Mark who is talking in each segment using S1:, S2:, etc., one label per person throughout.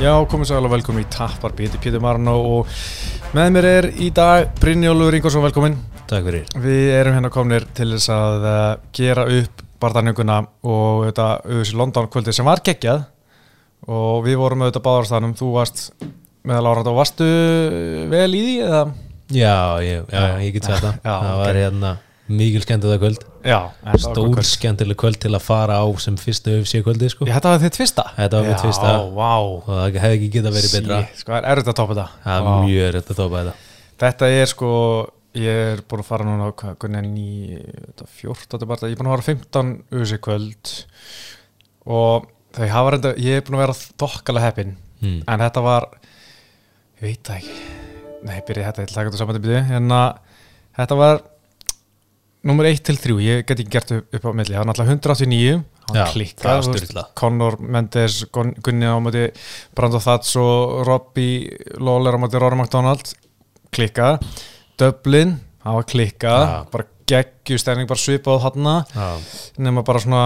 S1: Já, komið sæl og velkomin í Tappar Pétur Pétur Marno og með mér er í dag Brynjólfur Ingvarsson velkomin.
S2: Takk fyrir.
S1: Við erum hérna komnir til þess að uh, gera upp barðarninguna og þetta auðvitað London kvöldi sem var geggjað og við vorum auðvitað báðarstanum, þú varst meðal árat og varstu vel í því eða?
S2: Já, ég, já, ég get sagt það. Var hérna mikil skemmtilega kvöld.
S1: Já,
S2: Stór skemmtilega kvöld til að fara á sem fyrstu UFC kvöldi sko.
S1: Ég, Þetta var þitt fyrsta?
S2: Þetta var mitt fyrsta.
S1: Vá
S2: og það hefði ekki getað verið betra
S1: Sí, Sko, það er erfitt að topa þetta
S2: Það er mjög rétt að tópa þetta
S1: Þetta er sko, ég er búin að fara núna á hvað, hvernig er ný, þetta 14. bara, ég er búin að fara á 15 USA kvöld og þau hafa reynda, ég er búin að vera þokkalega heppinn,
S2: mm.
S1: en þetta var, ég veit það ekki, nei, byrja þetta, ég ætla að taka þetta saman til byrju, en að þetta var nummer 1 til 3, ég get ekki gert upp, á milli, það var náttúrulega 189, hann
S2: Já,
S1: klikkað,
S2: var.
S1: Conor Mendes, Gun- Gunni á móti Brando Thats og Robbie Lawler á móti Rory McDonald klikkað, Dublin það var klikkað,
S2: Já.
S1: bara geggjustæning, bara svipað hana
S2: Já,
S1: nema bara svona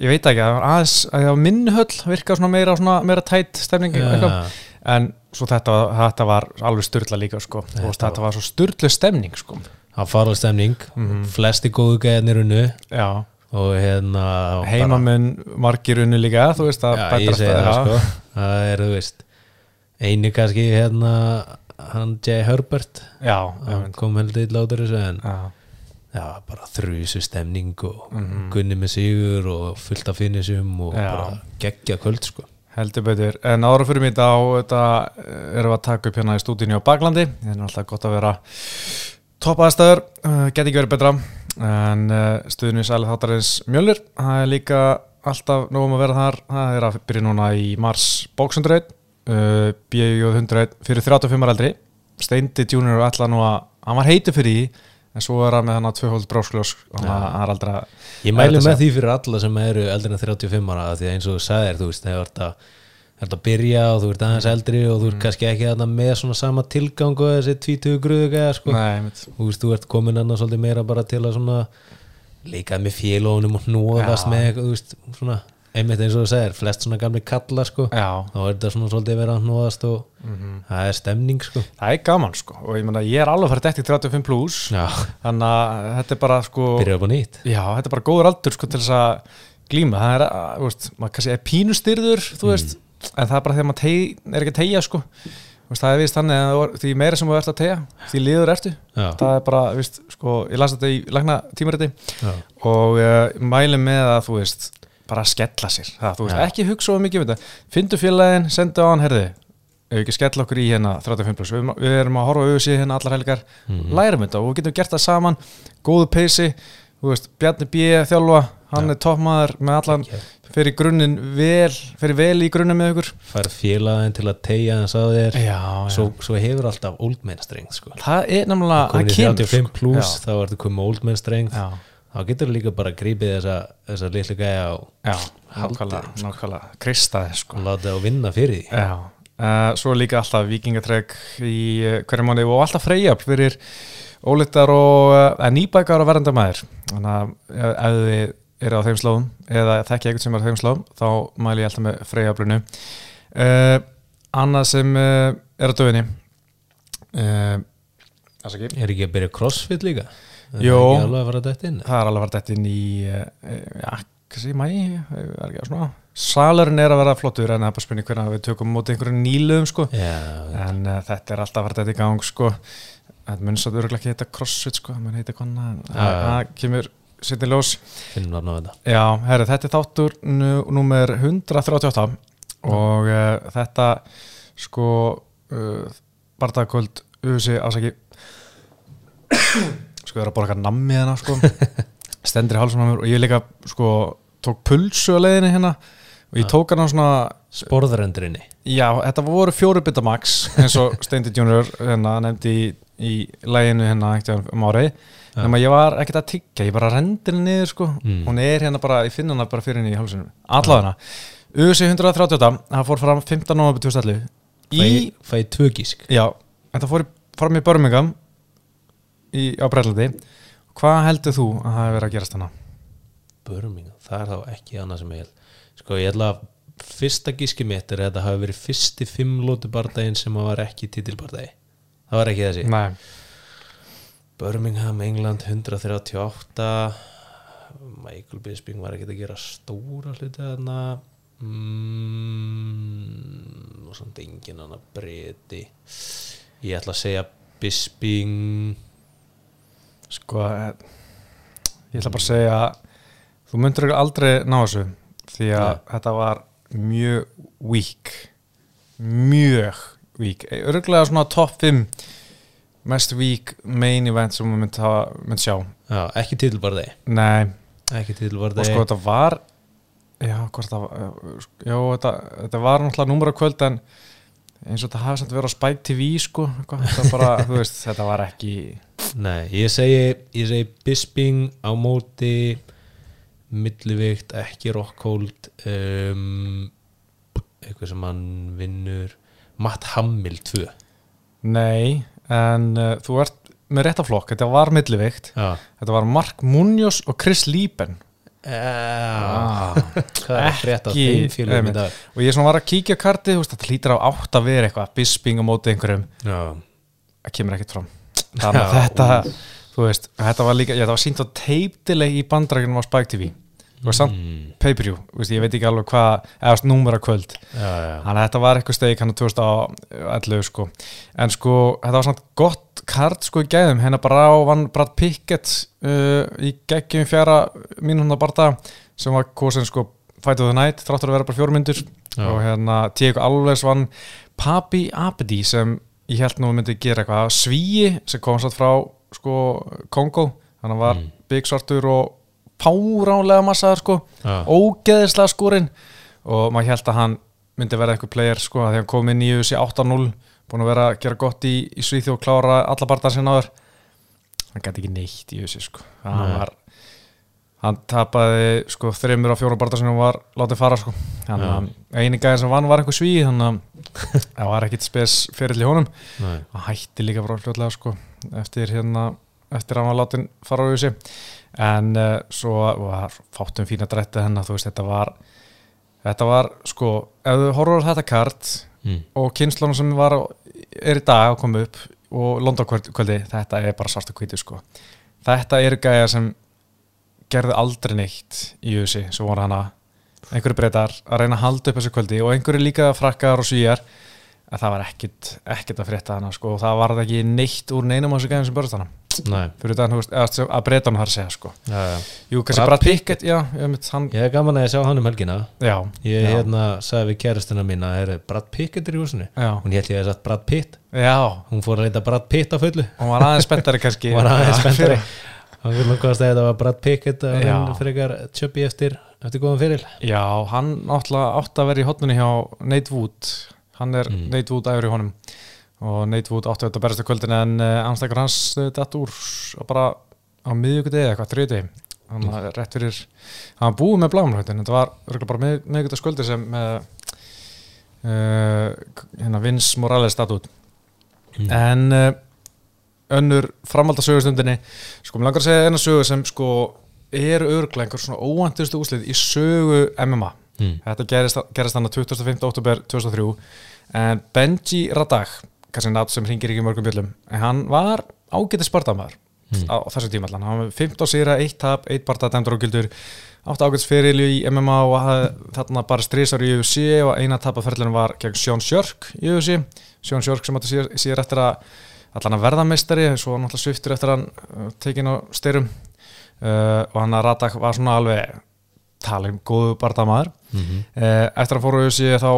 S1: ég veit ekki, það var aðeins að var minnhöll virka svona meira, svona meira tætt stemning eitthvað.
S2: Já,
S1: en svo þetta, þetta var alveg styrla líka sko.
S2: Þetta
S1: þetta, þetta var svo styrlu stemning sko.
S2: Það var farlega stemning.
S1: Mhm.
S2: Flesti góðu gæðinir unnu.
S1: Já,
S2: og hérna
S1: heimamenn margir unni líka, þú veist að alltaf-
S2: það sko. Það er, þú veist Einu kannski hérna hann Jay Herbert.
S1: Já,
S2: hann kom heldur út úr þessu en
S1: já.
S2: Já, bara þrjusu stemning og
S1: Mhm.
S2: gunni með sigur og fullt af finnisum og bara geggja kvöld sko.
S1: Heldur betur, en ára fyrir mig þá þetta erum við að taka upp hérna í stúdínu á Baklandi, það er alltaf gott að vera topp aðstæður, uh, get ekki verið betra en uh, stuðinu sælið þáttarins Mjölnir, það er líka alltaf nógum að vera þar, það er að byrja núna í mars bóksundraut uh, BJ 100 fyrir 35 ára eldri Steindi Junior ætla nú að hann var heitur fyrir því, en svo er hann með hann að tvöhóld bróskljós,
S2: Já.
S1: að- hann er aldrei að
S2: Ég
S1: Þetta
S2: með því fyrir alla sem eru eldri en 35 ára því að eins og þú sagðir, þú veist, þegar þú ert að ert að byrja og þú ert aðeins eldri og þú ert kannski ekki þarna með svona sama tilgang og þessi 20 gruðu sko. Þú veist, þú ert komin annars svolítið meira bara til að svona leikað með félónum og hnóðast
S1: Já.
S2: með þú veist, svona einmitt eins og þú segir, flest svona gamli kallar sko.
S1: Já,
S2: þá er þetta svona svolítið verið að hnóðast og það er stemning sko.
S1: það er gaman sko. Og ég meina ég er alveg farið dætt í 35 plus
S2: Já,
S1: þannig að þetta er bara sko
S2: byrja upp á nýtt.
S1: Já, þetta er bara góður aldur sko glíma, það er, þú veist, maður kannski er pínustyrður, þú veist en það er bara þegar maður teg, er ekki að tegja sko veist, það er vist þannig að því meira sem þú ert að tegja því liður ertu,
S2: Já,
S1: það er bara vist, sko, ég las þetta í lagna tímariti og uh, mæli með að þú veist, bara skella sér það, þú veist,
S2: Já.
S1: ekki hugsa of mikið um þetta fyndu félagin, sendu á hann, herði ef við ekki skella okkur í hérna 35 plus við, við erum að horfa auðvitað hérna allar helgar
S2: Mhm.
S1: lærum þetta og við getum gert það saman góðu peysi, Bjarni B. þjálfa, hann
S2: Já.
S1: er toppmaður með allan. Fyrir grunninn vel fyrir vel í grunninn með ykkur.
S2: Færð félagin til að tegja hans á þér.
S1: Já,
S2: svo, svo hefur alltaf old man strength sko.
S1: það er
S2: í
S1: það kemur.
S2: 35
S1: sko.
S2: plus
S1: já,
S2: þá ertu komið old man strength.
S1: Já,
S2: þá getur líka bara grípið þessa, þessa litlu gæja og,
S1: já,
S2: Haldið,
S1: nákvæmlega kristaði sko.
S2: Og láta það vinna fyrir því.
S1: Já, uh, svo er líka alltaf vikingatrek í uh, hverju mánu og alltaf freyjafl fyrir ólittar og uh, nýbækar og verðandamæður þannig að ef þið eru á þeim slóðum eða þekki eitthvað sem er á þeim slóðum þá mæli ég alltaf með freyjaflunu uh, annað sem uh, er á döfinni. Uh, það er ekki
S2: er að byrja crossfit líka? Er
S1: Jó.
S2: það ekki alveg að fara þetta inn
S1: það er í ja, sé mæ er ekki að svona? Salurinn er að vera flottur en það er bara spurning hvernig við tökum móti einhverjum nýluðum sko.
S2: Já,
S1: en þetta er alltaf verið þetta í gang sko. Þetta mun svo örgulega ekki heita crossfit sko, mun heita en það
S2: já.
S1: það kemur sittin ljós. Já, herri, þetta er þáttur nú, númer 138 og uh, þetta sko uh, barndagkvöld usi ásaki sko ég er að borga nammi hérna sko. Stendur í hálsum á mér og ég líka sko tók pulsu á leiðinni hérna og ég tók hann á svona
S2: sporðrendrinni.
S1: Já, þetta voru fjóru bita max eins og Steindi Junior hérna, nefndi í, í læginu hérna um árið. Nema ég var ekkert að tyggja, ég bara rendi henni niður sko.
S2: Mm.
S1: hún er hérna bara, ég finn hana bara fyrir henni í hálsinu allavega. UC 138, það fór fram 15. november 2011 í,
S2: fæ, fæ tvö gísk.
S1: Já, þetta fór í- fram í Birmingham í, á Brellandi hvað heldur þú að það hefur verið að gerast hana?
S2: Birmingham, það er þá ekki annað sem ég held. Sko ég ætla að fyrsta gíski mitt er að þetta hafi verið fyrsti fimm lótu bardaginn sem var ekki titilbardagi. Það var ekki þessi.
S1: Nei,
S2: Birmingham, England 138 Michael Bisping var ekki að gera stóra hluti þarna. Mm, og samt engin annar breyti ég ætla að segja Bisping.
S1: Sko eh, ég ætla bara að segja þú myndir aldrei ná þessu því að
S2: Nei.
S1: þetta var mjög weak. Mjög weak. Örgulega svona top 5 mest weak main event sem við myndi sjá.
S2: Já, ekki titilbardagi
S1: nei,
S2: ekki
S1: og
S2: titilbardagi
S1: sko þetta var já, það já, þetta, þetta var náttúrulega númur á kvöld en eins og þetta hafi samt verið á Spike TV sko, þetta bara, veist, þetta var ekki
S2: Nei, ég segi, ég segi Bisping á móti millivikt, ekki rockhold um, eitthvað sem hann vinnur Matt Hamill 2
S1: Nei, en uh, þú ert með réttaflokk, þetta var millivikt
S2: Já,
S1: þetta var Mark Munoz og Chris Lieben.
S2: Ah,
S1: Ekki-
S2: dag.
S1: Og ég var að kíkja þú veist, þetta hlýtur á átt að vera eitthvað, bisping á móti einhverjum. Það kemur ekkert fram. Þannig að þetta, veist þetta var líka, já, það var sínt á teiptileg í bandrækjunum á Spike TV og samt
S2: mm,
S1: pay-per-view, ég veit ekki alveg hvað eða þú veist, númur að kvöld.
S2: Já, já.
S1: Þannig að þetta var eitthvað steik hann á 2011 sko. En sko, þetta var svona gott kart sko í gæðum, hérna bara á vann Brad Pickett uh, í geggjum fjara mínúna barða sem var kosin sko Fight of the Night, þráttur að vera bara fjórmyndur og hérna Diego Alves vann Papi Abedi sem ég held nú myndi gera eitthvað. Svíi sem kom satt frá sko Kongo, að var
S2: Mm.
S1: bygg svartur og páránlega massaður sko
S2: Já.
S1: ógeðislega skúrin og maður held að hann myndi vera eitthvað player sko að því hann kom inn í UFC 8-0 búin að vera að gera gott í, í Svíþjóð og klára alla barðar sinna áður hann gæti ekki neitt í UFC sko hann
S2: Nei.
S1: var hann tapaði sko þreymur á fjóra barðar sinna og var látið fara sko hann
S2: Já.
S1: eini gæðin sem vann var eitthvað svíð þannig að það var ekkit spes fyrirl í honum
S2: Nei.
S1: hann hætti líka bara fljótlega sko eftir hérna eftir að hann var látin fara á USA en uh, svo var fátum fína drætti hennar þú veist þetta var þetta var sko ef þú horfur á þetta kart
S2: Mm.
S1: og kynnslunum sem var á, er í dag að koma upp og London-kvöldi þetta er bara svartu kvítu sko. Þetta eru gæja sem gerðu aldrei neitt í USA svo voru hana. Einhverju breytar að reyna að halda upp þessu kvöldi og einhverju líka frakkar og svíjar að það var ekkit, ekkit að frétta hana sko og það var ekki neitt úr neinum af þessu gæðum sem börðast hana
S2: Nei.
S1: fyrir þetta, þú veist, að breyta hann að segja sko.
S2: Já, já.
S1: Jú, kannski
S2: Brad
S1: Pickett, já, ég veit, hann,
S2: Ég er gaman að ég sjá hann um helgina.
S1: Já,
S2: Ég hérna sagði við kæristuna mína er Brad Pickett er í húsinu? Hún held ég að sagt Brad Pitt.
S1: Já,
S2: Hún fór að leita Brad Pitt á fullu.
S1: Hún var aðeins spenntari kannski.
S2: Hún var aðeins
S1: fyrir-
S2: Hann vil nokkuð að þetta var Brad Pickett og
S1: Já.
S2: hann frekar tjöppi eftir eftir góðan fyrir
S1: Já, hann átti að vera í hotnunni hjá Nate Wood. Hann er
S2: Mm.
S1: Nate Wood æfur í honum og Nate Wood átti að berast í kvöldin en uh, anstakar hans uh, datt úr bara á miðjögudegi eða eitthvað, þriði hann var rétt fyrir hann búið með blámanhættin, þetta var bara mið, miðjögudagskvöldi sem með uh, hérna Vince Morales datt út
S2: Mm.
S1: en uh, önnur framvalda sögustundinni sko, mér langar að segja eina sögu sem sko er örglega einhver svona óvæntustu úslið í sögu MMA
S2: mm.
S1: þetta gerist, gerist hann að 25. oktober 2003 en Benji Radag kannski nafn sem hringir ekki mörgum bjöllum. En hann var ágætið spartamæður
S2: Mm.
S1: á þessu tíma allan, hann var 15 sýra, 1 tap 1 barta dæmdur og gildur. Átti ágætis fyrir í MMA og hafði þarna bara strísar í UFC og eina tapaferðlunum var gegn Sjón Sjörk í UFC Sjón Sjörk sem átti síðar, síðar eftir að allan að verða meistari svo náttúrulega sviftur eftir að hann uh, tekin á styrum uh, og hann að Radak var svona alveg tala um góðu barndamaður
S2: Mm -hmm.
S1: uh, eftir að fóru UFC þá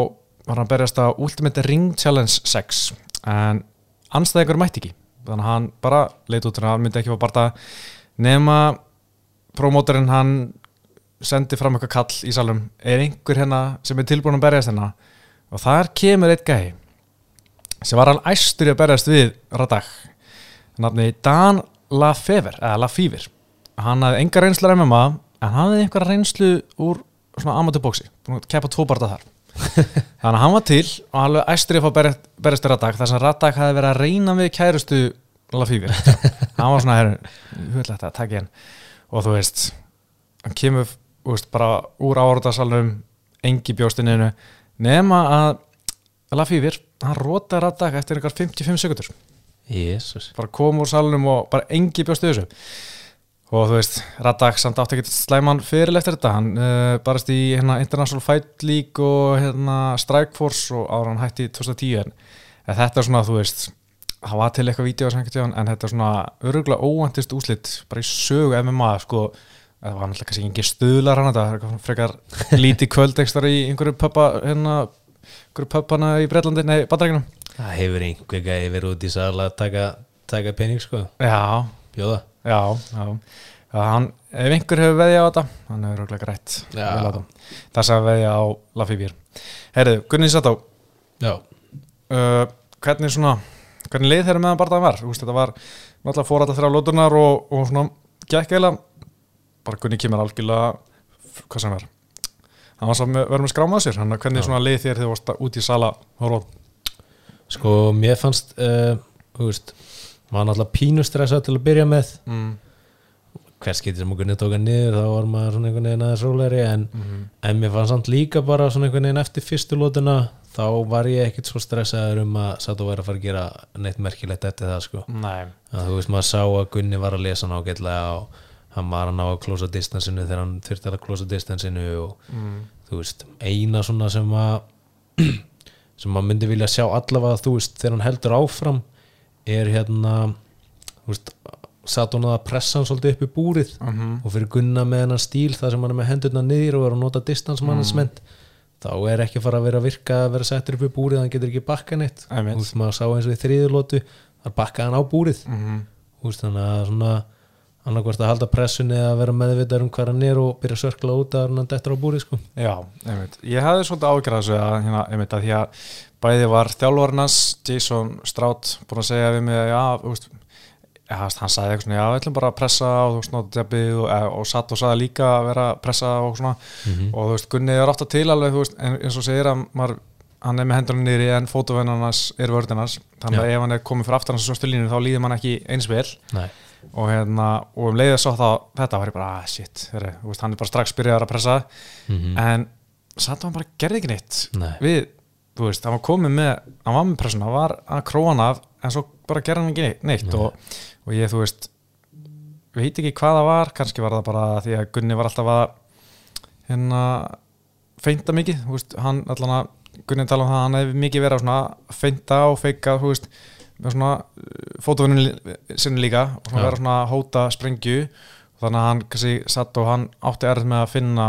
S1: var hann að berjast á Ultimate Ring Challenge 6 en anstæðingur mætti ekki. Þannig að hann bara leit út hann myndi ekki fá barða nema promóterinn hann sendi fram eitthvað kall í salum er einhver hérna sem er tilbúin að berjast hérna? Og þar kemur eitt gæi sem var hann æstur í að berjast við Radak. Nafni Dan Lafever eða Lafever. Hann hafði enga reynslu MMA en hann hafði einhverja reynslu úr svona að keppa tvo barða þar þannig að hann var til og hann æstur í að fá berjast, berjast við Radak þar sem Radak hafði verið að reyna við kærustu Lafever hann var svona herru, huglega þetta, takk ég hann og þú veist hann kemur veist, bara úr áraðarsalunum engi bjóstininu nema að Lafífir, hann rótaði Raddak eftir einhver 55 sekundur
S2: Jésús
S1: bara kom úr salunum og bara engi bjóst við þessu og þú veist, Raddak samt átti ekki slæman fyrir eftir þetta. Hann uh, barast í hérna, International Fight League og hérna, Strike Force og ára hann hætti í 2010 en, en þetta er svona, þú veist það var til eitthvað vídeo en þetta er svona öruglega óvantist úslit bara í sögu MMA sko. Það var náttúrulega kannski ekki stuðlar hann þetta frekar lítið kvöldekstar í einhverju pöppa hérna, einhverju pöppana í Breitlandi, nei, Bandarækjunum
S2: Það hefur einhver gæði verið út í sal að taka, taka pening sko.
S1: Já,
S2: Bjóða
S1: Já, já, já hann, ef einhver hefur veðja á þetta hann hefur röglega grætt. Á það sem veðja á Lafíbír Heyrðu, Gunni Sattó
S2: Já.
S1: Uh, hvernig svona hvernig leið þeirra meðan barðaðin var? Úst, þetta var náttúrulega fór þetta þrjá lótunar og, og svona gekk eila bara Gunni kemur algjörlega hvað sem var. Hann var samt með, verið með skráma á sér. Hann hvernig svona leið þér þegar þú varst út í sala horfóð
S2: Sko, mér fannst uh, Þú veist Maður náttúrulega pínustressað til að byrja með
S1: mm.
S2: Hvers getið sem okkur tóka niður Þá var maður svona einhvern veginn aðeins rólegri en,
S1: Mm.
S2: en mér fannst samt líka bara svona einhvern veginn eftir fyrstu lótuna Þá var ég ekkit svo stressaður um að Satt og væri að fara að gera neitt merkilegt eftir það sko að þú veist maður sá að Gunni var að lesa nágætlega og hann var að ná að klósa distansinu þegar hann þurfti að klósa distansinu og
S1: mm.
S2: þú veist, eina svona sem að sem maður myndi vilja sjá allavega þú veist, þegar hann heldur áfram er hérna veist, satt hún að pressa hann svolítið upp í búrið
S1: Mm
S2: og fyrir Gunna með hennar stíl þar sem hann er með hendurna niður og er að nota distansmannansment þá er ekki fara að vera að virka að vera settur upp í búrið, hann getur ekki bakka neitt. Þú veist, maður sá eins og í þriðulótu þar bakkaði hann á búrið.
S1: Mm
S2: Þú veist, þannig að svona annarkvort að halda pressunni að vera meðvitað um hvað hann er og byrja að sörkla út að hann dettur á búri sko.
S1: Já, einmitt. Ég hefði svolítið ágjörð þessu að, hérna, einmitt, að því að bæði var þjálfarnas, Jason Strout búin að segja við mig að, já, veist, hann sagði eitthvað svona, já, við ætlum bara að pressa og þú veist, nota djabið og, eh, og satt og sagði líka að vera að pressa og svona
S2: Mhm.
S1: og þú veist, Gunni er ofta til alveg, veist, en, eins og segir að maður, hann er með hendurinn niðri en fótuvennarnas er vördinars, þannig að
S2: Já.
S1: ef hann er komið fyrir aftan þessu línu þá líður mann ekki eins vel
S2: Nei,
S1: og hérna, og um leiðið svo þá þetta var ég bara, ah, shit, veist, hann er bara strax byrjað að pressa
S2: Mhm.
S1: en satt hann bara gerði ekki neitt
S2: Nei.
S1: við, þú veist, hann var komið með hann var með pressuna, hann var að króa hann af en svo bara gerði hann ekki neitt og, og ég, þú veist veit ekki hvað það var, kannski var það bara því að Gunni var alltaf að hérna feinta mikið, veist, hann allan að Gunni tala um það, að hann hefði mikið verið að svona feinta og feika, þú veist með svona fótovinnum sinni líka og svona vera svona að hóta sprengju. Þannig að hann kannski satt og hann átti erð með að finna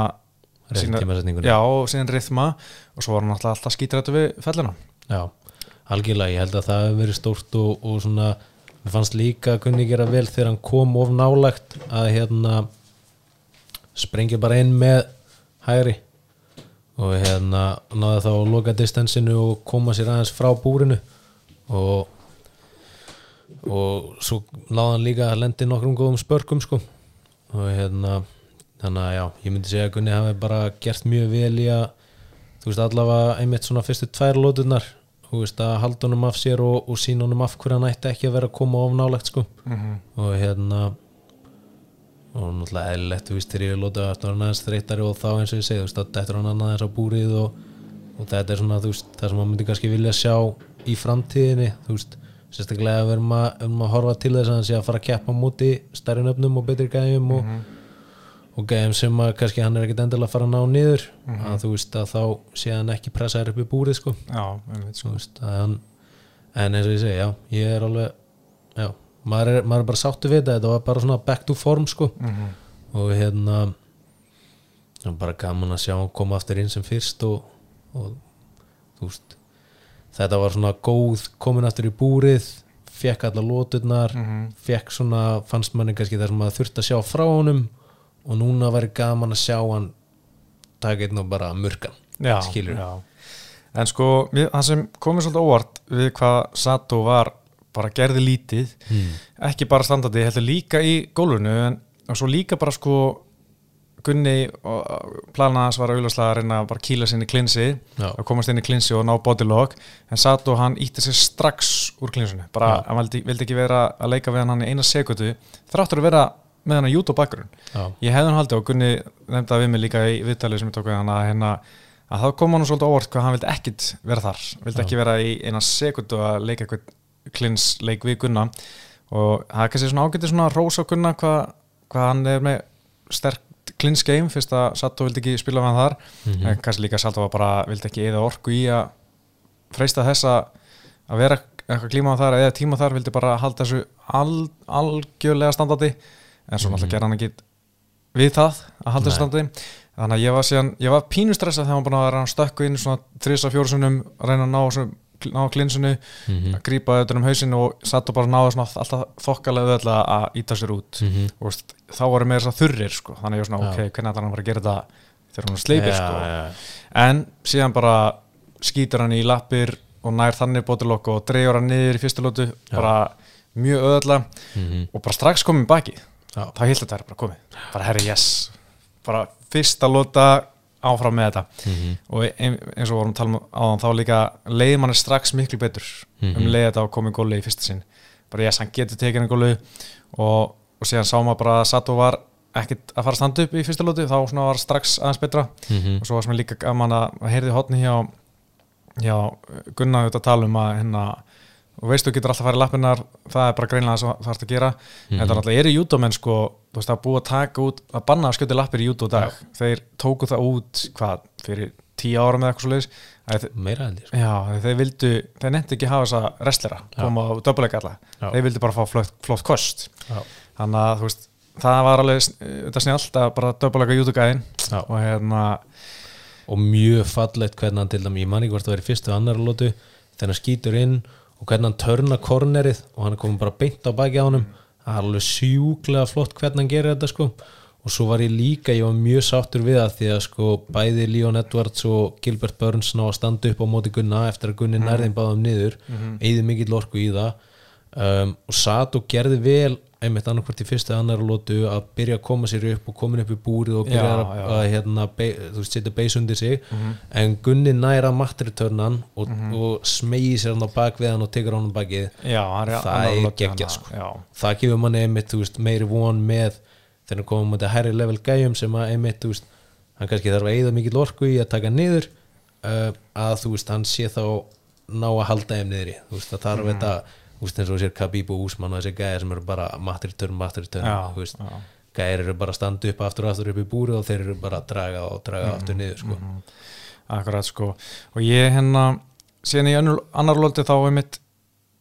S2: tímasetningunni
S1: já, og síðan rithma og svo var hann alltaf, alltaf skítrættu við fellina
S2: Já, algjörlega, ég held að það hefur verið stórt og, og svona mér fannst líka að kunni gera vel þegar hann kom of nálægt að hérna sprengja bara inn með hægri og hérna náði þá að loka distansinu og koma sér aðeins frá búrinu og og svo náði hann líka að lendi nokkrum góðum spörkum sko. Og hérna þannig að já, ég myndi segja að Gunni hafi bara gert mjög vel í að þú veist allavega einmitt svona fyrstu tvær lótunar þú veist að halda honum af sér og, og sína honum af hverju hann ætti ekki að vera að koma of nálegt sko
S1: mm -hmm.
S2: og hérna og náttúrulega eðlilegt þú veist þegar ég lóta eftir hann aðeins þreytari og þá eins og ég segi þú veist að þetta er hann aðeins á búrið og, og þetta er svona þú veist það sem maður myndi kannski vilja sjá í framtíðinni þú veist sérstaklega við erum að, erum að horfa til þess að hann sé að fara að keppa á móti stærri nöfnum og betri gæjum og, og gæjum sem að kannski hann er ekkit endilega að fara að ná niður. Að þú veist að þá sé hann ekki pressaður upp í búrið sko.
S1: Já, sko.
S2: Veist, hann, en eins og ég segi, já, ég er alveg já, maður er, maður er bara sáttu við þetta. Þetta var bara svona back to form sko.
S1: Mm
S2: og hérna bara gaman að sjá hann koma aftur inn sem fyrst og, og þú veist þetta var svona góð komin aftur í búrið fekk alla lóturnar
S1: Mhm.
S2: fekk svona, fannst manni kannski þar sem maður þurfti að sjá frá honum og núna væri gaman að sjá hann taka einn og bara murkan
S1: já,
S2: Skilurðu?
S1: já. en sko, það sem komið svolítið óvart við hvað Sato var bara gerði lítið
S2: hmm.
S1: ekki bara standandi, heldur líka í gólfinu en svo líka bara sko Gunni og plana hans var auðvitað að reyna að bara kýla sinni klinsi
S2: Já.
S1: að komast inn í klinsi og ná bodylog en satt og hann ítti sér strax úr klinsinu bara,
S2: Já.
S1: hann vildi, vildi ekki vera að leika við hann í eina sekundu þráttur að vera með hann að á bakgrunn ég hefði hann haldið og Gunni nefndi það við mig líka í viðtalið sem ég tók við hann að hérna að þá kom hann svolítið óvart hvað hann vildi ekkit vera þar. Vildi ekki vera í eina sekundu að leika eitthvað klinsleik við Gunna. Og það er kannski svona ágætið svona rósa Gunna hvað, hvað hann er með sterkt klinsgeim fyrst að Sato vildi ekki spila með hann þar.
S2: Mhm.
S1: en kannski líka Sato var bara vildi ekki eða orku í að freista þess að að vera eitthvað klíma á þar eða tíma þar. Vildi bara halda þessu al, algjörlega standandi en svo
S2: Mhm.
S1: náttúrulega gerði hann ekki við það að halda standandi þannig að ég var síðan, ég var pínustressað þegar hann búin að vera að stökku inn svona þrisa fjórusunum að reyna að ná, ná klinsinu
S2: Mhm.
S1: að grípa auðvitað um hausinu og satt og bara náða svona alltaf þokkalega auðvitað að íta sér út
S2: Mhm.
S1: og veist, þá voru með þess að þurrir sko. þannig að ég var svona,
S2: Já.
S1: ok, hvernig ætlar hann að gera þetta þegar hann sleipir
S2: Já,
S1: sko.
S2: já.
S1: en síðan bara skýtur hann í lappir og nær þannig bótilokk og dreifur hann niður í fyrstu lótu bara mjög auðvitað
S2: Mhm.
S1: og bara strax komið baki
S2: Já.
S1: þá hilt þetta er bara komið, bara herri yes bara fyrsta lóta áfram með þetta
S2: Mhm.
S1: og ein, eins og vorum að tala um áðan þá líka leiði manni strax miklu betur
S2: Mhm.
S1: um leiði þetta að komið góli í fyrsta sinn bara yes, hann getur tekið hann góli og, og síðan sá maður bara að Sato var ekkit að fara að standa upp í fyrsta lóti þá var strax aðeins betra
S2: Mhm.
S1: og svo var sem líka gaman að að heyrði hotni hjá já, Gunnar auðvitað að tala um að hérna, og veistu, þú getur alltaf að fara í lappinnar það er bara greinlega það sem það þarfst að gera.
S2: Mhm.
S1: en það er alltaf, eru júdómenn sko þú veist, að búa að taka út, að banna að skjóti lappir í júdó dag, þeir tóku það út hvað, fyrir tíu ára með eitthvað svo leiðis
S2: meira held ég sko.
S1: já, þeir vildu, þeir nefndi ekki hafa þessa restlera, koma á döpuleika alla þeir vildu bara fá flott, flott kost.
S2: Já.
S1: þannig að, þú veist, það var alveg þetta snjált að bara döpuleika júdógæðin og hérna
S2: og mjög fallegt hvernig hann til dæmi ég man ekki hvort það í fyrstu annar lótu þegar hann skýtur inn og hvernig hann törna kornerið og hann komin bara beint á baki á honum. Það er alveg sjúklega flott hvernig hann gerir þetta sko. Og svo var ég líka, ég var mjög sáttur við það því að sko bæði Leon Edwards og Gilbert Burns ná að standa upp á móti Gunna eftir að Gunni mm. nærðin báðum niður. Mm eigði mikill orku í það. Um, og satt og gerði vel einmitt annarkvært í fyrstu annar lótu að byrja að koma sér upp og komin upp í búrið og byrja
S1: Já,
S2: að,
S1: já.
S2: að hérna, be, þú veist, setja beis undir sig. En Gunni næra matritörnan og, og smegi sér hann á bak við hann og tekur hann á bakið.
S1: Já,
S2: Það er geggjað, sko. Það gefur manni einmitt veist, meiri von með þegar komum með þetta herri level gæjum sem að einmitt þú veist, hann kannski þarf að eigða mikill orku í að taka niður uh, að þú veist, hann sé þá ná að halda þeim niðri. Þú veist, það þarf þetta þú veist, eins og sér Khabib og Úsmann og þessi gæjar sem eru bara matritörn
S1: Já,
S2: þú veist,
S1: já.
S2: gæjar eru bara að standa upp aftur og aftur upp í búri og þeir eru bara að draga og draga aftur niður sko.
S1: akkurat sko. Og ég hérna, síðan í annar lóti þá er mitt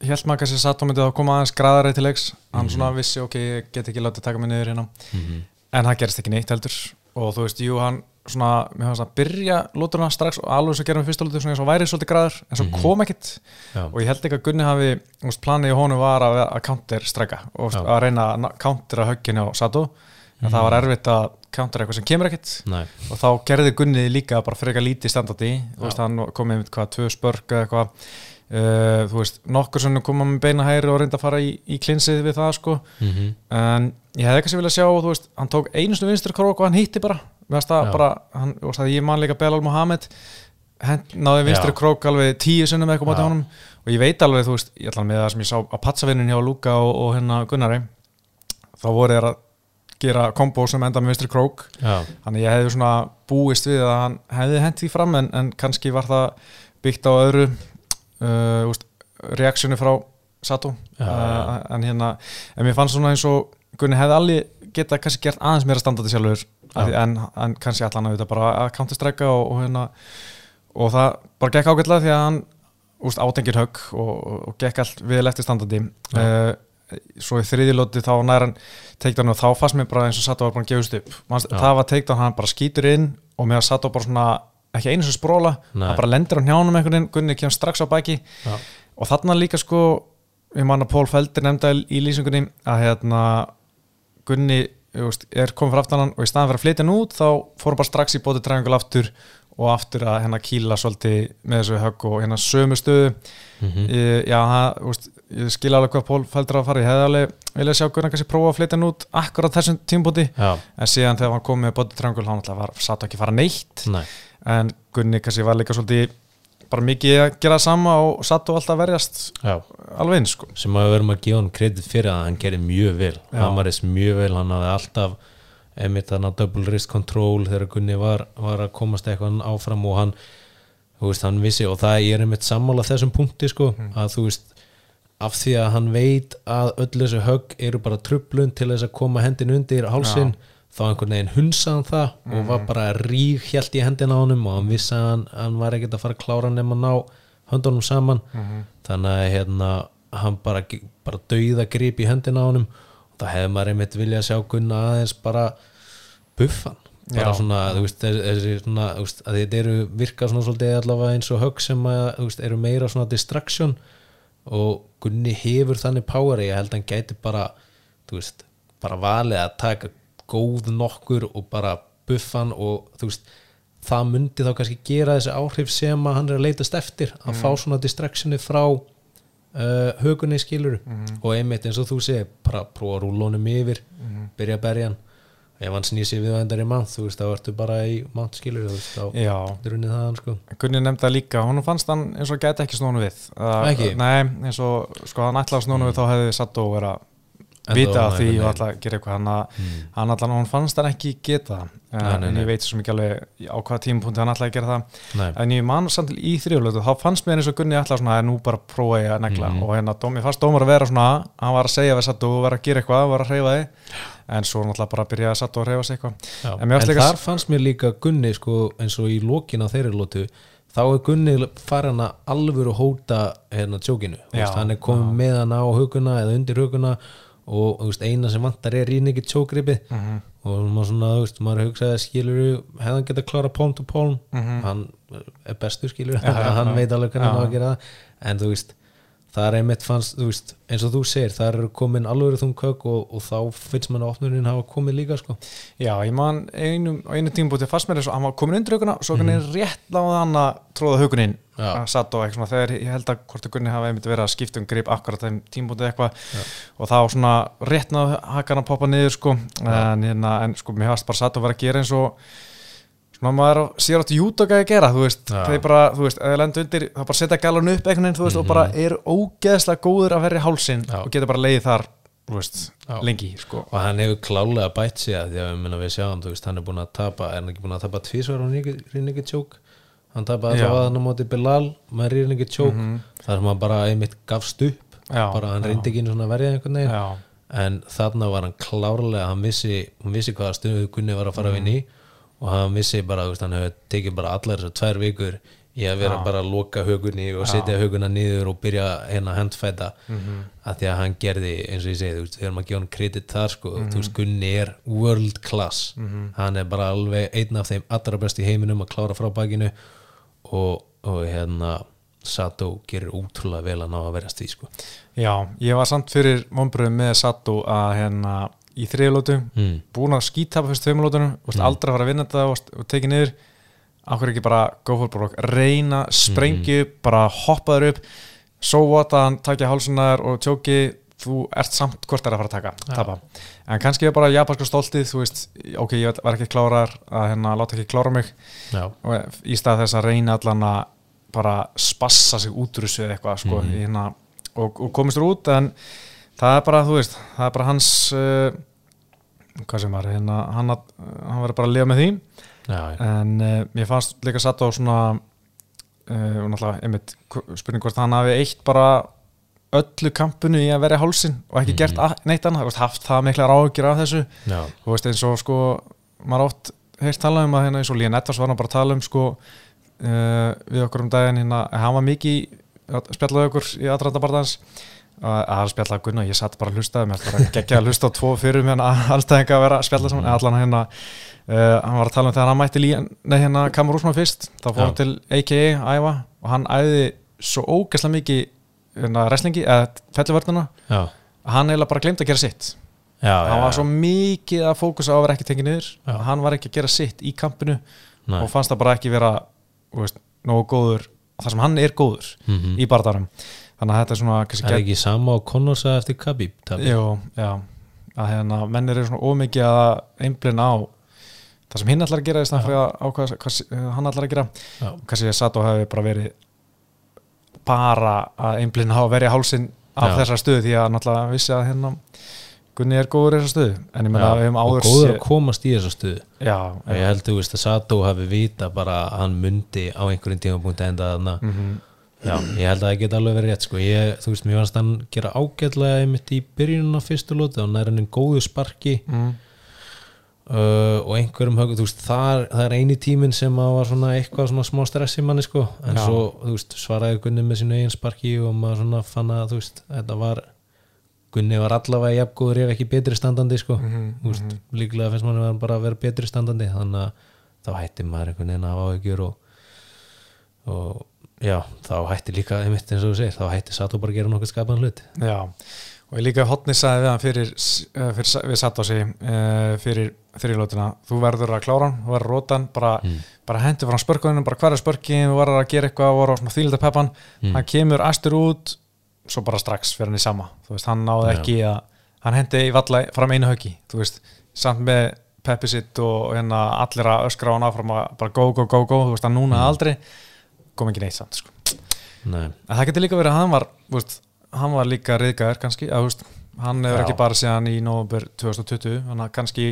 S1: held maður kannski satt á myndið að koma aðeins graðari til leiks. Hann svona vissi, ok, ég get ekki látið taka mig niður hérna.
S2: Mhm.
S1: en það gerist ekki neitt heldur. Og þú veist, jú, hann svona, mér fannst að byrja lóturna strax og alveg svo gerum við fyrsta lótu svona eins og væri svolítið graður en svo kom ekkit.
S2: Já.
S1: og ég held ekki að Gunni hafi veist, planið í honum var að, að counter stræka og
S2: Já.
S1: að reyna að countera högginu á Sato. En það var erfitt að countera eitthvað sem kemur ekkit.
S2: Nei.
S1: og þá gerði Gunni líka bara frekar lítið standardi þú veist, hann kom með hvað, tvö spörk eða eitthvað. Uh, þú veist, nokkur sem koma með beina hæri og reynda að fara í, í klinsið við það sko.
S2: Mhm.
S1: en ég hefði kannski viljað sjá, þú veist, hann tók einu snu vinstri krók og hann hýtti bara Bara, hann, það ég man líka Belal Mohamed náði vinstri krók alveg tíu sinnum eitthvað bátti honum. Og ég veit alveg, þú veist, ég ætla með það sem ég sá á patsavinnin hjá Luka og, og hérna Gunnari. Þá voru þeir að gera kombo sem enda með vinstri krók
S2: Já.
S1: þannig ég hefði svona búist við að hann hefði hent því fram en, en kannski var það byggt á öðru uh, úst, reaksjoni frá Sato.
S2: Já,
S1: uh, en hérna en mér fannst svona eins og Gunni hefði allir geta kannski gert aðeins meira standandi sjálfur en, en kannski allan að þetta bara að counterstræka og, og hérna og það bara gekk ágætlega því að hann úst, átengir högg og, og, gekk allt við eftir standandi uh, svo í þriðilóti þá nær hann teikta hann og þá fannst mér bara eins og Sato var bara að gefast upp.
S2: Já.
S1: það var teikta hann bara skýtur inn og með að Sato bara svona ekki einu sem spróla, hann bara lendir á njánum einhvern veginn, Gunni kemur strax á bæki
S2: Já.
S1: og þarna líka sko ég man að Pól Feldir nefnda í lýsingunni að hérna Gunni er komið fyrir aftan hann og í staðan fyrir að flytja hann út þá fór hann bara strax í bótið triangle aftur og aftur að hérna kýla svolítið með þessu högg og hérna sömu stöðu
S2: Mhm.
S1: ég, já, það, veist, ég skil alveg hvað Pól Feldir að fara, ég hefði alveg viljað sjá Gunni kannski prófa að flytja hann út akkurat þessum tímbóti
S2: Já.
S1: en síðan þegar hann kom með bótið triangle hann alltaf var, satt ekki að fara neitt
S2: Nei.
S1: en Gunni kannski var líka svolítið bara mikið að gera sama og satt og alltaf verjast
S2: Já.
S1: alveg eins sko
S2: sem að við verum að gefa hann kredit fyrir að hann gerði mjög vel
S1: Já.
S2: hann var þess mjög vel, hann hafði alltaf einmitt þannig að double wrist control þegar Gunni var, var að komast eitthvað áfram og hann, veist, hann vissi og það er einmitt sammála þessum punkti sko, að þú veist af því að hann veit að öll þessu högg eru bara trublun til þess að koma hendin undir hálsin þá einhvern veginn hunsaði hann það og var bara ríg hjælt í hendina á honum og hann vissi að hann, hann var ekkert að fara að klára nema að ná höndunum saman. Þannig að hérna hann bara, bara dauða grip í hendina á honum. Og það hefði maður einmitt viljað sjá Gunna aðeins bara buffan bara
S1: Já.
S2: svona, þú veist, þessi, þessi svona, þú veist, að þetta eru virka svona svolítið allavega eins og högg sem að, þú veist, eru meira svona distraction. Og Gunni hefur þannig power ég held að hann gæti bara þú veist, bara valið að taka góð nokkur og bara buffan og þú veist það myndi þá kannski gera þessi áhrif sem að hann er að leitast eftir að fá svona distractioni frá uh, högunni skilur og einmitt eins og þú segir bara prófa að rúla honum yfir byrja að berja hann. Ef hann snýr sér við og endar í mann þú veist þá ertu bara í mann skilur þú veist þá drunnið það hann sko.
S1: Gunni nefndi það líka, hún fannst hann eins og gæti ekki snúnu við. Uh,
S2: Ekki?
S1: Nei, eins og sko hann ætlaði að snúnu við þá hefði satt og vera
S2: En
S1: vita
S2: þá
S1: af því og ætla að gera eitthvað. Hann, mm. hann allan, hún fannst hann ekki geta
S2: nei,
S1: en ég veit svo mikið alveg á hvaða tímapunkti hann ætlaði að gera það.
S2: Nei.
S1: en ég man samt í þrjóðlötu þá fannst mér eins og Gunni ætlaði svona að nú bara prófa ég að negla.
S2: Mhm.
S1: og hérna ég fannst dómar að vera svona hann var að segja við satt og var að gera eitthvað var að hreyfa þig. En svo náttúrulega bara að byrja að satt og hreyfa sig eitthvað.
S2: Já,
S1: En
S2: en,
S1: mér fannst líka-
S2: þar fannst mér líka Gunni sko, eins og í lokin á þeirri þá er Gunni farin að alvöru hóta hérna tjókinu. Hann er komið með hann á huguna eða undir huguna og veist, eina sem vantar er ríningið tjókripi
S1: Mhm.
S2: og maður svona, veist, maður hugsaði skilur hefðan geta klára pón to pón hann er bestur skilur
S1: Mhm. Já,
S2: hann
S1: já.
S2: veit alveg hvernig
S1: Já.
S2: hann á að gera það en þú veist, það er einmitt fannst, þú veist, eins og þú segir, það eru komin alvöru þungkökk og, og þá finnst mann að opnunin hafa komið líka sko.
S1: Já, ég man einum, á einu tímabúti fannst mér þess að hann var komin undir huguna svo mm. rétt láði hann að tróða að satt og eitthvað þegar ég held að hvort Gunni hafa einmitt verið að skipta um grip akkurat þeim tímabúti eitthvað. Og þá svona rétt náðu hakan að poppa niður sko. En, hérna, en sko mér hafst bara satt og vera að gera eins og svona maður sér átt jútoka að gera þú veist,
S2: Já.
S1: þeir bara, þú veist, eða lendu undir þá bara setja galan upp einhvern veginn, þú veist, og bara er ógeðslega góður að verja hálsin
S2: Já.
S1: og geta bara leiðið þar, þú veist,
S2: Já.
S1: lengi sko.
S2: og hann hefur klálega bætt sig að því að við, við sjáum, þú veist, hann er búin að tapa er hann ekki búin að tapa tvísvar á rýningi tjók hann tapaði alltaf að hann á móti Bilal með rýningi tjók þar sem hann bara einmitt gafst upp bara hann reyndi ekki einu svona en þarna var hann klárlega hann vissi, hann vissi hvaða stöðu Gunni var að fara mm. inn í og hann vissi bara, veist, hann hefur tekið bara allar þessar tvær vikur í að vera bara að loka hugunni og setja huguna niður og byrja hérna að handfæta.
S1: Mhm.
S2: að því að hann gerði, eins og ég segi, þú veist, þegar maður gefa hann kredit þar, sko, þú veist, Gunni er world class,
S1: Mhm.
S2: hann er bara alveg einn af þeim allra best í heiminum að klára frá bakinu. Og, og hérna Sato gerir útrúlega vel að ná að verjast því, sko.
S1: Já, ég var samt fyrir vonbröðum með Sato að hérna í þriðlótu,
S2: mm.
S1: búin að skítapa fyrst tveimlótunum, mm. aldrei að fara að vinna þetta og, og tekið niður, áhver ekki bara go for broke, reyna, sprengju bara hoppa þér upp so what að hann takja hálsunar og tjóki þú ert samt hvort er að fara að taka tapa, en kannski er bara japanska stoltið, þú veist, ok, ég var ekki klárar að hérna láta ekki klára mig.
S2: Já,
S1: og í stað þess að reyna allan að bara spassa sig út úr þessu eða eitthvað sko, í hérna, og, og komist úr út en það er bara, þú veist það er bara hans uh, hvað sem var, hérna, hann, hann verður bara að lifa með því.
S2: Já,
S1: en uh, mér fannst líka satt á svona uh, náttúrulega, einmitt spurning hvort hann hafi eitt bara öllu kampunu í að verja hálsin og ekki gert a- neitt annað, haft það mikla ráðgjur af þessu.
S2: Já,
S1: þú veist eins og sko maður oft heilt talað um að hérna eins og Líðan Edvards var hann bara að tala um sko við okkur um daginn hérna hann var mikið að spjallaði okkur í aðrændabarðans að hann spjallaði Gunnar, ég satt bara að hlusta mér bara geggja að hlusta á tvo fyrir mér alltaf að vera að spjalla saman, allan hérna uh, hann var að tala um þegar hann mætti nei hérna Kamur Úsmann fyrst þá fór hann
S2: Já.
S1: til AKA æfa og hann æði svo ógæslega mikið hérna wrestlingi, eða fellivörnuna
S2: já,
S1: hann eiginlega bara glemt að gera sitt
S2: já,
S1: hann var svo mikið að fókusa á að vera ekki tekið niður
S2: Já.
S1: hann var ekki að gera sitt í kampinu
S2: Nei.
S1: og fannst það bara ekki vera veist, nógu góður þar sem hann er góður
S2: Mhm.
S1: í barðarum þannig að þetta er svona kannski
S2: Er ekki sama á Conor sagði eftir Khabib?
S1: Jú, já að hérna, mennir eru svona ómikið að einblina á það sem hinn ætlar að gera í að á hvað, hvað hann ætlar að gera
S2: Já.
S1: kannski ég satt og hefði bara verið bara að einblina á að verja hálsin af
S2: Já.
S1: þessar stöðu því að náttúrulega vissi að hérna Gunni er góður í þessa stöðu en ég meina við hefum áður
S2: góður að komast í þessa stuðu
S1: já,
S2: ég held þú veist að Sato hafi vita bara að hann myndi á einhverjum tímapunkti enda þarna
S1: Mhm.
S2: Já, ég held að það geti alveg verið rétt sko. ég, þú veist, mér fannst hann gera ágætlega einmitt í byrjunum á fyrstu lóti og hann er hann góðu sparki.
S1: Mm,
S2: uh, og einhverjum högum, þú veist, það, það er eini tíminn sem var svona eitthvað svona smá stress í manni sko, en
S1: Já.
S2: svo, þú veist, svaraði Gunni með sínu eigin sparki og maður svona fann að, þú veist, þetta var Gunni var allavega jafngóður ef ekki betri standandi sko,
S1: Mhm,
S2: þú veist, líklega finnst manni bara að vera betri standandi, þannig að þá hætti maður einhvern veginn að já, þá hætti líka, einmitt eins og þú segir, þá hætti Sato bara að gera nokkuð skapaðan hlut.
S1: Já og ég líka hotni sagði við hann fyrir, eh, fyrir við satt á sig uh, fyrir þrjulótina, þú verður að klára hann þú verður að róta hann, bara, bara hendi frá spörkuninu, bara hver er spörkin, þú verður að gera eitthvað voru á svona þýlita peppan, hann kemur astur út, svo bara strax fyrir hann í sama, þú veist, hann náði ekki að hann hendi í valla fram einu höggi þú veist, samt með peppi sitt og hérna allir að öskra á hann áfram að bara go, go, go, go, þú veist, hann núna aldrei kom ekki neitt samt, sko.
S2: Nei,
S1: En það getur líka verið að hann var veist, hann var líka reyðgæður kannski að, veist, hann hefur
S2: Já.
S1: ekki bara síðan í november 2020 hann að kannski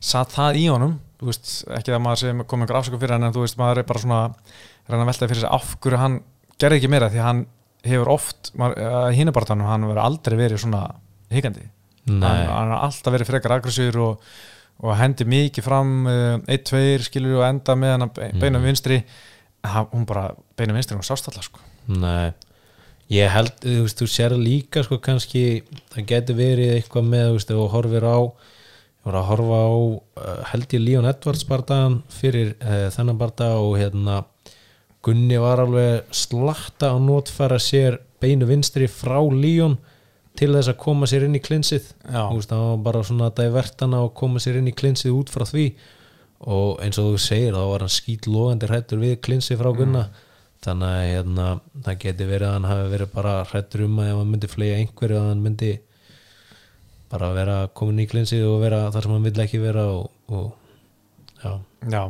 S1: satt það í honum veist, ekki að maður sé komið einhver afsökum fyrir hann en þú veist, maður er bara svona reyna að velta fyrir sig af hverju hann gerði ekki meira því hann hefur oft hinnubartanum, hann verður aldrei verið svona hikandi. Hann, hann har alltaf verið frekar aggressíður og, og hendi mikið fram uh, 1-2 skilur og enda með hann beinum vinstri. hann, hún bara beinum vinstri og sást alltaf sko.
S2: Nei, ég held, þú veist, þú sér líka sko kannski, það getur verið eitthvað með, þú veist, þú horfir á ég voru að horfa á uh, held ég Leon Edwards bardagan fyrir uh, þennan bardaga og hérna Gunni var alveg slatta að notfæra sér beinu vinstri frá Leon til þess að koma sér inn í klinsið. Þú veist, það var bara svona að divertana og koma sér inn í klinsið út frá því og eins og þú segir þá var hann skýt logandi hrættur við klinsið frá Gunna. Þannig að hérna, það geti verið að hann hafi verið bara hrættur um að ef hann myndi flega einhverju að hann myndi bara vera komin í klinsið og vera þar sem hann vill ekki vera og, og já,
S1: Já,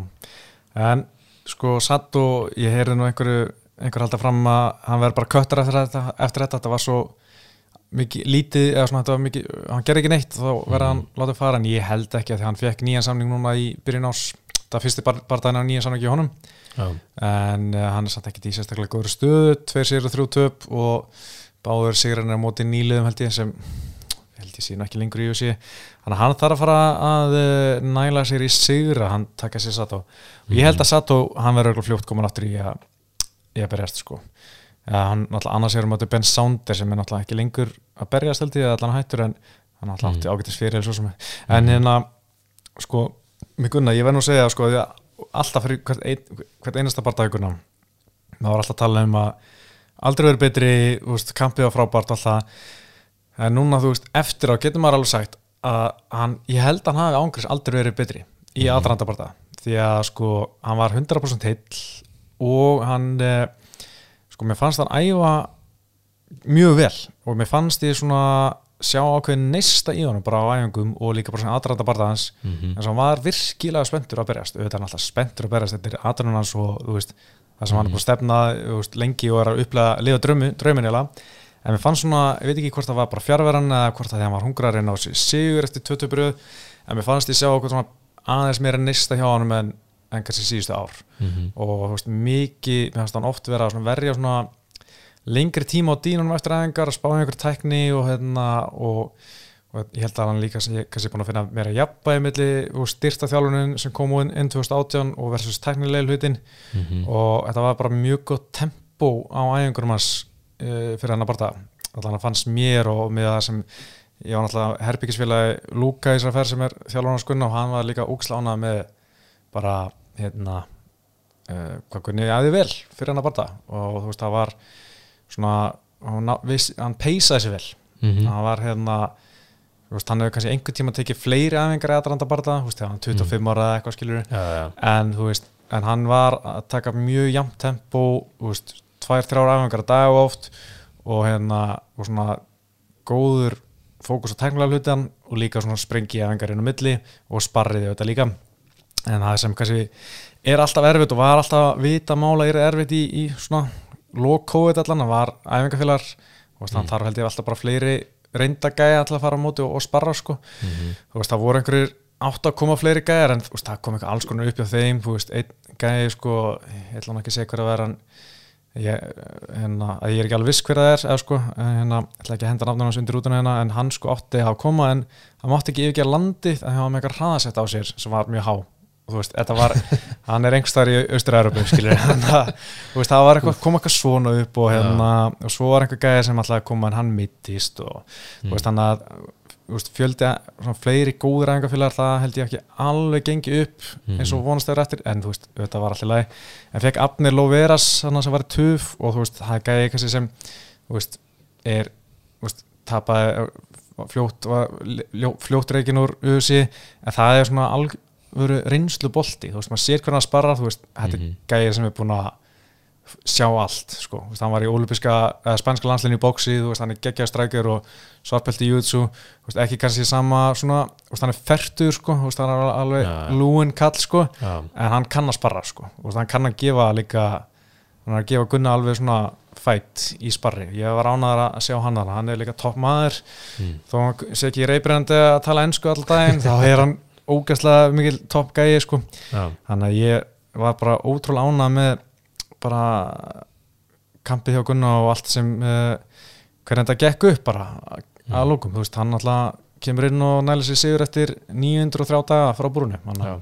S1: en sko satt og ég heyrði nú einhverju einhver halda fram að hann verður bara köttur eftir þetta, eftir þetta, þetta var svo mikið lítið, eða svona þetta var mikið hann gerði ekki neitt, þá verður hann látið fara en ég held ekki að því hann fekk nýjan samning núna í byrjun ás, það fyrsti bar, bardaginn á nýjan samning í honum,
S2: já,
S1: en uh, hann er samt ekki í sérstaklega góður stöðu, tveir sigur og þrjú töp og báður sigurinn er á móti nýliðum held ég sem held ég nú ekki lengur í þannig að hann þarf að fara að uh, næla sér í sigra, hann taka sér Sato. Og ég held að Sato, hann verður fljótt komin aftur í að, í að berjast sko ja, hann náttúrulega annars er um að Ben Sounder sem er náttúrulega ekki lengur að berjast held ég allan hættur en hann náttúrulega átti ágætis fyrir svo sem er. en hérna sko, mig gunna, ég verð nú að segja sko, alltaf fyrir hvert, ein, hvert einasta barndagurna það var alltaf að tala um að aldrei verið betri, veist, kampið var frábært alltaf, en núna þú veist eftir á getur maður alveg sagt að hann, ég held að hann hafi ángriðs aldrei verið betri í mm. aðranda barða því að sko, hann var 100% heill og hann eh, sko, mér fannst hann æfa mjög vel og mér fannst ég svona sjá ákveðin neista í honum bara á æfingum og líka bara svona aðranda barðans
S2: Mhm.
S1: en svo hann var virkilega spenntur að berjast auðvitað hann alltaf spenntur að berjast þetta er aðrunum hans og þú veist, það sem hann er búin að stefna þú veist, lengi og er að upplega liða eða en mér fannst svona, ég veit ekki hvort það var bara fjárveran eða hvort það hann var hungrarinn á sig sigur eftir tötubröð en mér fannst ég sjá okkur svona aðeins meira neista hjá honum en, en kannski síðustu ár
S2: Mhm.
S1: og þú veist, mikið, mér fannst hann oft vera að verja svona lengri tíma á dýnunum eftir aðengar að spá í einhver tækni og hérna og, og ég held að hann líka kannski búin að finna meira jafnbæði milli og styrta þjálfunin sem kom inn, inn 2018 og versus tæknileg hlutin
S2: Mhm.
S1: og þetta var bara mjög gott tempo á æfingurum hans uh, fyrir hann að barða þannig að fannst mér og með það sem ég var náttúrulega herbyggisfélagi Lúka í þessar ferð sem er þjálfur hans Gunna og hann var líka úkslána með bara hérna uh, hvað Gunni aðið vel fyrir hann að barða og þú veist það var svona hann, hann peysaði sér vel.
S2: Mhm.
S1: hann var hérna veist, hann hefur kannski einhvern tíma tekið fleiri æfingar eða aðranda barða, þú veist, hann er 25 ára eða eitthvað skilur
S2: já, já,
S1: en þú veist, en hann var að taka mjög jafn tempo þú veist, tvær, þrjár æfingar að dag oft og hérna og svona góður fókus á teknilega hlutan og líka svona sprengi æfingar inn á milli og sparriði þetta líka en það sem kannski er alltaf erfitt og var alltaf að vita mála er erfitt í, í svona low-covid allan, það var æfingafélagar og veist, hann þarf held ég alltaf bara fleiri reynda gæja alltaf að fara á móti og, og sparra sko.
S2: Mhm.
S1: þú veist, það voru einhverjir átt að koma fleiri gæjar en veist, það kom eitthvað alls konar upp hjá þeim þú veist, einn gæji sko ég ætla hann ekki að segja hver að vera hann ég, hérna, að ég er ekki alveg viss hver það er eða sko, hérna, ég ætla ekki að henda nafnum hans undir rútuna hérna, en hann sko átti að koma en hann mátti ekki yfirgeða landið að hann var með eitthvað hraðasett á sér sem var mjög há og þú veist, þetta var, hann er einhverstaðar í Austur-Európa, skilur þannig að, þú veist, það var eitthvað, kom eitthvað svona upp og hérna, og svo var einhver gæði sem alltaf að koma en hann mittist og þú veist, þannig að þú veist, fjöldi, svona fleiri góður æfingafélagar, það held ég ekki alveg gengi upp eins og vonast þeir eftir en þú veist, þetta var alltaf læg en fekk Abner Loveras, þannig sem var tuf og þú veist, það gæði eitthvað sem þú veist, er þú veist, tapaði fljótt, fljótt er alvöru reynslu bolti, þú veist, maður sér hvernig að sparra, þú veist, þetta er
S2: Mhm.
S1: gæði sem er búin að sjá allt, sko, þú veist, hann var í olympiska, eða spænska landslinni í bóksi, þú veist, hann er geggjaði strækjur og svartbelti í jutsu, þú veist, ekki kannski sama svona, þú veist, hann er fertur, sko, þú veist, hann er alveg
S2: Já, já.
S1: lúin kall, sko,
S2: Já,
S1: en hann kann að sparra, sko, þú veist, hann kann að gefa líka, hann er að gefa Gunna alveg svona fætt í sparri, ég var ánæður að sjá hann hann er líka topp maður,
S2: Mm.
S1: þó hann sé ekki reybreyndi að tala ennsku all daginn, þá er hann ógæslega mikil topp gæi, sko, þannig að ég var bara ótrúlega ánað með bara kampið hjá Gunna og allt sem uh, hvernig þetta gekk upp bara að lókum, þú veist, hann alltaf kemur inn og næli sér sigur eftir 903 daga frá búrunu
S2: já.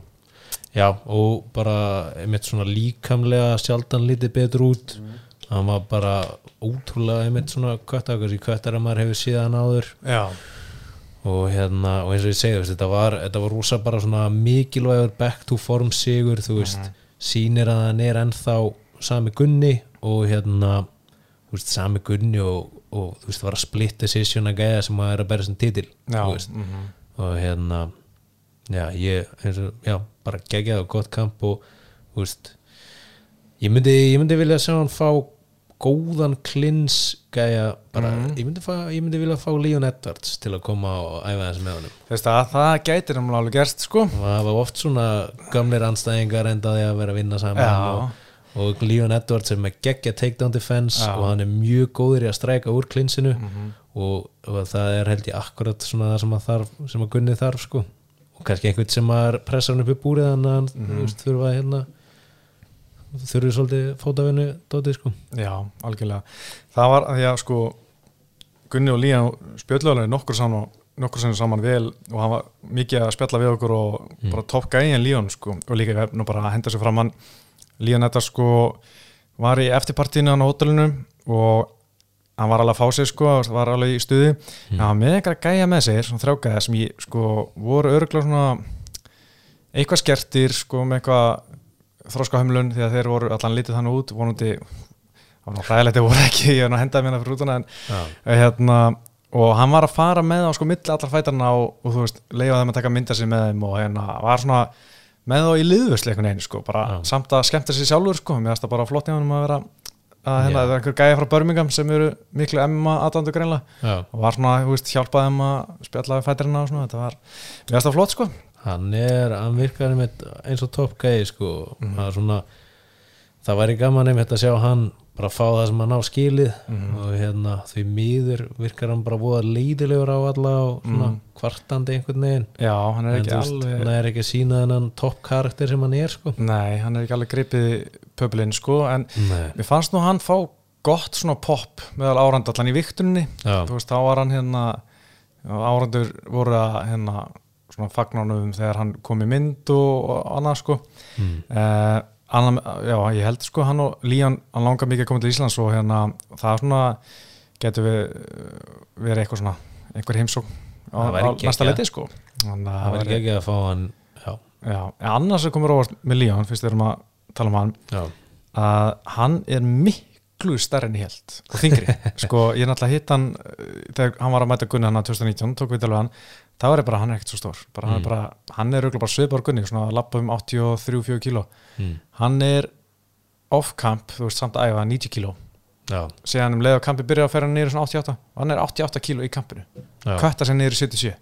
S2: Já, og bara einmitt svona líkamlega sjaldan lítið betur út. Hann var bara ótrúlega einmitt svona köttakars í köttar að maður hefur síðan áður.
S1: Já,
S2: og hérna, og eins og ég segi þetta var, þetta var rosa bara svona mikilvægur back to form sigur, þú veist sýnir að hann er ennþá sami gunni og hérna þú veist, sami gunni og, og þú veist, var að split decision að gæða sem að er að bæra sem titil
S1: já,
S2: veist,
S1: mhm.
S2: og hérna já, ég, eins og, já, bara geggjað og gott kamp og, þú veist ég myndi, ég myndi vilja sjá hann fá góðan klins gæja, bara, ég, myndi fá, ég myndi vilja fá Leon Edwards til að koma og æfa þessi með honum.
S1: Veist að það gætir hann alveg gerst sko.
S2: Það var oft svona gamlir anstæðingar endaði að vera að vinna saman og, og Leon Edwards er með geggja takedown defense
S1: Já.
S2: og hann er mjög góður í að stræka úr klinsinu
S1: Mhm.
S2: og, og það er held ég akkurat svona það sem að, þarf, sem að gunni þarf sko. Og kannski einhvern sem að pressa hann upp í búrið þannig að hann veist, þurfa hérna þurfi svolítið fótavinnu dótið sko.
S1: Já, algjörlega. Það var að því að sko Gunni og Líðan spjöldlega nokkur saman nokkur saman vel og hann var mikið að spjalla við okkur og bara topp gæi en Líðan sko og líka nú bara að henda sér fram hann. Líðan þetta sko var í eftirpartínu hann á hótelinu og hann var alveg að fá sig sko það var alveg í stuði. En hann var með einhverja gæja með sér svona þrjágæða sem ég sko voru örgulega svona eitthvað skertir sko með eitthvað þróskahömlun því að þeir voru allan lítið þannig út vonandi það var nú hræðilegt þeir voru ekki ég er nú að henda mér það fyrir útuna en
S2: Já.
S1: hérna, og hann var að fara með á sko milli allar fætarna og, og þú veist, leifa þeim að taka mynda sér með þeim og hérna var svona með þá í liðvörslu einhvern veginn sko, bara
S2: Já.
S1: samt að skemmta sér sjálfur sko, mér finnst það bara flott í honum að vera að hérna, það er einhver gæja frá Birmingham sem eru miklu emma aðdandu greinlega og var svona, þú veist, hjálpaði þeim að spjalla við fætarina og svona, þetta var mér finnst það flott sko
S2: hann er, hann virkar eins og topp gæði sko
S1: Mhm.
S2: það er svona það væri gaman einmitt að sjá hann bara fá það sem hann á skilið
S1: Mhm.
S2: og hérna því miður virkar hann bara voða leiðilegur á alla og svona kvartandi einhvern veginn
S1: já, hann er
S2: En
S1: ekki
S2: veist,
S1: alveg
S2: hann er ekki að sína þennan topp karakter sem hann er sko
S1: nei, hann er ekki alveg gripið pöblin sko, en
S2: Nei.
S1: mér fannst nú hann fá gott svona pop meðal árand allan í viktunni
S2: Já.
S1: þú veist, þá var hann hérna árandur voru að hérna svona fagnánum þegar hann kom í mynd og, og annað sko.
S2: Mm.
S1: eh, annan, já, ég held sko hann og Líán, hann langar mikið að koma til Íslands og hérna, það er svona getur við eh, verið eitthvað svona einhver heimsókn á, á næsta leiti sko. Þannig að
S2: það væri ekki að fá hann já,
S1: já, annars sem komur óvart með Líán fyrst við erum að tala um hann að hann er miklu stærri en ég held og þingri sko ég náttúrulega hitt hann uh, þegar hann var að mæta Gunni hann 2019 tók við alveg hann var ég bara hann er ekkert svo stór bara, er
S2: Mm.
S1: bara, hann er auðvitað bara svipar Gunni svona að lappa um 83-4 kíló
S2: mm.
S1: hann er off-camp þú veist samt að æfa 90 kíló síðan um leið og kampi byrjar að ferja í svona 88 og hann er 88 kíló í kampinu
S2: já.
S1: kvætta sér í 77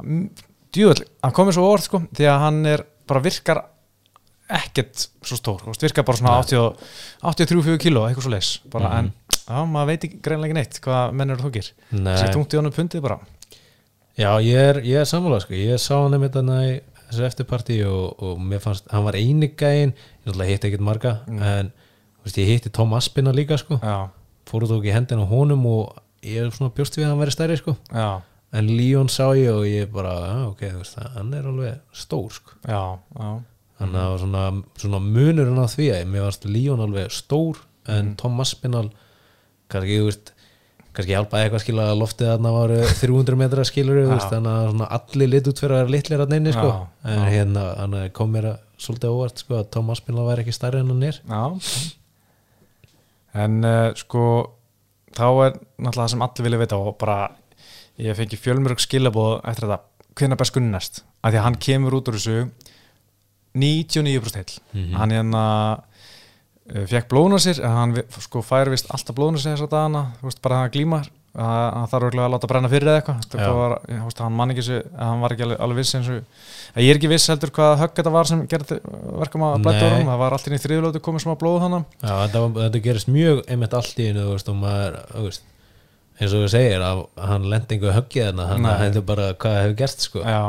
S1: Hann- djúvöld, hann komið svo orð sko því að hann er bara virkar ekkert svo stór, veist, virkar bara svona 80 83-4 kíló, eitthvað svo leis bara,
S2: Mhm.
S1: en Já, maður veit ekki greinlega neitt hvað menn eru þókir. Sér tungt í honum pundið bara
S2: Já, ég er, ég er sammála sko. ég sá hann einmitt hann í þessu eftirparti og, og mér fannst, hann var eini gæinn ég náttúrulega hitti ekkert marga en þú veist, ég hitti Tom Aspina líka sko.
S1: Já,
S2: fóru tók í hendina á honum og ég er svona bjóst við að hann væri stærri sko. en Leon sá ég og ég bara ok, þú veist, hann er alveg stór sko.
S1: já, já
S2: þannig að það var svona, svona munurinn á því að mér varst Leon alveg stór en Tom Aspinall kannski, þú veist kannski hjálpaði eitthvað skilur að loftið þarna var 300 metra skilur þannig að allir lit út fyrir að vera litlir að neini sko. En
S1: já.
S2: hérna hann kom mér að svolítið óvart sko, að Tom Aspinall væri ekki stærri en hann er
S1: En uh, sko þá er náttúrulega það sem allir vilja vita og bara ég fengi fjölmörg skilabóð eftir þetta hvenær best gunnast af því að hann kemur út úr þessu 99% heil
S2: Mhm.
S1: hann hérna uh, fekk blóðuna sér hann sko fær vist alltaf blóðuna sér þess að dagana þú veist bara hann glímar hann þarf örugglega að láta brenna fyrir eða eitthvað hann man ekki þessu hann var ekki alveg, alveg viss eins og að ég er ekki viss heldur hvað högg þetta var sem gerði verkum að orðum það var alltaf í þriðulötu komið smá blóð þannig
S2: Já, þetta, þetta gerist mjög einmitt allt í einu þú veist, og maður, þú veist eins og þú segir að hann lendi einhver höggið hann
S1: Nei.
S2: hefði bara hvað hefur gerst sko.
S1: Já,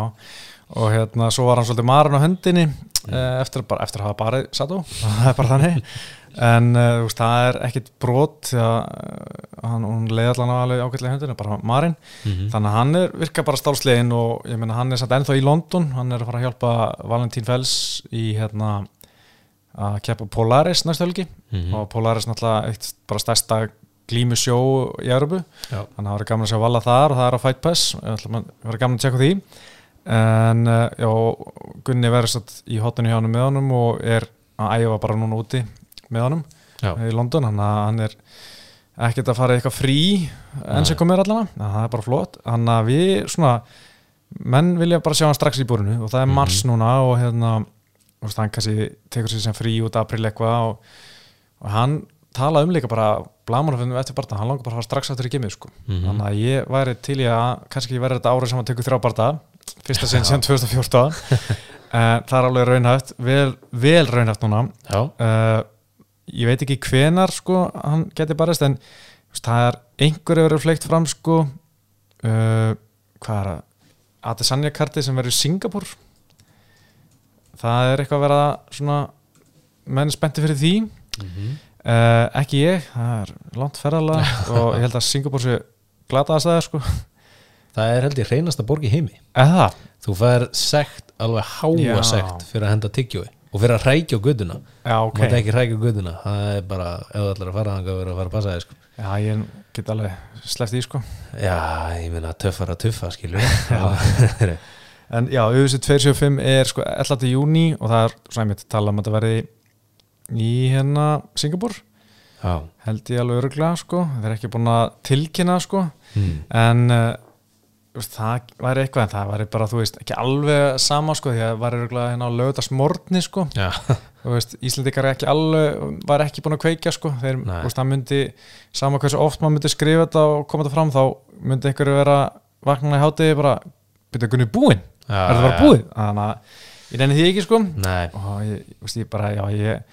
S1: og hérna svo var hann svolítið marinn á höndinni mm. eftir, bara, eftir að hafa barið Sato, það er bara þannig. En uh, veist, það er ekkit brot því að uh, hann, leiði allan alveg ágætlega höndinu, bara marinn.
S2: Mhm.
S1: þannig að hann er, virkar bara stálslegin og ég meina hann er samt ennþá í London. Hann er að fara að hjálpa Valentín Fells í hérna að keppa Polaris næstu helgi.
S2: Mhm.
S1: og Polaris náttúrulega eitt bara stærsta glímu sjó í Európu þannig að það verður gaman að sjá Valla þar og það er á Fight Pass. Verður gaman að tjekka á því en uh, já, Gunni verður satt í hotinu hjá hann með honum og er að æfa bara núna úti með honum
S2: Já.
S1: í London, að hann er ekkert að fara eitthvað frí enn sem komir allan, það er bara flott þannig að við svona menn vilja bara sjá hann strax í búrinu og það er mars núna og hérna veist, hann kannski tekur sér sem frí út april eitthvað og, og hann talaði um líka bara blamanafinu eftir barða, hann langar bara að fara strax aftur í gemið sko.
S2: Mhm.
S1: þannig að ég væri til í að kannski verði þetta árið sem hann tekur þrjá barða fyrsta sinn sem 2014 en það er alveg raunhæft vel, vel raunhæft núna. Uh, ég veit ekki hvenar sko hann geti barist en veist, það er einhverju verið fleikt fram sko. Uh, hvað er það? Adesanya karti sem verður í Singapur það er eitthvað að vera svona menn spennti fyrir því.
S2: Mhm.
S1: uh, ekki ég, það er langt ferðalega og ég held að Singapur sé glataðast það sko
S2: það er held ég reynasta borg í heimi.
S1: Það,
S2: þú fær sekt, alveg háa sekt fyrir að henda tyggjói og fyrir að hrækja á
S1: já
S2: ok.
S1: Ok
S2: mátt ekki hrækja á guttuna, það er bara ef þú ætlar að fara þangað verður að fara að passa þig sko.
S1: já ég get alveg sleppt því sko.
S2: Já, ég meina töffar að tuffa skilur já,
S1: En já, UFC 275 er sko 11. júni og það er einmitt tala um að þetta verði í hérna Singapur held ég alveg öruglega sko. Það er ekki búin að tilkynna sko.
S2: Mm.
S1: en uh, veist, það væri eitthvað en það væri bara þú veist ekki alveg sama sko því að það væri öruglega hérna á lögðasmortni sko. Þú veist Íslandikar er ekki alveg var ekki búin að kveikja sko. Þeir, þú veist, það myndi sama hversu oft maður myndi skrifa þetta og koma þetta fram þá myndi einhverju vera vakna í hátegi bara byrja gunni búinn?
S2: Já,
S1: er það bara
S2: já.
S1: búið? Þannig að ég reyni því ekki sko.
S2: Nei,
S1: og ég, veist, ég bara, já ég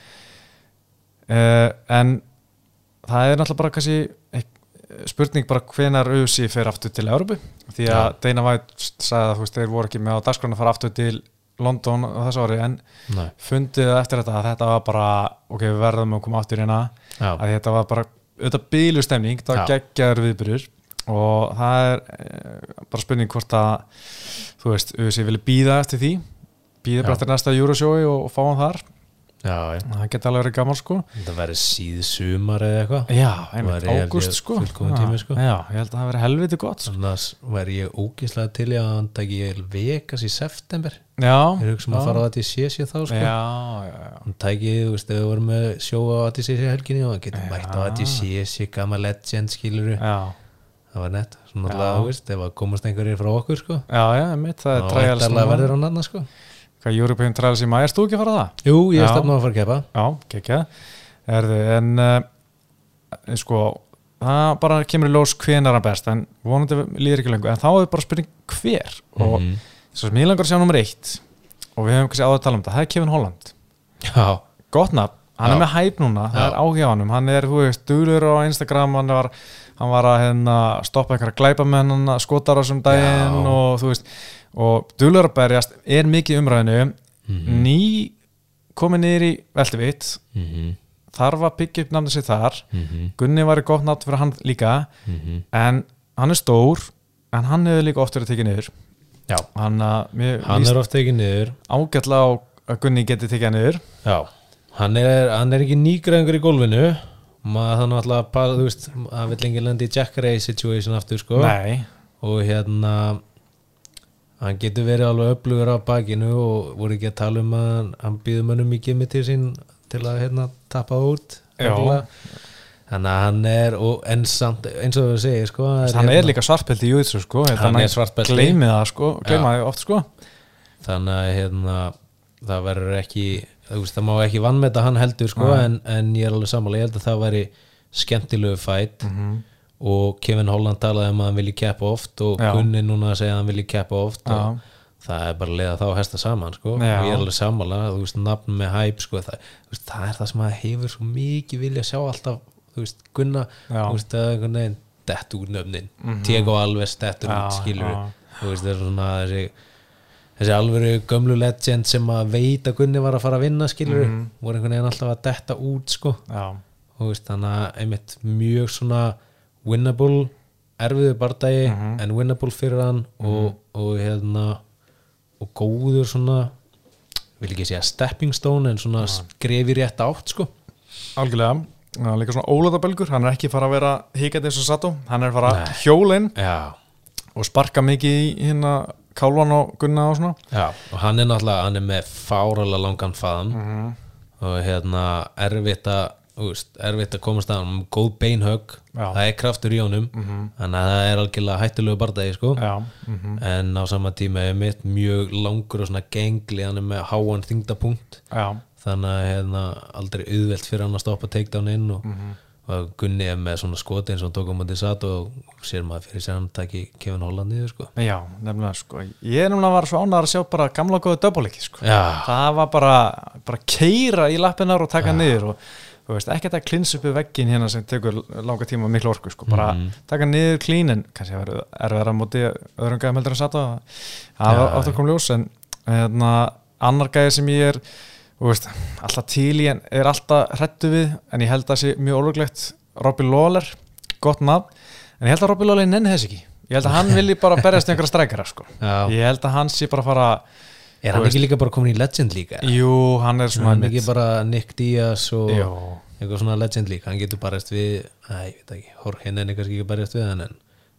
S1: uh, en það er náttúrulega bara kannski spurning bara hvenar auðsi fer aftur til Európu því að
S2: Já.
S1: Dana White sagði að þú veist, þeir voru ekki með á dagskrána að fara aftur til London þessu ári en
S2: nei.
S1: fundið eftir þetta að þetta var bara ok, við verðum að koma aftur hérna
S2: Já.
S1: að þetta var bara, auðvitað bílu stemning það
S2: Já.
S1: var geggjaður viðbyrjur og það er e, bara spurning hvort að þú veist, auðvitað vilja býða eftir því býða bara eftir næsta Euroshowi og, og fá hann þar
S2: já,
S1: það geti alveg verið gaman sko.
S2: Þetta verður síð sumar eða eitthvað.
S1: Já, einmitt, ágúst sko.
S2: sko.
S1: já, ég held að það verið helviti gott sko.
S2: annars væri ég ógíslega til í að hann taki Vegas í september.
S1: Já,
S2: ég hugsa um að fara á þetta í CC þá sko.
S1: já, já, já,
S2: hann tæki, þú veist, ef við vorum með sjó á ATCC helginni og hann getur mætt á ATCC, gamma legend skilur
S1: já,
S2: það var nett, svona alltaf, þú veist, ef að komast einhverjir frá okkur sko,
S1: já, já, einmitt, það er
S2: þá
S1: trials
S2: væntanlega
S1: núna.
S2: verður hann annað sko
S1: hvað European Trials í maður, erst þú ekki að fara á það?
S2: jú, ég er stefnum að fara að kepa
S1: Já, gekkja Erðu, en uh, sko, það bara kemur í ljós hvenar hann best, en vonandi líður ekki lengur, en þá er bara spurning hver og
S2: Mhm.
S1: svo sem ég langar að sjá nummer eitt og við höfum kannski áður að tala um þetta, það er Kevin Holland
S2: já,
S1: gott nafn, hann
S2: Já.
S1: er með hæp núna, það
S2: Já.
S1: er áhjá hann er, þú veist, duglur á Instagram hann var, hann var að hérna, stoppa einhverja hann skotar á þessum daginn
S2: Já.
S1: og þú veist og duglur að berjast er mikið umræðinu
S2: Mhm.
S1: ný komið niður í veldivitt
S2: Mhm.
S1: þarf að byggja upp namnið sér þar.
S2: Mhm.
S1: Gunni var í gott nátt fyrir hann líka.
S2: Mhm.
S1: en hann er stór en hann hefur líka oft verið tekið niður.
S2: Já,
S1: hann, að, mér
S2: hann er oft ekki niður.
S1: ágætlega á að Gunni geti tekið niður.
S2: Já, hann er, hann er ekki nýgræðingur í gólfinu. Maður þannig alltaf að þú veist, hann vill lengi lendi í Jack Ray situation aftur sko.
S1: Nei,
S2: og hérna hann getur verið alveg öflugur á bakinu og voru ekki að tala um að hann, býður mönnum í gimmi til sín til að hérna tappa út þannig að hann er og, en samt, eins og við segir sko
S1: hann er líka svartpelt í júðsu sko
S2: Hann er.
S1: Gleimið það sko, oft sko.
S2: Þannig að hérna, það verður ekki það má ekki vannmeta hann heldur sko, en, en ég er alveg sammála, ég held að það væri skemmtilegu fætt
S1: Mhm.
S2: Og Kevin Holland talaði um að hann vilji keppa oft og
S1: Já.
S2: Gunni núna að segja að hann vilji keppa oft og það er bara að leiða þá að hesta saman sko. og ég er alveg sammála, þú veist, nafn með hæp sko, það, veist, það er það sem að hefur svo mikið vilja sjá alltaf þú veist, Gunna,
S1: Já.
S2: þú veist, að einhvern veginn dett úr nöfnin, Diego Alves dettur
S1: Já,
S2: út, skilur
S1: já.
S2: þú veist, það er svona þessi þessi alvöru gömlu legend sem að veit að Gunni var að fara að vinna skilur
S1: Mhm.
S2: voru einhvern veginn alltaf að detta út sko veist, þannig að einmitt mjög svona winnable erfiðu bardagi
S1: Mhm.
S2: en winnable fyrir hann og, og hérna og góður svona vil ekki segja stepping stone en svona skrefi rétt átt sko.
S1: Algjörlega. Já, líka svona ólátabelgur, hann er ekki fara að vera híkandi eins og Sato, hann er fara
S2: Nei.
S1: hjólinn
S2: já,
S1: og sparka mikið í hérna kálvan og gunna og svona.
S2: Já, og hann er náttúrulega hann er með fáralega langan faðm.
S1: Mhm.
S2: og hérna erfitt að veist, erfitt að komast að hann góð beinhögg,
S1: Já.
S2: það er kraftur í honum.
S1: Mhm.
S2: þannig að það er algjörlega hættulegu bardagi sko.
S1: Já, mhm,
S2: en á sama tíma er mitt mjög langur og svona gengli. Hann er með háan þingdapunkt þannig að hérna, aldrei auðvelt fyrir hann að stoppa takedown inn og,
S1: Mhm.
S2: og Gunni er með svona skoti eins og hann tók á mútið satt og sér maður fyrir sér hann taki Kevin Holland niður sko.
S1: Já, nefnilega sko. Ég nefnilega var svo ánægður að sjá bara gamla góðu döbbaliki sko.
S2: Já,
S1: það var bara, bara keira í lappinar og taka niður og þú veist, ekki þetta klins upp við veggin hérna sem tekur langa tíma og miklu orku sko, bara
S2: Mhm.
S1: taka niður klínin. Kannski að vera erfiðar að móti öðrum gæðum heldur en satt það
S2: Já.
S1: átt að koma ljós en hérna, annar gæði sem ég er veist, alltaf til í en er alltaf hrættu við, en ég held að sé mjög ólöglegt, Robby Lawler. Gott nafn, en ég held að Robby Lawler nenni þess ekki, ég held að hann vilji bara berjast einhverja strækjara sko,
S2: já.
S1: ég held að hann sé bara að fara
S2: er hann
S1: þú
S2: ekki líka bara komin í legend líka
S1: jú, hann er svona
S2: hann er ekki bara Nick Diaz og
S1: Jú.
S2: eitthvað svona legend líka hann getur barist við, æ, ég veit ekki Jorge nenni kannski ekki barist við hann en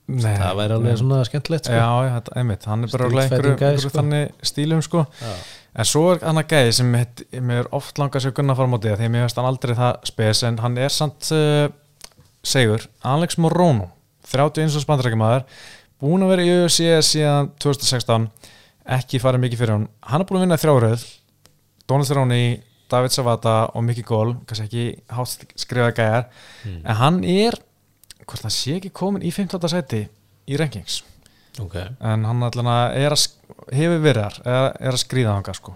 S1: Nei,
S2: það væri alveg svona skemmtilegt sko.
S1: Já, þetta, einmitt, hann er bara einhverju,
S2: sko.
S1: þannig stílum sko.
S2: Já.
S1: en svo er hann að gæði sem heit, mér oft langað sér gunna fara á móti því að mér veist hann aldrei það spes en hann er samt uh, segur, Alex Morono 31 og spandrækjumæður búin að vera í UFC síðan 2016 ekki farið mikið fyrir hann. Hann er búin að vinna þrjáröð Donald Cerrone, David Savata og Mickey Gól, kannski ekki hátt skrifaði gæjar,
S2: Mm.
S1: en hann er hvort það sé ekki komin í 15. sæti í rankings.
S2: Ok,
S1: en hann að er að hefur verið þar, er, er að skrýða þangað sko.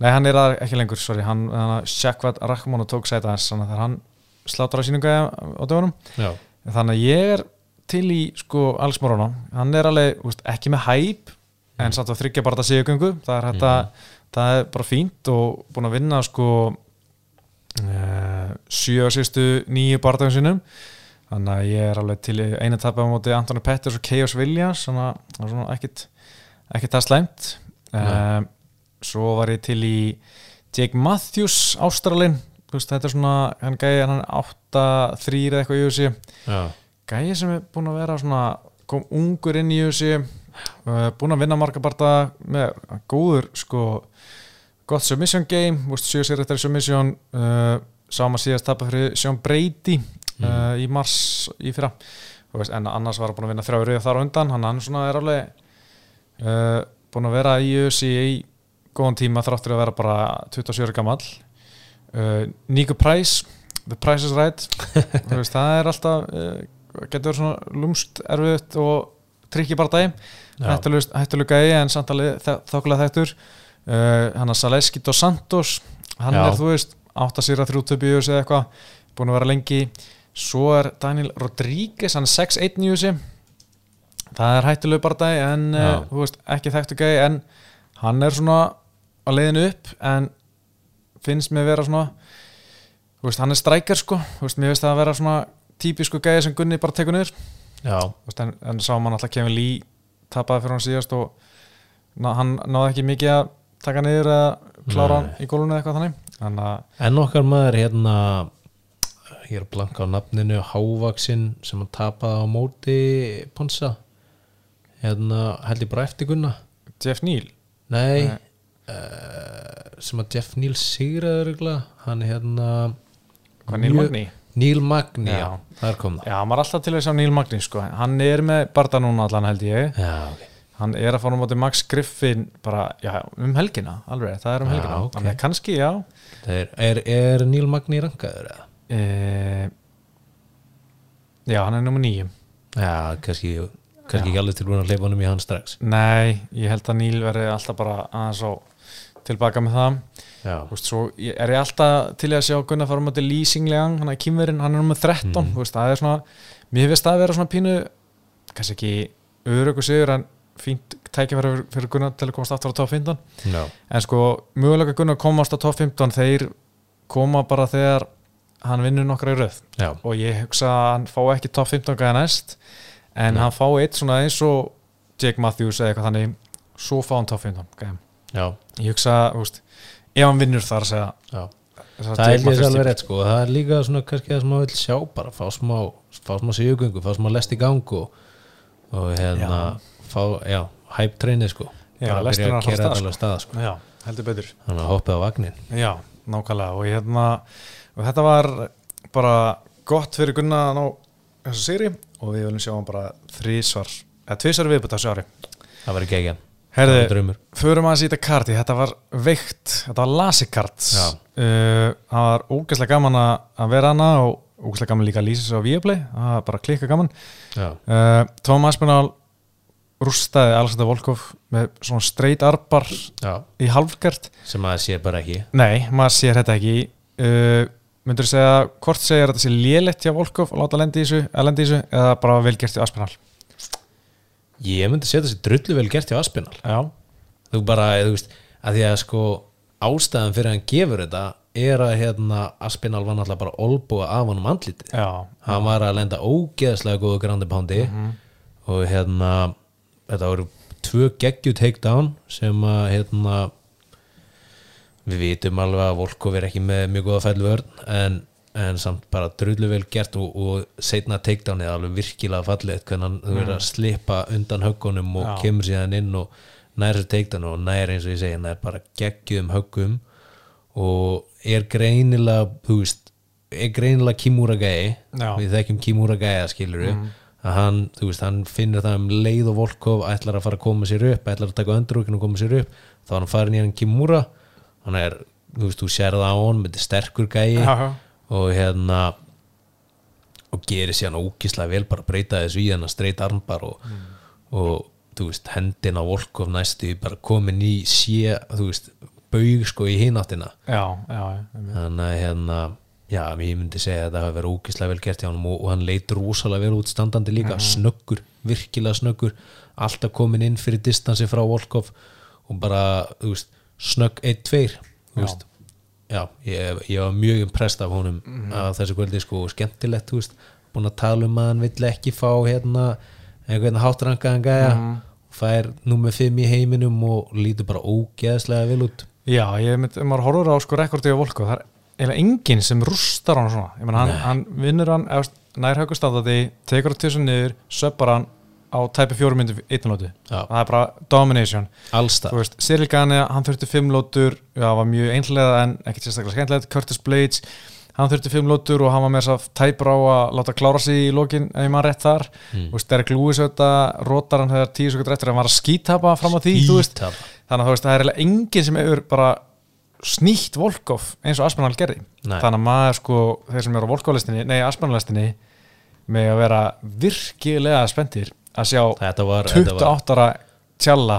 S1: nei hann er það ekki lengur sorry, hann, hann Shakvat Rahmon tók sæta hans þannig að hann slátar á sínunga á dögunum, þannig að ég er til í sko Alex Morono hann er alveg, úst, ekki með hæp en samt að þryggja bara þetta sigugöngu það er þetta, það er bara fínt og búin að vinna sko uh, sjö á sístu nýju bardagum sinum þannig að ég er alveg til í eina tapja á móti Antoni Petters og að það er svona ekkit ekkit það slæmt. Um, svo var ég til í Jake Matthews Ástralin þetta er svona, hann gæði hann 8-3 eða eitthvað í þessi gæði sem er búin að vera svona kom ungur inn í þessi búin að vinna marga barta með góður sko gott submission game, veist, 7 sér eftir submission uh, sama síðast tappa fyrir Sean Brady uh, í mars í fyrra. Veist, en annars var hann búin að vinna þrjá þar á undan hann, hann svona er alveg uh, búin að vera í UFC í góðan tíma þráttur að vera bara 27 ára gamall. Uh, Nico Price The Price is Right. Veist, það er alltaf getur verið svona lúmst erfiðt og trikki
S2: Já.
S1: Hættulega gæði en samt alveg þokkulega þektur uh, hann að Saleski dos Santos. Hann
S2: Já.
S1: er þú veist átt að sýra þrjú töpjus eða eitthvað, búin að vera lengi. Svo er Daniel Rodríguez hann er 6-1 í þessi það er hættileg bardagi en uh, þú veist, ekki þekktu gæi en hann er svona á leiðinu upp en finnst mér vera svona veist, hann er strækjar sko. Veist, mér finnst það að vera svona típisku gæi sem Gunni bara tekur niður. En, en sá mann alltaf Kevin Lee tapaði fyrir hann síðast og ná, hann náði ekki mikið að taka niður eða klára hann
S2: Nei.
S1: í gólunni eitthvað þannig. Að
S2: en okkar maður hérna ég er að blanka á nafninu Hávaksinn sem hann tapaði á móti Ponsa. Hérna held ég bara eftir Gunna.
S1: Jeff Neal?
S2: Nei,
S1: Nei.
S2: Uh, sem að Jeff Neal sigraður hann hérna
S1: hvað
S2: mjög-
S1: Magni
S2: Neil Magni, já,
S1: Já.
S2: þar kom það.
S1: Já, hann var alltaf til þess að Neil Magni sko. hann er með barða núna allan held ég.
S2: Já, ok.
S1: Hann er að fara um átti Max Griffin bara, já, um helgina alveg, það er um helgina.
S2: ok.
S1: þannig að kannski, já.
S2: Það Er, er, er Neil Magni rankaður eða?
S1: e, Já, hann er nummer nýjum
S2: Já, kannski, kannski ekki alveg tilbúin að hleypa honum í hann strax.
S1: Nei, ég held að Neil verði alltaf bara aðeins á tilbaka með það veist, svo er ég alltaf til að sjá Gunnar fara um átti Lýsinglegang, hann er kýmverinn hann er nummer 13,
S2: Mhm.
S1: þú veist, það er svona mér finnst það að vera svona pínu kannski ekki öruggu sigur en fínt tækifæri fyrir, Gunnar til að komast aftur á top 15
S2: já,
S1: en sko, mögulega Gunnar að komast á top 15 þeir koma bara þegar hann vinnur nokkra í röð.
S2: Já,
S1: og ég hugsa að hann fá ekki top 15 gæða næst en
S2: Nei.
S1: hann fá eitt svona eins og Jake Matthews eða eitthvað þannig svo fá hann top 15 gæða
S2: já,
S1: ég hugsa, þú veist, ef hann vinnur þar að segja
S2: Það
S1: Jake
S2: er líka alveg rétt sko. Það er líka svona kannski það sem maður vil sjá bara fá smá, fá smá sigugöngu, fá smá lest í gang og, hérna fá, já, hæp treyni sko.
S1: Já, lestin er að fara
S2: keyra
S1: af stað,
S2: sko.
S1: Já, heldur betur.
S2: Þannig að hoppið á vagnin
S1: já, nákvæmlega. Og, hérna, og þetta var bara gott fyrir Gunnar að ná þessu sigri og við viljum sjá hann bara þrísvar eða tvísvar viðbútt á þessu ári
S2: Það var ekki ekki
S1: Herði, förum að sýta karti, þetta var veikt, þetta var lasikart
S2: Já.
S1: uh, það var ógæslega gaman að vera hana og ógæslega gaman líka að lýsa sig á Viaplay, það var bara klikka gaman. Uh, Tom Aspinall rústaði Alexander Volkov með svona straight arbar
S2: já,
S1: í halvgert
S2: sem maður sé bara ekki.
S1: Nei, maður sér þetta ekki. Uh, myndur þú segja, hvort segir þetta sé lélegt hjá Volkov að láta að lendi í þessu eða bara velgert hjá Aspinall
S2: Ég myndi setja sér drullu vel gert hjá Aspinall.
S1: Já,
S2: þú bara, þú veist, að því að sko ástæðan fyrir að hann gefur þetta er að hérna Aspinall var náttúrulega bara olbúa af honum andlitið.
S1: Já,
S2: hann var að lenda ógeðslega góðu grandi pándi og hérna þetta voru tvö geggju takedown sem að hérna við vitum alveg að Volkov er ekki með mjög góða fællvörn en, en samt bara drullu vel gert og, og setna takedown er alveg virkilega fallið hvernig hann þú verður að slippa undan höggunum og
S1: Já.
S2: kemur síðan inn og nær sér takedown og nær eins og ég segi nær bara geggjum höggum og er greinilega þú veist, er greinilega Kimura gæi. Við þekkjum Kimura gæja skilur að hann, þú veist, hann finnur það um leið og Volkov ætlar að fara að koma sér upp ætlar að taka öndrúkin og koma sér upp þá hann farin í hann Kimura. Hann er, þú veist, þú sér það á hann þetta er sterkur gæi.
S1: Já.
S2: Og hérna og gerir síðan ógislega vel bara breyta þessu í hennar straight armbar og, og þú veist, hendin á Volkov næstu bara komin í sé, þú veist baug sko í hináttina. Þannig að hérna já, ég myndi segja að þetta hafi verið ógislega vel gert hjá hann og, og hann leit rosalega vel út standandi líka, snöggur, virkilega snöggur alltaf komin inn fyrir distansi frá Volkov og bara, þú veist snögg 1-2 þú veist já, ég, ég var mjög impressed af honum að þessu kvöldi sko skemmtilegt, þú veist búin að tala um að hann vill ekki fá hérna einhvern háttrangaðan gæja og fær númer 5 í heiminum og lítur bara ógeðslega vel út.
S1: Já, ég mynd, ef maður horfur á sko rekordi á Volko, það er enginn sem rústar hann svona, ég menn hann, hann vinnur hann, eða nær högustandati tekur það til þessu niður, söppar hann á tæpi fjórum myndi einnlótu það er bara domination. Veist, Cyril Gane, hann þurfti fimm lótur já, var mjög einhlega en ekkert sérstaklega skemmtilegt. Curtis Blades, hann þurfti fimm lótur og hann var með þess að tæpur á að láta klára sig í lokin, ef maður rétt þar.
S2: Mm.
S1: veist, Derek Lewis auðvitað rótar hann þegar tíu sekundur eftir að hann var að skítapa fram á því, veist, þannig að veist, það er eiginlega enginn sem hefur bara snýtt Volkov eins og Aspinall gerði.
S2: Nei.
S1: þannig að maður sko, þeir sem eru á Volkov-listinni nei, Aspinall-listinni með að vera virkilega spenntir að sjá
S2: var, þetta var
S1: 28 ára tjalla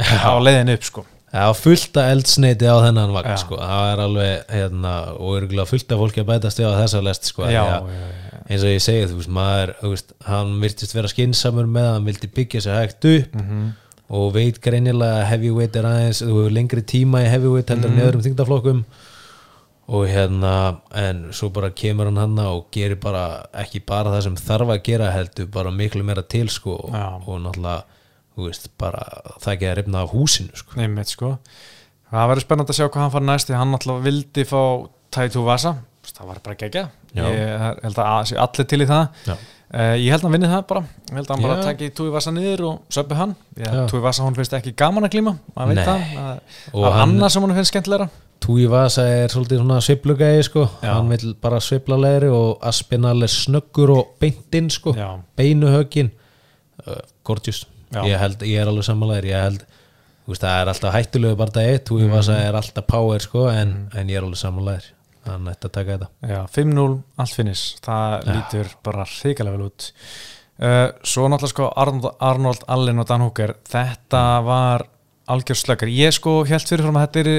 S1: á leiðin upp sko
S2: var fullt af eldsneiti á þennan vagn
S1: Já.
S2: sko. það er alveg hérna, og örgulega fullt af fólki að bætast við á þessa lest sko.
S1: já, já, já,
S2: eins og ég segi þú veist, maður, þú veist, hann virtist vera skinsamur með hann vildi byggja sér hægt upp
S1: Mhm.
S2: og veit greinilega heavyweight er aðeins, þú hefur lengri tíma í heavyweight heldur mm. neður um þingdaflokkum og hérna en svo bara kemur hann hann og gerir bara ekki bara það sem þarf að gera heldur bara miklu meira til sko og,
S1: Já.
S2: og náttúrulega þú veist, bara það ekki að rifna af húsinu sko.
S1: Einmitt, sko. Það verður spennandi að sjá hvað hann fara næst því hann alltaf vildi fá Taitu Vasa það var bara gegja ég held að allir til í það
S2: Já.
S1: Uh, ég held að hann vinni það bara. Ég held að hann bara
S2: Já.
S1: taki Tui Vasa niður og söpbi hann.
S2: Já.
S1: Tui Vasa hún finnst ekki gaman að glíma maður veit það.
S2: Hann-
S1: annað sem hann finnst skemmtilegra.
S2: Túi Vasa er svolítið svona sveiflugæði sko,
S1: Já.
S2: hann vil bara sveifla leðri og Aspinall er snöggur og beintinn sko,
S1: Já.
S2: beinu högin uh, gorgeous,
S1: Já.
S2: ég held ég er alveg sammálaðir, ég held veist, það er alltaf hættulegu bara það eitt, Túi Vasa er alltaf power sko, en, en ég er alveg sammálaðir hann ætti að taka þetta.
S1: Já, 5-0, allt finnis það lítur bara hrikalega vel út. Uh, svo náttúrulega sko Arnold, Arnold Allen og Dan Hooker þetta var algjör slökar ég sko held fyrirfram að þetta er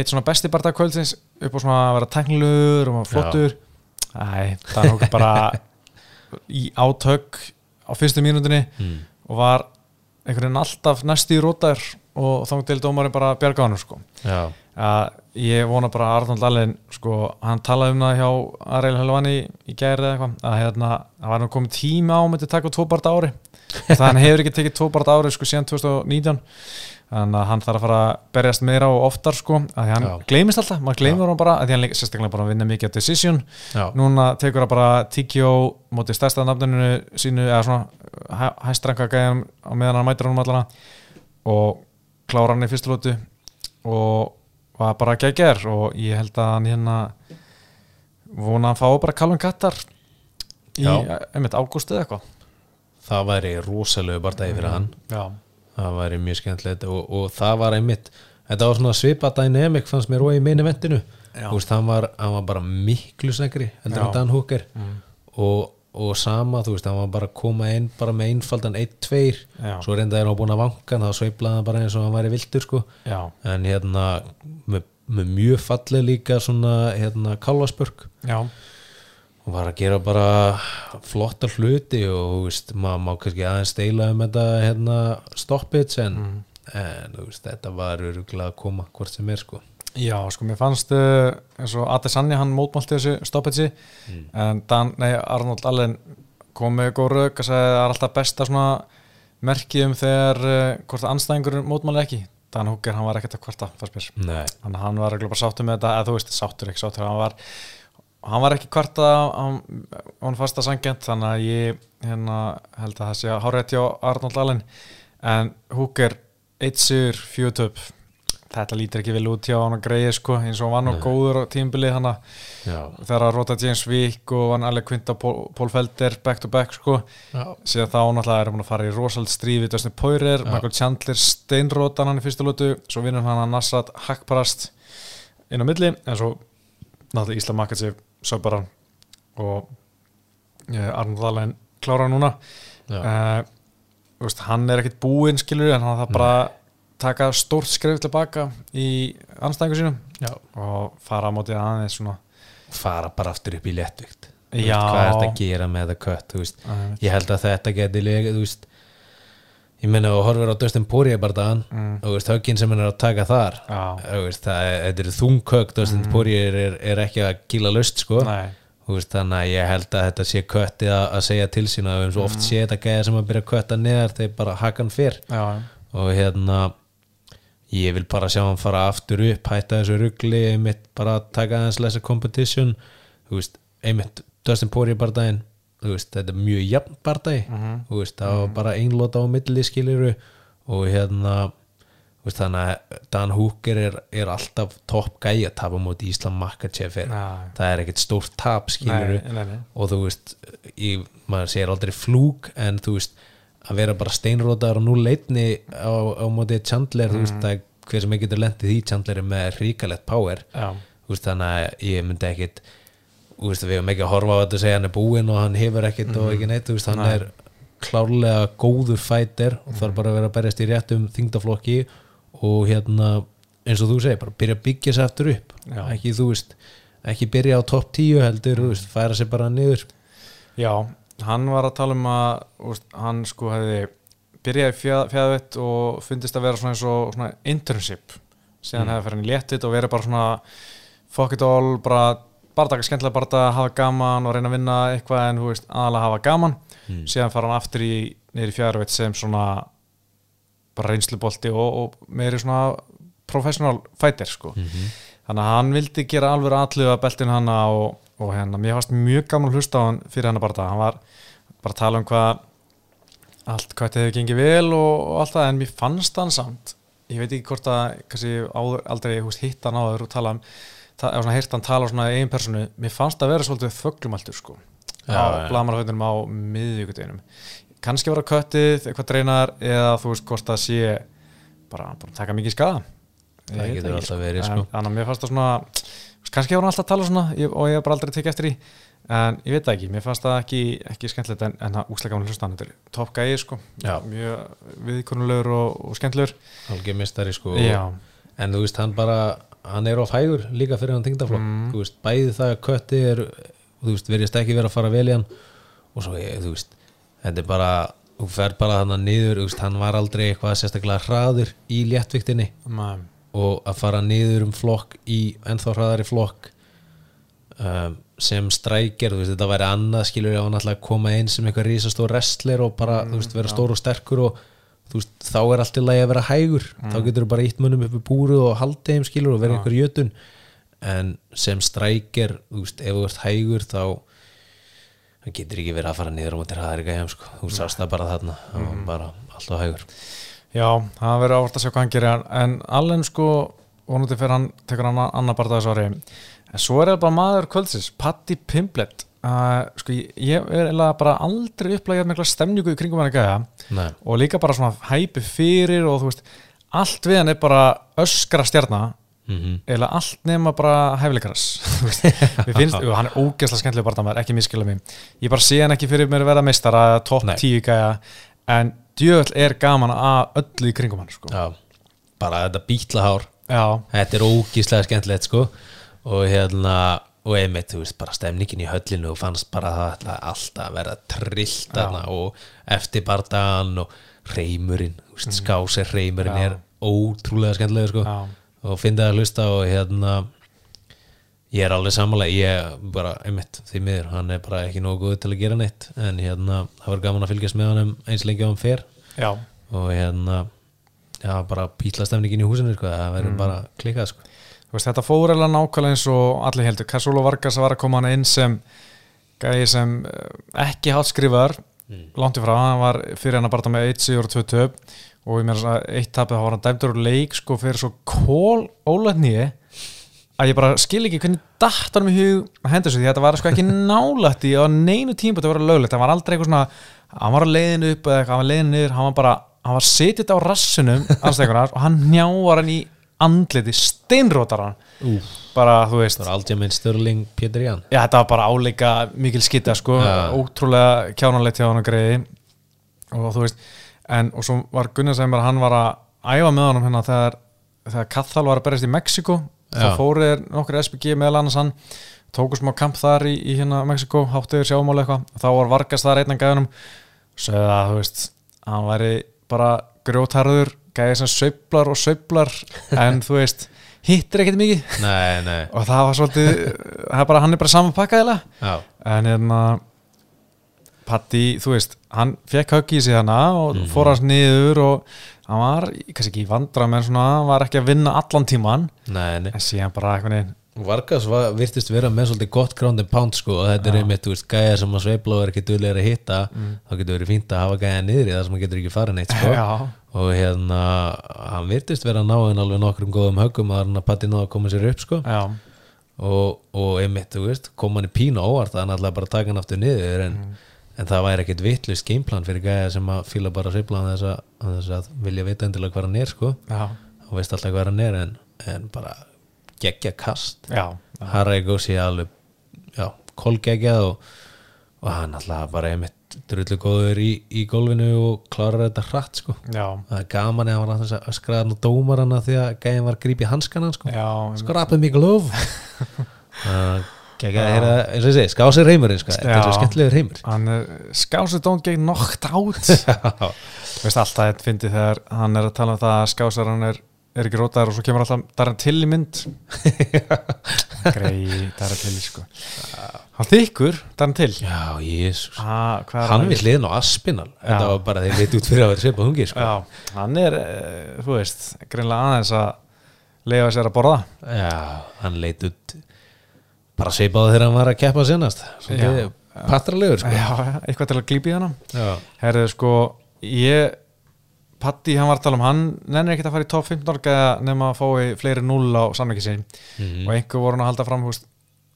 S1: eitt svona besti barða kvöldsins upp á svona að vera tæknilegur og flottur. Æ, Dan Hooker bara í átök á fyrstu mínútinni
S2: mm.
S1: og var einhvern veginn alltaf næstu í rótar og þá til dómarinn bara bjarga hann sko.
S2: Já,
S1: að ég vona bara að Arnold Allen sko, hann talaði um það hjá Ariel Helvani í gæri eða eitthvað að hérna, það var nú komið tíma á að myndi taka tvo part ári. Það hann hefur ekki tekið tvo part ári sko síðan 2019 þannig að hann þarf að fara að berjast meira og oftar sko, að því hann
S2: Já.
S1: gleymist alltaf. Maður gleymur hann bara, að því hann sérstaklega bara að vinna mikið á decision,
S2: já,
S1: núna tekur hann bara TKO mótið stærsta nafninu sínu, eða svona hæ- hæstranka gæðan á meðan hann mætir honum allana og klára hann í fyrstu lótu og var bara geggjær og ég held að hann hérna vona að fá bara Calvin Kattar í,
S2: Já.
S1: einmitt, ágúst eða eitthvað.
S2: Það væri rosalegu bara fyrir hann.
S1: Já,
S2: það væri mjög skemmtilegt og, og það var einmitt þetta var svona svipa dynamic fannst mér og í meini vendinu hann, var, hann var bara miklu snegri heldur en Dan Hooker.
S1: Mm.
S2: og, og sama, þú veist, hann var bara að koma inn bara með einfaldan 1-2
S1: Já.
S2: svo reynda er hann búin að vanka þá sveiflaði hann bara eins og hann væri viltur sko.
S1: Já,
S2: en hérna með, með mjög fallið líka svona hérna
S1: já,
S2: og var að gera bara flotta hluti og þú veist, maður má kannski aðeins deila um þetta hérna stoppits en, en þú veist, þetta var öruglega að koma hvort sem er sko
S1: já, sko mér fannst uh, eins og Adesanya hann mótmálti þessu stoppetsi en Dan, nei, Arnold Allen kom með góð rauk að það er alltaf besta svona merki um þegar uh, hvort anstæðingur mótmáli ekki. Dan Hooker, hann var ekkert að kvarta fannst mér.
S2: Nei,
S1: þannig að hann var ekki bara sáttur með þetta. Eða þú veist, sáttur ekki sáttur. Hann var, hann var ekki kvarta hann, hann fasta sangjant þannig að ég hérna, held að það sé að hárétt hjá Arnold Allen. En Hooker, eitt sigur fjötöp þetta lítur ekki vel út hjá hann að greiði sko, eins og hann var nú góður á tímbili hann að þegar að Rota James Wick og hann alveg Quinta Pól, Felder back to back sko. Síðan þá náttúrulega erum hann að fara í rosald strífi Dustin Poirier, Michael Chandler steinrótan hann í fyrstu lótu, svo vinnur hann að Nassad Hackparast inn á milli en svo náttúrulega Ísla Makachev söpar hann og eh, Arnold Allen klára núna. Uh, veist, hann er ekkit búinn skilur en hann það bara taka stórt skref tilbaka í anstæðingu sínum
S2: já.
S1: og fara á mótið aðeins svona
S2: fara bara aftur upp í veist, hvað er þetta að gera með þetta kött þú veist,
S1: Einmitt.
S2: ég held að þetta geti veist ég meina og horfir á Dustin Poirier bara dagann
S1: Mm.
S2: og þú veist, högginn sem hann er að taka þar
S1: Já.
S2: þú veist, það er, þetta er þunghögg Dustin Poirier er, er ekki að kýla löst sko.
S1: Nei.
S2: Þú veist, þannig að ég held að þetta sé kötti að, að segja til sín að við höfum svo oft sé þetta gæja sem að byrja að kötta neðar þegar bara hakan fyrr
S1: Já,
S2: og hérna ég vil bara sjá hann fara aftur upp hætta þessu rugli, einmitt bara taka aðeins lesa competition. Veist, einmitt Dustin Poirier bardaginn þú veist, þetta er mjög jafn bardagi þú veist, það var bara einlóta á milli skiliru og hérna veist, þannig að Dan Hooker er, er alltaf topp gæi að tapa múti Íslam Makachev
S1: Já.
S2: það er ekkert stórt tap skiliru
S1: Nei, nei, nei.
S2: og þú veist ég, maður segir aldrei flúk en þú veist að vera bara steinrótaður og nú leitni á, á móti Chandler þú veist
S1: Mm.
S2: er hver sem ekki getur lendið því Chandler er með ríkalett power
S1: Já.
S2: þú veist þannig að ég myndi ekkit þú veist við hefum ekki að horfa á þetta og segja hann er búinn og hann hefur ekkit og ekki neitt þú veist hann
S1: Mhm. Nei.
S2: er klárlega góður fætir og þarf bara að vera að berjast í réttum þingdaflokki og hérna eins og þú segir, bara byrja að byggja sér aftur upp
S1: Já.
S2: ekki þú veist ekki byrja á topp 10 heldur, þú veist, færa sér bara niður
S1: Já, hann var að tala um að úst, hann sko hefði byrjaði fjæðvett og fundist að vera svona eins og svona internship síðan
S2: Mm.
S1: hefði fyrir hann léttit og verið bara svona fuck it all, bara bara taka skemmtilega, bara að hafa gaman og reyna að vinna eitthvað en þú veist, aðalega hafa gaman
S2: Mm.
S1: síðan fara hann aftur í í fjæðvett sem svona bara reynslubolti og, og meiri svona professional fighter sko
S2: Mhm.
S1: þannig að hann vildi gera alveg aðlöfu að beltin hana og, og hérna, mér fannst mjög gaman að hlusta á hann fyrir hennar bara það, hann var bara að tala um hvað allt hvað þetta hefur gengið vel og, og allt það, en mér fannst hann samt ég veit ekki hvort að kannski áður, aldrei húst, hitt hann áður og tala um eða svona heyrt hann tala á svona eigin personu mér fannst að vera svolítið þöglumaltur sko. Á
S2: já.
S1: blamarhauðinum á miðvíkudeginum kannski vera köttið, eitthvað dreinar eða þú veist hvort það sé bara, bara taka mikið skada
S2: Það getur alltaf verið,
S1: En-
S2: sko.
S1: Þannig að kannski hefur hann alltaf að tala svona og ég hef bara aldrei tekið eftir í en ég veit það ekki, mér fannst það ekki, ekki skemmtilegt en, en það úslega gaman hlusta hann þetta er topp gæði sko,
S2: Já.
S1: mjög viðkonulegur og, og skemmtilegur.
S2: Algjör mistari sko
S1: Já,
S2: en þú veist hann bara hann er of hægur líka fyrir hann tengdaflokk.
S1: Mm.
S2: þú veist bæði það að kötti er þú veist verðist ekki vera að fara vel í hann og svo ég, þú veist þetta er bara þú fer bara þannig niður þú veist, hann var aldrei eitthvað sérstaklega hraður í léttviktinni.
S1: Maður
S2: og að fara niður um flokk í ennþá hraðari flokk um, sem strækir veist, þetta væri annað skilur ef hann alltaf að koma inn sem eitthvað risastór wrestler og bara þú veist, vera stór og sterkur og veist, þá er allt í lagi að vera hægur. Þá getur þú bara ítt munum upp í búru og haldið þeim skilur og vera einhver jötun. En sem strækir ef þú ert hægur þá getur ekki verið að fara niður á móti hraðari gæjum sko, þú sást það bara þarna var bara alltaf hægur
S1: Já, það verður ávart að sjá hvað hann gerir en allen sko, vonandi fyrir hann tekur hann annar ári. En svo er það bara maður kvöldsins Patti Pimblet uh, sko, ég, er bara aldrei upplægjað mikla stemningu í kringum hann að
S2: Nei.
S1: og líka bara svona hæpi fyrir og þú veist, allt við hann er bara öskra stjarnar
S2: mm
S1: eða allt nema bara hæfleikaras við finnst, jú, hann er ógeðslega skemmtileg bara ekki miskila mig, ég bara sé hann ekki fyrir mér að verða meistara, topp. 10 gæja. En djöðl er gaman að öllu í kringum hann sko.
S2: Já, bara þetta bítlahár.
S1: Já,
S2: Þetta er ógíslega skemmtilegt sko. Og hérna og einmitt, þú veist, bara stemningin í höllinu og fannst bara það ætlaði alltaf að vera trillt þarna og eftir bardagan og reymurinn, veist, skásir reymurinn er ótrúlega skemmtilega sko. Og fyndið að hlusta og hérna ég er alveg samanlega, ég bara einmitt, því miður, hann er bara ekki nógu góð til að gera neitt, en hérna það var gaman að fylgjast með honum eins lengi á hann fer.
S1: Já,
S2: og hérna já, bara pítla stemningin í húsinu sko, það verður bara klikkað sko.
S1: Veist, þetta fór eða nákvæmlega eins og allir heldur Kassólo Vargas var að koma hann inn sem gæði sem eh, ekki hátt skrifaðar langt í frá, hann var fyrir hann að barða með 1 sigur og 2 töp. Og ég meira að eitt tapið þá var hann dæmdur úr leik sko fyrir svo kól ólætnýi að ég bara skil ekki hvernig datt hann í hug að henda þessu því að þetta var sko ekki nálætt í á neinu tímput að vera löglegt, hann var aldrei eitthvað svona hann var að leiðinu upp eða eitthvað, hann var leiðinu niður hann var bara, hann var sitjit á rassunum og hann njávar hann í andliti, steinrótar hann
S2: Úf.
S1: bara, þú veist.
S2: Það var Aljamain Störling Pétur Ján
S1: Já, þetta var bara áleika mikil skitta sko,
S2: Já.
S1: ótrúlega kjánalegt hjá hann að greiði. Og þú veist, en og svo var Gunnar sem bara hann var að æfa með honum hérna þegar, þegar Kathal var að berjast í Mexiko þá
S2: Já.
S1: fóruð nokkur SPG meðal annars hann tóku smá kamp þar í, í hérna Mexiko, háttuður sjámála eitthvað. Þá var Vargas þar einnan gæðunum sögðu að, þú veist, hann væri bara grjótarður, gæði sem sveiflar og sveiflar en þú veist, hittir ekkert mikið.
S2: Nei, nei.
S1: Og það var svolítið það er bara, hann er bara saman pakkaðilega
S2: Já,
S1: en hérna Patti, þú veist, hann fekk höggi í sig hana og fór hans niður og hann var, kannski ekki í vandra menn svona, hann var ekki að vinna allan tíman
S2: nei, nei.
S1: En síðan bara einhvern veginn
S2: Vargas var, virtist vera með svolítið gott ground and pound sko. Og þetta er einmitt, þú veist, gæja sem að sveifla og er ekki duðlega að hitta þá getur verið fínt að hafa gæja niður í það sem hann getur ekki farið neitt sko.
S1: Já.
S2: og hérna, hann virtist vera að ná en alveg nokkrum góðum höggum að hann að patti náða að koma sér upp sko.
S1: Já,
S2: og, og einmitt, þú veist, kom hann í pínu óvart að hann ætlaði bara taka hann aftur niður en, en það væri ekkit vittlust gameplan fyrir gæja sem að fíla bara að sveifla þess að, að, þess að vilja vita endilega hvað hann er sko.
S1: Já,
S2: og veist alltaf hvað hann er en, en bara geggja kast. Harry Gossi alveg já, kolgeggjað og, og hann alltaf bara einmitt drullu góður í, í gólfinu og klárar þetta hratt sko.
S1: Já,
S2: það er gaman eða hann var að öskraða nú dómarana því að gæðin var að grípa í hanskana sko.
S1: Já,
S2: skrapið mikið lof að og skásir reymurinn sko, er
S1: er skásið don't get knocked out. Veist alltaf þetta fyndi þegar hann er að tala um það að skásar hann er, er ekki rótaður og svo kemur alltaf Darren Till í mynd. Grei Darren Till sko. Hann þykkur Darren Till.
S2: Já, jésus
S1: ah,
S2: hann við hliðin á Aspinal þetta var bara þeir leit út fyrir að vera svipað hungi sko.
S1: hann er, eh, þú veist greinlega aðeins að leifa sér að borða.
S2: Já, hann leit út bara svipað þegar hann var að keppa senast patralegur sko.
S1: eitthvað til að hana.
S2: Já.
S1: Herðu sko, ég Patti, hann var að tala um, hann nennir ekkert að fara í top 15 orga nema að fái fleiri null á samlingi sín
S2: Mhm.
S1: og einhver voru hann að halda fram húst,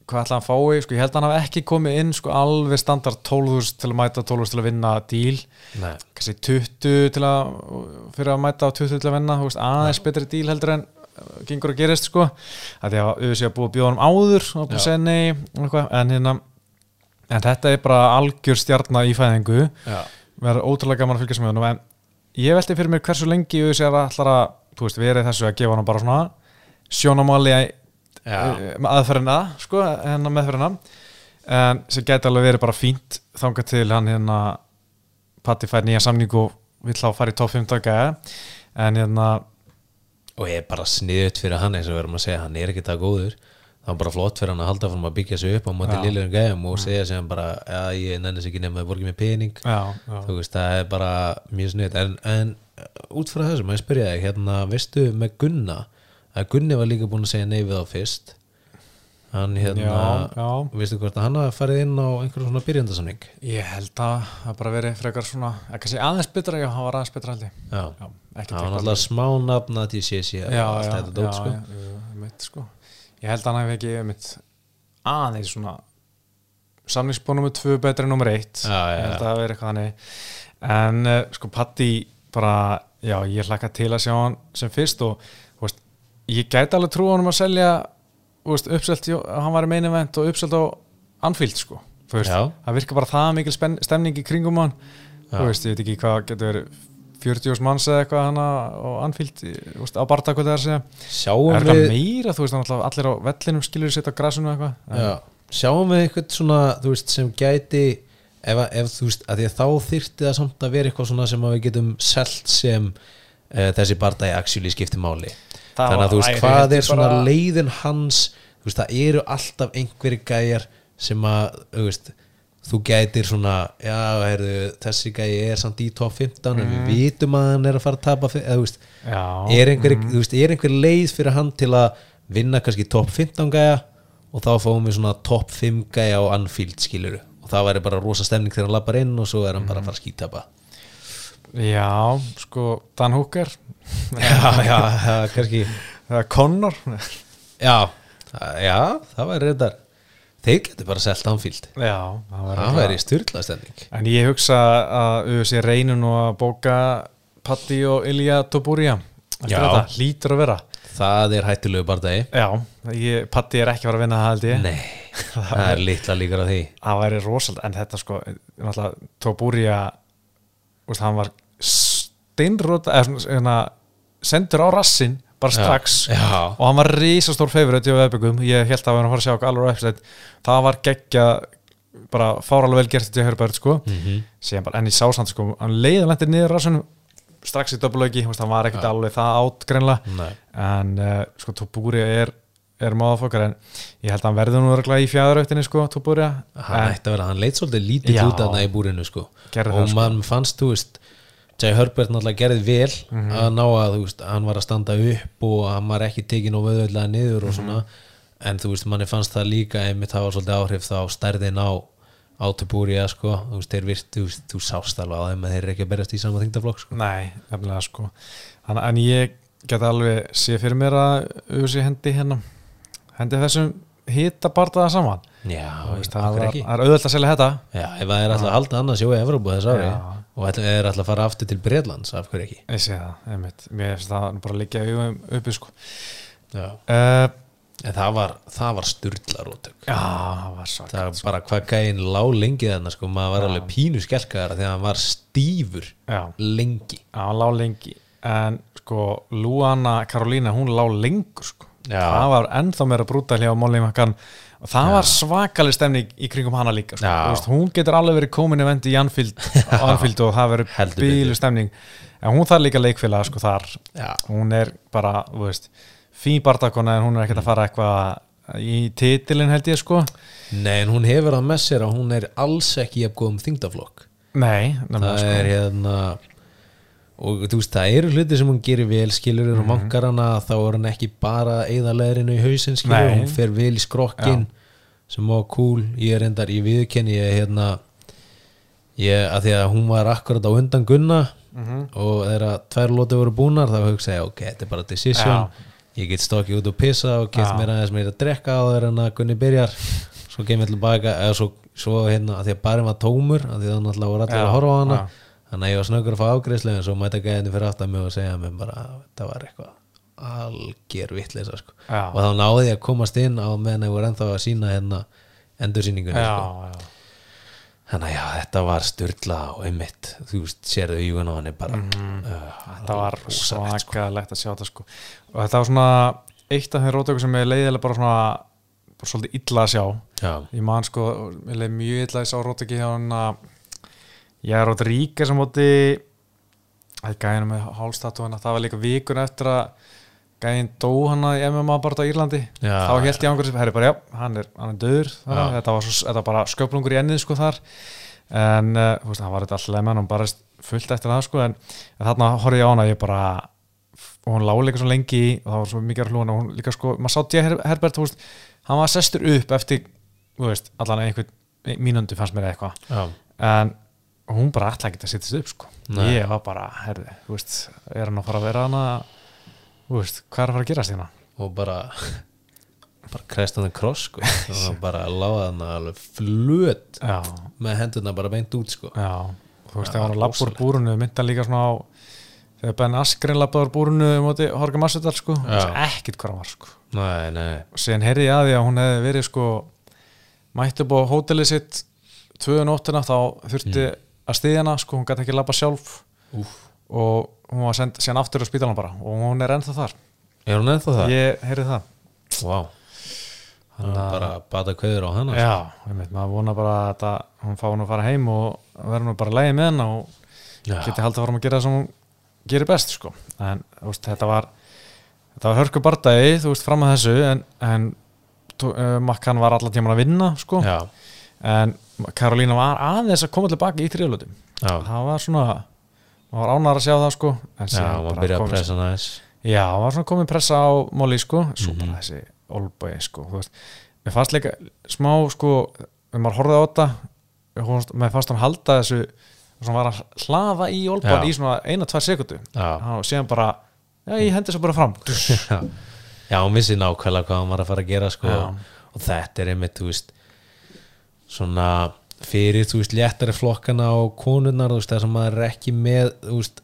S1: hvað ætla hann að fái, sko ég held að hann hafi ekki komið inn sko alveg standard 12.000 til að mæta 12.000 til að vinna díl kannski 20 til að fyrir að mæta á 20 til að vinna, þú veist, aðeins betri díl heldur en gengur að gerist sko. Að því að auðvitað búið að bjóða hann áður og búið að segja nei en hérna en þetta er bara algjör stjarnar í fæðingu.
S2: Já.
S1: verður ótrúlega gaman að fylgjast með en ég velti fyrir mér hversu lengi ég sé að ætlar að, þú veist, verið þessu að gefa hann bara svona sjónamáli með aðferðina sko, hennar meðferðina. En sem gæti alveg verið bara fínt þangað til hann hérna Patti fær nýja samning og vill á að fara í top 15 gæða en hérna
S2: og ég er bara sniðut fyrir hann eins og við erum að segja hann er ekki það góður það var bara flott fyrir hann að halda fyrir að byggja sig upp á móti.
S1: Mm.
S2: liðlegum gæðum og segja sem bara að ég nennis ekki nefn að borga mér pening
S1: já, já.
S2: þú veist það er bara mjög sniðut en, en uh, út frá þessu, maður spyrja þig hérna, veistu með Gunna að Gunni var líka búin að segja nei við á fyrst hann hérna veistu hvort að hann hafi farið inn á einhverjum svona byrjandasamning
S1: ég held að það bara verið frekar svona ekki að segja aðeins betra, já, hann var aðeins betra held ég.
S2: Já,
S1: já, ekki
S2: það var náttúrulega smá nafna til sé sé
S1: já,
S2: allt
S1: já,
S2: þetta dót
S1: já,
S2: sko.
S1: já, já, einmitt, sko. ég held að hann hef ekki einmitt, aðeins svona samlingsbónum með tvö betri en nummer eitt.
S2: Já, já,
S1: ég held að það veri eitthvað þannig. En uh, sko Patti bara, já ég hlakka til að sjá hann sem fyrst og þú veist, ég gæti alveg trú á hann að selja veist, uppselt, hann var í main event og uppselt á Anfield sko. Það virkar bara það mikil stemning í kringum hann. Veist, ég veit ekki hvað getur verið 40 manns eða eitthvað hana á Anfield veist, á það er að segja.
S2: Sjáum
S1: er
S2: við
S1: það meira, þú veist, allir á vellinum skilur sitt á grasinu eða eitthvað
S2: Já, sjáum við eitthvað svona veist, sem gæti ef, ef þú veist, að því að þá þyrfti það samt að vera eitthvað svona sem við getum selt sem uh, þessi bardagi actually skipti máli.
S1: Það
S2: þannig að þú veist, hvað er svona
S1: bara-
S2: leiðin hans? Þú veist, það eru alltaf einhverjir gæjar sem að, þú veist þú gætir svona, já, heyrðu þessi gæji er samt í top 15 en við vitum að hann er að fara að tapa eða, veist,
S1: Já,
S2: er einhver, þú veist, er einhver leið fyrir hann til að vinna kannski top 15 gæja og þá fáum við svona top 5 gæja á Anfield skiluru og það væri bara rosa stemning þegar hann lappar inn og svo er hann bara að fara að skítapa
S1: já, sko Dan Hooker.
S2: Já, já, já, kannski
S1: eða Connor.
S2: Já, það- já, það væri reyndar þeir getur bara selt Anfield.
S1: Já, það
S2: það væri styrla stemning
S1: en ég hugsa að UFC reynir nú að bóka Patti og Ilja Topuria.
S2: Já.
S1: þetta? Hlýtur að vera.
S2: Það er hættulegu bardagi.
S1: Já, ég, Patti er ekki að fara að vinna það held ég.
S2: Nei, það er litla líkar á því.
S1: Það væri rosald, en þetta sko úst, hann var steinróta svona, sendur á rassin bara strax.
S2: Já, já.
S1: og hann var risastór favorit í veðbyggum ég held að hann var að fara að sjá alveg á uppsett það var geggja bara fáralega vel gert þetta Herbert sko.
S2: Mhm.
S1: síðan bara, en ég sá samt sko hann leiði lendir niður rassunum strax í döbulauki, hann var ekkert alveg það átt greinlega en uh, sko Topúri er er máðafokkar en ég held að hann verður nú örgulega í fjæðarautinni sko Topúri
S2: hann hann leit svolítið lítið út að í búrinu sko. Og
S1: það, sko.
S2: mann fannst, þú veist Jay Herbert náttúrulega gerði vel
S1: Mhm.
S2: að ná að, veist, hann var að standa upp og hann var ekki tekin og vöðulega niður
S1: Mhm.
S2: og svona, en þú veist, manni fannst það líka einmitt það var svolítið áhrif þá stærðin á átubúriða, sko, þú veist, þeir virt þú, þú sást alveg á þeim að þeir ekki að berjast í sama þingdaflokk, sko.
S1: Nei, nefnilega sko. En, en ég get alveg sé fyrir mér að USA hendi hérna hendi þessum hita bardaða saman.
S2: Já,
S1: veist, það, var, það er auðvitað að selja þetta.
S2: Já, ef það er alltaf að halda annars sjói Evrópu þess ári. Og það er alltaf að fara aftur til Breitlands, af hverju ekki?
S1: ég sé það, einmitt. Mér finnst það bara að liggja augum uppi sko.
S2: Já,
S1: uh,
S2: en það var, það var sturla rótök
S1: Já, það var
S2: það var bara hvað gæinn lá lengi þarna sko, maður var alveg pínu skelkaðara þegar hann var stífur
S1: Já,
S2: lengi.
S1: Já, hann lá lengi. En sko Luana Karolína hún lá lengur sko.
S2: Já.
S1: það var ennþá meira brútal hjá Molly McCann og það var svakalig stemning í kringum hana líka sko. Veist, hún getur alveg verið komin í vendi í Anfield, Anfield og það
S2: Heldur
S1: bílu stemning. En hún þarf líka leikfélag sko þar. Hún er bara, þú veist fín bardakona en hún er ekkert að fara eitthvað í titilin held ég sko.
S2: Nei en hún hefur að hún er alls ekki jafn góð um þingdaflokk
S1: nei,
S2: það
S1: sko.
S2: er hérna og þú veist það eru hluti sem hún gerir vel skilur
S1: Mhm.
S2: og mankar hana þá er hann ekki bara eðalegrinu í hausinn skilur
S1: Nei.
S2: hún fer vel í skrokkin sem var cool, ég er endar ég viðkenni ég hérna ég, að því að hún var akkurat á undan Gunna
S1: Mhm.
S2: og þegar tvær lóti voru búnar þá hugsa ég ok, þetta er bara decision ég get stokkið út og pissa og
S1: Já.
S2: mér aðeins mér að drekka á þegar en að Gunni byrjar svo kem ég tilbaka eða svo, svo hérna að því að barinn var tómur að því það náttúrulega voru allir
S1: Já,
S2: að horfa á hana
S1: já.
S2: Þannig að ég var snöggur að fá afgreðslu en svo mæta gæðinni fyrir aftan mig og segja mér bara að þetta var eitthvað alger vittleisa sko.
S1: Já.
S2: og þá náði ég að komast inn á meðan ég voru ennþá að sína hérna endursýningunni
S1: já,
S2: sko.
S1: já.
S2: þannig að já, þetta var styrla og einmitt, þú veist, sérðu augun á hann er bara
S1: Mhm.
S2: uh,
S1: þetta var
S2: rosalegt, sko.
S1: svakalegt að sjá þetta sko og þetta var svona eitt af þeim rótöku sem ég leiðilega bara svona bara svolítið illa að sjá
S2: já,
S1: ég man sko, ég leið mjög illa að sjá rótöki hjá hann að ég er rót ríka sem móti að gæðinu með hálstatu hann það var líka vikun eftir að gæðin dó hann í MMA bara á Írlandi.
S2: Já,
S1: þá held ég ángur sem, herri bara já, hann er, hann er döður.
S2: Já.
S1: þetta var, svo, þetta var bara sköplungur í ennið sko þar. En uh, veist, hann var þetta alltaf menn og bara fullt eftir það sko en, en þarna horfði ég á hana ég bara og hún lá líka svo lengi í og það var svo mikið að hlúna og hún líka sko, maður sá J. Her- Herbert þú veist, hann var sestur upp eftir þú veist, allan einhvern mínundu fannst mér eitthvað.
S2: Já,
S1: en hún bara ætla ekki að sittast upp sko. Ég var bara, herði, þú veist er hann að fara að vera hana þú veist, hvað er að fara að gerast hérna?
S2: Og bara bara kreistandi kross sko. og hann bara láða hann alveg flöt
S1: já,
S2: með hendurna bara beint út sko.
S1: já, þú veist,
S2: Já,
S1: þegar hann lapp úr búrunu mynda líka svona á þegar Ben Askren lappaði úr búrunu um móti Horga Massadal sko, ekkert hvað hann var sko.
S2: Nei, nei,
S1: og síðan heyrði ég að því að hún hefði verið sko mætti upp á hótelið sitt tvöðu nóttina þá þurfti að stiðja hana sko, hún gæti ekki lappa sjálf
S2: Úf.
S1: og hún var send síðan aftur á spítalan bara og hún er ennþá þar
S2: er hún ennþá það?
S1: ég heyrði það
S2: Vá Hann bara bata kveður á hana
S1: já, ég veit, maður vona bara að hún fá hún að fara heim og verður nú bara leiði með henn og
S2: Já.
S1: geti haldið að fara að gera það sem hún gerir best sko. en veist, þetta var var hörku bardagi, þú veist, fram að þessu en, en uh, Makkan var allan tíman að vinna sko.
S2: já,
S1: en Karolína var aðeins að koma tilbaka í
S2: já,
S1: það var svona maður var ánægður að sjá það sko. En
S2: já, maður
S1: bara
S2: byrja að
S1: komið-
S2: pressa næs
S1: já, það var svona komin pressa á Molly sko, svo
S2: Mhm.
S1: bara þessi olbæi sko, þú veist, mér fannst líka smá sko, maður horfði á þetta mér fannst hann halda þessu svona var að hlaða í olbæi í svona eina, tvær sekundu og síðan bara, já, ég hendi þessu bara fram.
S2: Já, hún vissi nákvæmlega hvað hann var að fara að gera sko.
S1: Já.
S2: og þetta er einmitt, þú veist svona fyrir, þú veist, léttari flokkana og konurnar, þú veist, það sem maður er ekki með, þú veist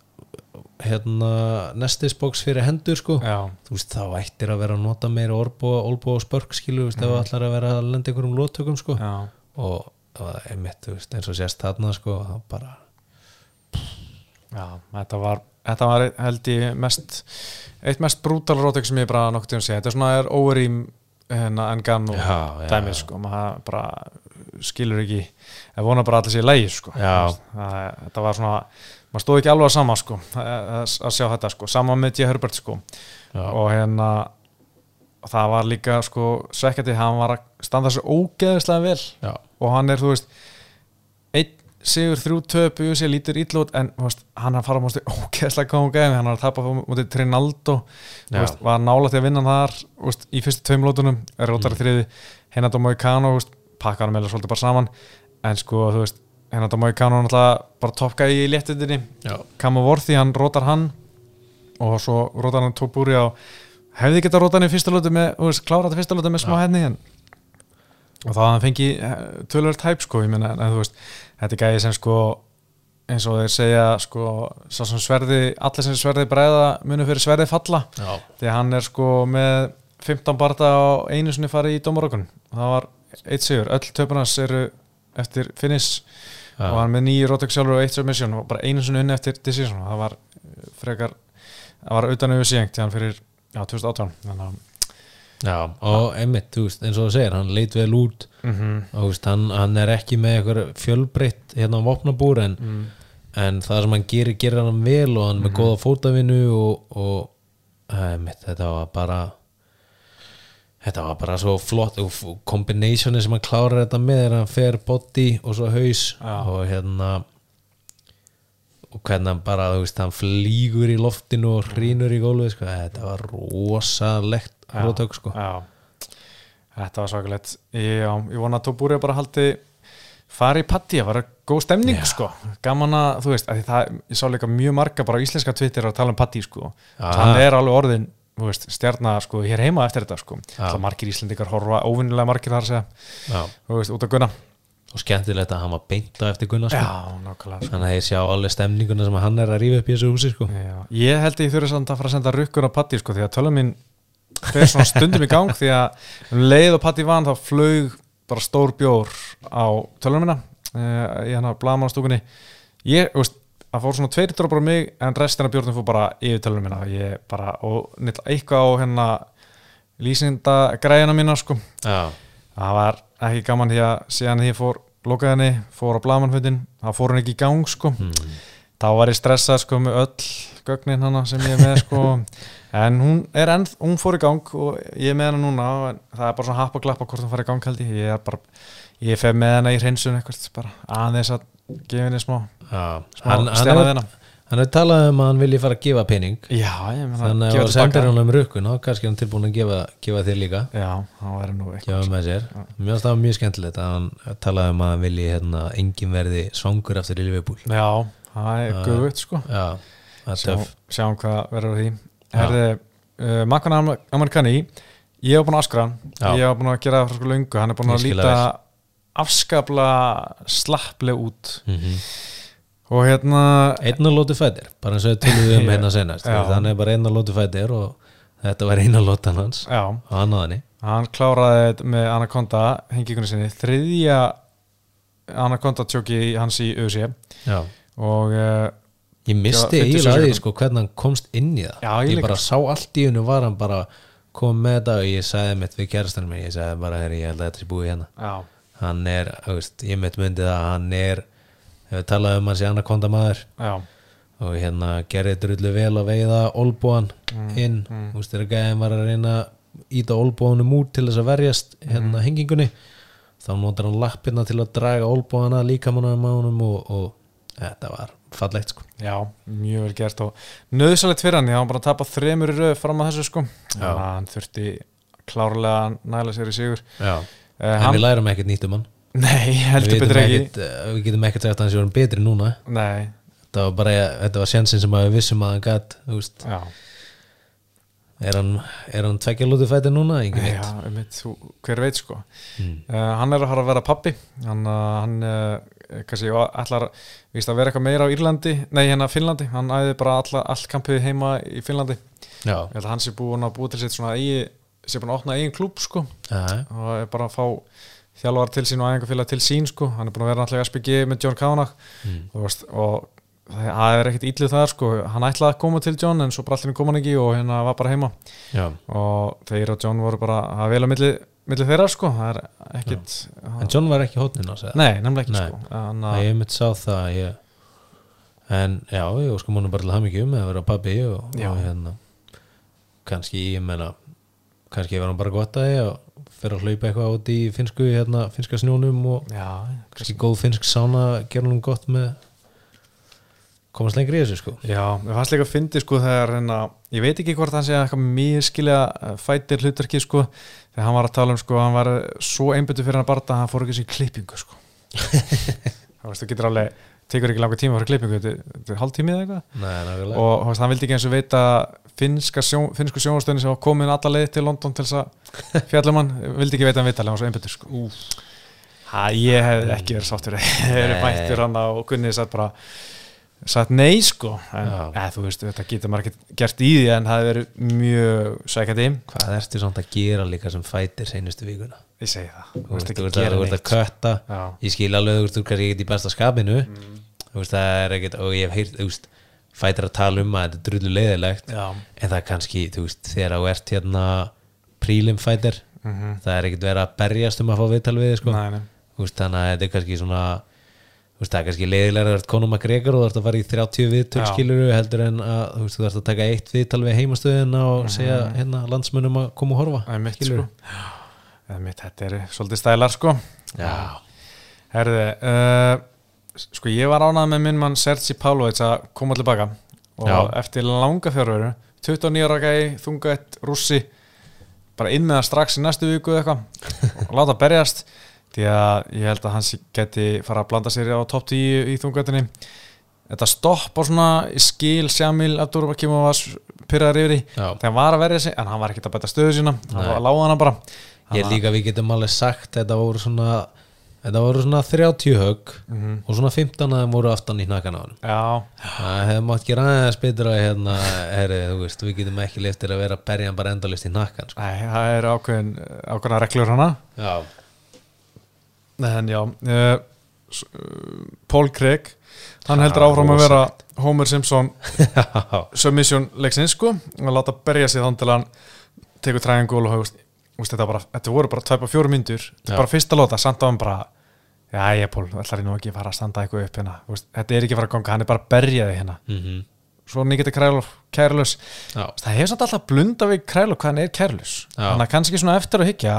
S2: hérna, nestisboks fyrir hendur sko.
S1: Já,
S2: þú veist, þá ættir að vera að nota meira olbó og spörk, skilu, þú veist, ef allar að vera að lenda einhverjum lóttökum, sko.
S1: Já,
S2: og það var einmitt, þú veist, eins og sést þarna, sko, þá bara
S1: já þetta var, þetta var held ég mest eitt mest brútal rótök sem ég bara nokkuð tíma sé, þetta er svona er óverím hérna, en gann og dæmið sko, maður bara skilur ekki, ég vona bara að allir sé lægi sko, það, var svona maður stóð ekki alveg að sama sko að, að að sjá þetta sko, sama með J. Herbert sko.
S2: Já,
S1: og hérna það var líka sko svekkjandi, hann var að standa svo ógeðislega vel.
S2: Já,
S1: og hann er, þú veist einn sigur þrjú töp í sig lítur ítlút en veist, hann er að fara á músti ógeðslega góðum gæmi, hann er að tapa á múti Trinaldo, veist, var nála til að vinna hann þar, veist, í fyrstu tveim lótunum er rótar í þriði, Henadó Moicano þú veist, pakka hann meðlega svolítið bara saman. En sko, þú veist, Henadó Moicano náttúrulega bara toppgæði í léttundinni
S2: já,
S1: Kama Vorthi, hann rótar hann og svo rótar hann tók búri á hefði geta rótar hann í fyrsta lótu með, þú veist, klára þetta fyrsta lótu með smá henni en og þá hann fengi tölvöld hæp sko, ég meina, en þú veist þetta er gæði sem sko eins og þeir segja sko sem sverði, allir sem sverði bræða munu fyrir sverði falla.
S2: Já,
S1: því hann er sko með 15 barða á einu sinni farið í dómarokun það var eitt sigur, öll töpunars eru eftir finish og hann með nýju Rotex sjálfur og eitt submission og bara einu sinni unni eftir decision. Það var eh, frekar það var utan auðvitað síðan til hann fyrir já, 2018 þannig að
S2: Já, og veist, eins og þú segir hann leit vel út.
S1: Mm
S2: og þú veist, hann, hann er ekki með eitthvað fjölbreytt hérna á vopnabúr en,
S1: mm.
S2: en það sem hann gerir, gerir hann vel og hann er með góða fótavinnu og, og einmitt, þetta var bara þetta var bara svo flott og kombinationi sem hann klárar þetta með er hann fer body og svo haus
S1: Já.
S2: og hérna og hvernig hann bara, þú veist, hann flýgur í loftinu og hrýnur í gólfið sko. þetta var rosalegt rótök sko.
S1: Já. þetta var svakalegt. Ég, ég vona að Tóbúri bara haldi fari í patti, það var góð stemning sko, gaman að, þú veist að það, ég sá líka mjög marga bara íslenska Twitter að tala um patti sko, hann er alveg orðin þú veist, stjarnar sko, hér heima eftir þetta sko. Margir íslendingar horfa, óvinnilega margir þar segja, veist, út af gunna.
S2: Og skemmtilegt að hann var beint á eftir Gunnar sko.
S1: já, sko.
S2: þannig að ég sjá alveg stemninguna sem hann er að rífa upp í þessu húsi sko.
S1: Ég held að ég þurfi samt að fara að senda rukkun á Patti sko því að tölum mín fer svona stundum í gang því að um leið og Patti vann þá flög bara stór bjór á tölum mína uh, í hann að blamanstúkunni ég, veist, það fór svona tveir drópar á mig en restina bjórnum fór bara yfir tölum mína. Ég bara, og nýtt eitthvað á hérna lýsinda græðina mína sko.
S2: Já,
S1: það var ekki gaman því að síðan því fór lokaði henni, fór á blamanfötin það fór hún ekki í gang sko.
S2: Mm.
S1: þá var ég stressað sko með öll gögnin hana sem ég er með sko. En hún er enn, hún fór í gang og ég er með hana núna en það er bara svona happ og glappa hvort hún fari í gang held ég. Ég er bara, ég fer með hana í hreinsun eitthvað bara aðeins að gefa henni smá
S2: Hann, hann, er talað um að hann vilji fara að gefa pening.
S1: Já,
S2: þannig að sendir hann um rukkun þá kannski er hann tilbúin að gefa, gefa þér líka.
S1: Já, það væri nú eitthvað.
S2: Það var mjög skemmtilegt að hann talaði um að hann vilji hérna, engin verði svangur eftir Liverpool.
S1: Já, það er
S2: Já.
S1: guðvitt sko.
S2: Já,
S1: Sjá, sjáum hvað verður því. Herði, uh, Makkan Amerikani ég hef búin að askra ég hef búin að gera það frá sko löngu. Hann er búin að líta
S2: það
S1: afskapla slappleg út.
S2: Mm
S1: og hérna
S2: einn og lótu fætir, bara eins og við tölum um
S1: Já.
S2: hérna senast, þannig er bara einn og lótu fætir og þetta var eina lótan hans
S1: já,
S2: og hann á henni.
S1: Hann kláraði með Anaconda hengikunni sinni þriðja Anaconda tjóki hans í ÖSI og uh,
S2: ég misti
S1: Já, 50
S2: eiginlega að því
S1: sekúndum.
S2: sko hvernig hann komst inn í það.
S1: Já, ég
S2: ég, bara sá allt í hennu var hann bara kom með þetta og ég sagði mitt við kærastanum minn, ég sagði bara ég held að þetta sé búið hérna.
S1: Já,
S2: hann er, veist, ég mitt myndið að hann er hefur talað um hann sé anakonda maður
S1: já,
S2: og hérna gerði drullu vel að veiða olbúan
S1: Mm,
S2: inn. þú veist, þegar gæðin var að reyna íta olbúanum út til þess að verjast
S1: Mm.
S2: hérna hengingunni þá notar hann lappina til að draga olbúana líka mannum á honum og, og þetta var fallegt sko.
S1: Já, mjög vel gert og nöðsalegt fyrir hann, hafa bara tapað þremur í röð fram að þessu sko. Þannig að hann þurfti klárlega að næla sér í sigur.
S2: Já.
S1: uh,
S2: en við lærum ekkert nýtt um hann
S1: Nei, heldur betur ekki.
S2: ekkert, eh, við getum ekkert sagt að hann sé orðinn betri núna.
S1: Nei,
S2: þetta var bara, þetta var sjensin sem við vissum að hann gætt
S1: já,
S2: er hann, er hann tvekja lúti fæti núna?
S1: Já einmitt, þú, hver veit sko.
S2: Mm.
S1: uh, Hann er að fara að vera pappi hann, uh, hann uh, kannski ætlar víst að vera eitthvað meira á Írlandi nei, hérna Finnlandi, hann æði bara alla, allt kampið heima í Finnlandi.
S2: Já,
S1: Ég held að hann sé búin að búa til sitt svona eigi, sé búin að opna eigin klúb sko.
S2: Já,
S1: og er bara að fá þjálfar til sín og æfingafélag til sín sko. Hann er búin að vera náttúrulega SPG með John Kavanagh.
S2: Mm.
S1: og, og það það er ekkert ítlið þar sko. Hann ætlaði að koma til John en svo bara allir kom hann ekki og hérna var bara heima.
S2: Já.
S1: og þeir og John voru bara að vel á milli, þeirra sko. Það er ekkert
S2: En John var ekki hóttin á sig
S1: nei, nefnilega ekki
S2: Nei.
S1: sko.
S2: Nei, ég mitt sá það ég... en já, ég sko múnum bara til hamingi um að vera pabbi og, og hérna kannski, ég menna kannski var hann bara gott að ég og fyrir að hlaupa eitthvað út í finsku hérna, finska snjónum og
S1: já,
S2: kannski góð finsk sána gera hann gott með komast lengri í þessu sko.
S1: Já, mér fannst líka að fyndi sko þegar hérna, ég veit ekki hvort hann sé eitthvað mjög skilja fætir hlutverki sko þegar hann var að tala um sko hann var svo einbyttu fyrir hann að barta að hann fór ekki sér klippingu sko. Það veist, þú getur alveg tekur ekki langa tíma fyrir klippingu, þetta er hálftími eða eitthvað og veist, hann vildi ekki eins og veita finska sjón, sjónastöðin sem var komin alla leið til London til þess að fjallum hann vildi ekki veita hann vita, hann var svo einbyttur sko. ég hef ekki verið sáttur þeir eru
S2: Nei.
S1: mættur hann og Gunni satt bara sagt nei sko en
S2: Já.
S1: eða, þú veist, þetta getur maður ekki gert í því en það hefur verið mjög sækjandi
S2: Hvað ertu samt að gera líka sem fætir seinustu vikuna?
S1: Ég segi það, þú veist
S2: veist,
S1: ekki að gera
S2: þú ert að
S1: neitt
S2: kötta
S1: Já.
S2: Ég skil alveg, þú veist, þú kannski ekki í besta skapinu Þú veist, það er ekkert og ég hef heyrt, þú veist, fætir að tala um að þetta er drullu leiðilegt
S1: Já.
S2: en það er kannski, þú veist, þegar þú ert hérna prílim fætir það er ekkert verið að berjast um að fá viðtal við þig, sko.
S1: Nei, nei.
S2: Þú veist, þannig að þetta er kannski svona þú veist, það er kannski leiðilega að vera konum að grekar og þú ert að fara í 30 viðtöl
S1: Já.
S2: skiluru heldur en að þú veist, þú ert að taka eitt viðtal við heimastöðina og segja hérna landsmönnum að koma og horfa
S1: það er mitt
S2: skilurðu?
S1: sko mitt, þetta er svolítið stælar sko.
S2: Já,
S1: herði uh, sko ég var ánað með minn mann Sergi Pavlovic að koma tilbaka. Og
S2: Já.
S1: eftir langa fjárveru 29 ára gæi, þungætt, rússi bara inn með það strax í næstu viku eitthvað. Og láta berjast því að ég held að hans geti fara að blanda sér á topp 10 í þungættinni þetta stopp og svona skil Sjamil Abdur Bakim og var pyrraður yfir í þegar hann var að verja sig en hann var ekkert að bæta stöðu sína hann var að lága hana bara
S2: ég líka við getum alveg sagt þetta voru svona þetta voru svona 30 högg
S1: Mhm.
S2: og svona 15 að þeim voru aftan í hnakkan á hann það hefði mátt aðeins betur að hérna, þú veist, við getum ekki leftir að vera að berja hann bara endalist í hnakkan sko.
S1: Það er ákveðin, ákveðina reglur hana.
S2: Já,
S1: en já uh, Paul Craig hann heldur áfram að vera. Homer Simpson submission leiksins sko. Og láta berja sig þann til hann tekur triangle og hefur Úst, þetta, bara, þetta voru bara tæpa fjóru myndur
S2: Já.
S1: bara fyrsta lóta, samt á hann bara já, ég Pól, ætlar ég nú ekki að fara að standa eitthvað upp hérna, Úst, þetta er ekki að fara að ganga, hann er bara að berja þig hérna.
S2: Mm
S1: svo Nikita Krælov, kærlus það hefur samt alltaf blunda við Krælov hvað hann er kærlus þannig að kannski svona eftir að hyggja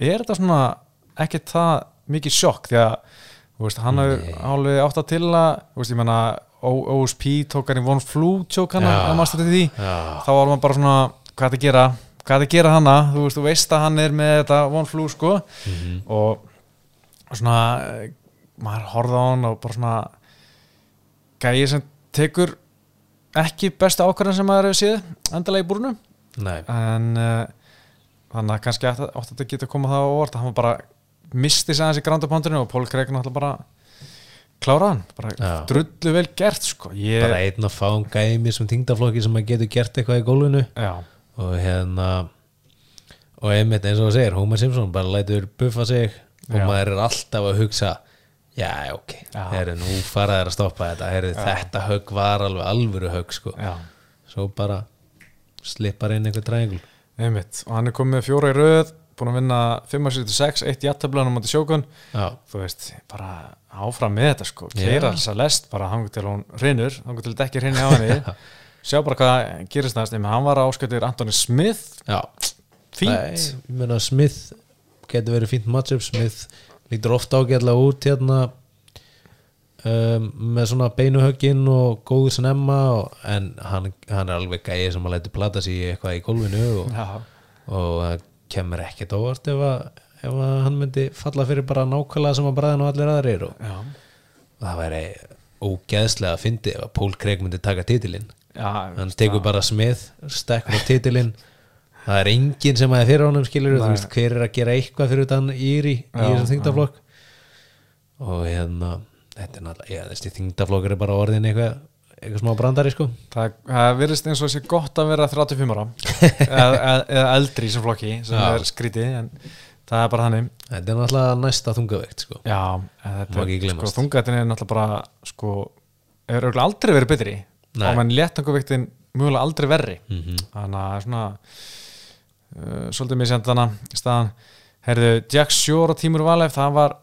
S1: er þetta svona ekki það mikið sjokk? Því að veist, hann alveg átt að til að ég menna OSP tók hann í Von Flu tjók hann að maður stætti því
S2: já.
S1: þá var maður bara svona, hvað er að gera hvað er að gera hana, þú veist, þú veist að hann er með þetta Von Flu sko.
S2: Mhm.
S1: og svona maður horfði á hann og bara svona gæði sem tekur ekki besta ákvarðan sem maður hefur séð endalega í búrunu
S2: Nei,
S1: en uh, þannig að kannski átt átt þetta geta komað það á orð að hann bara misti sig aðeins í grándapontinu og Pól Kreik náttúrulega bara klára hann, bara
S2: Já.
S1: drullu vel gert sko, ég
S2: bara einn að fá um gæmi sem þingdaflokki sem að getur gert eitthvað í gólfinu.
S1: Já,
S2: og hérna og einmitt eins og þú segir, Homer Simpson bara lætur buffa sig og
S1: Já.
S2: maður er alltaf að hugsa já, ok,
S1: Já.
S2: herri, nú fara þær að stoppa þetta herri, þetta högg var alveg alvöru högg sko.
S1: já,
S2: svo bara slippar inn einhver trængul
S1: einmitt og hann er komið fjóra í röð búin að vinna 5-6, 1 jættablan á móti sjókun
S2: já,
S1: þú veist, bara áfram með þetta sko,
S2: Já.
S1: keira þess að lest bara hangur til hún hrinur, hangur til þetta ekki hrinni á henni sjá bara hvað gerist næst. Hann var áskjötur Antoni Smith.
S2: Já.
S1: Fínt,
S2: Nei, Smith getur verið fínt matchup. Smith lítur ofta ágætlega út hérna um, með svona beinuhöggin og góður sem emma og, en hann, hann er alveg gæði sem að læti plata í eitthvað í gólfinu og, og kemur ekkert óvart ef að, ef að hann myndi falla fyrir bara nákvæmlega sem að bræðin og allir aðrir og, og það væri ógeðslega að fyndi ef að Pól Craig myndi taka titilinn.
S1: já
S2: hann tekur bara smið stekkur á titilinn. Það er enginn sem að er fyrir honum skilur veist hver er að gera eitthvað fyrir utan Íri í þessum þingdaflokk og hérna þetta er náttúrulega, já þessi þingdaflokkur er bara orðin eitthvað, eitthvað smá brandari sko.
S1: Það, það virðist eins og þessi gott að vera 35 ára. Eða, eða, eða eldri í sem flokki sem
S2: Já.
S1: er skrítið en það er bara þannig.
S2: Þetta er náttúrulega næsta þungaveikt sko.
S1: Já, þetta er sko, þungatin er náttúrulega bara sko, hefur örugglega aldrei verið betri
S2: Nei.
S1: og menn léttanguviktin mögulega aldrei verri.
S2: Mm
S1: þannig að svona uh, svolítið mér senda hana í staðan herðu, Jack Shore og Tímur Valef það var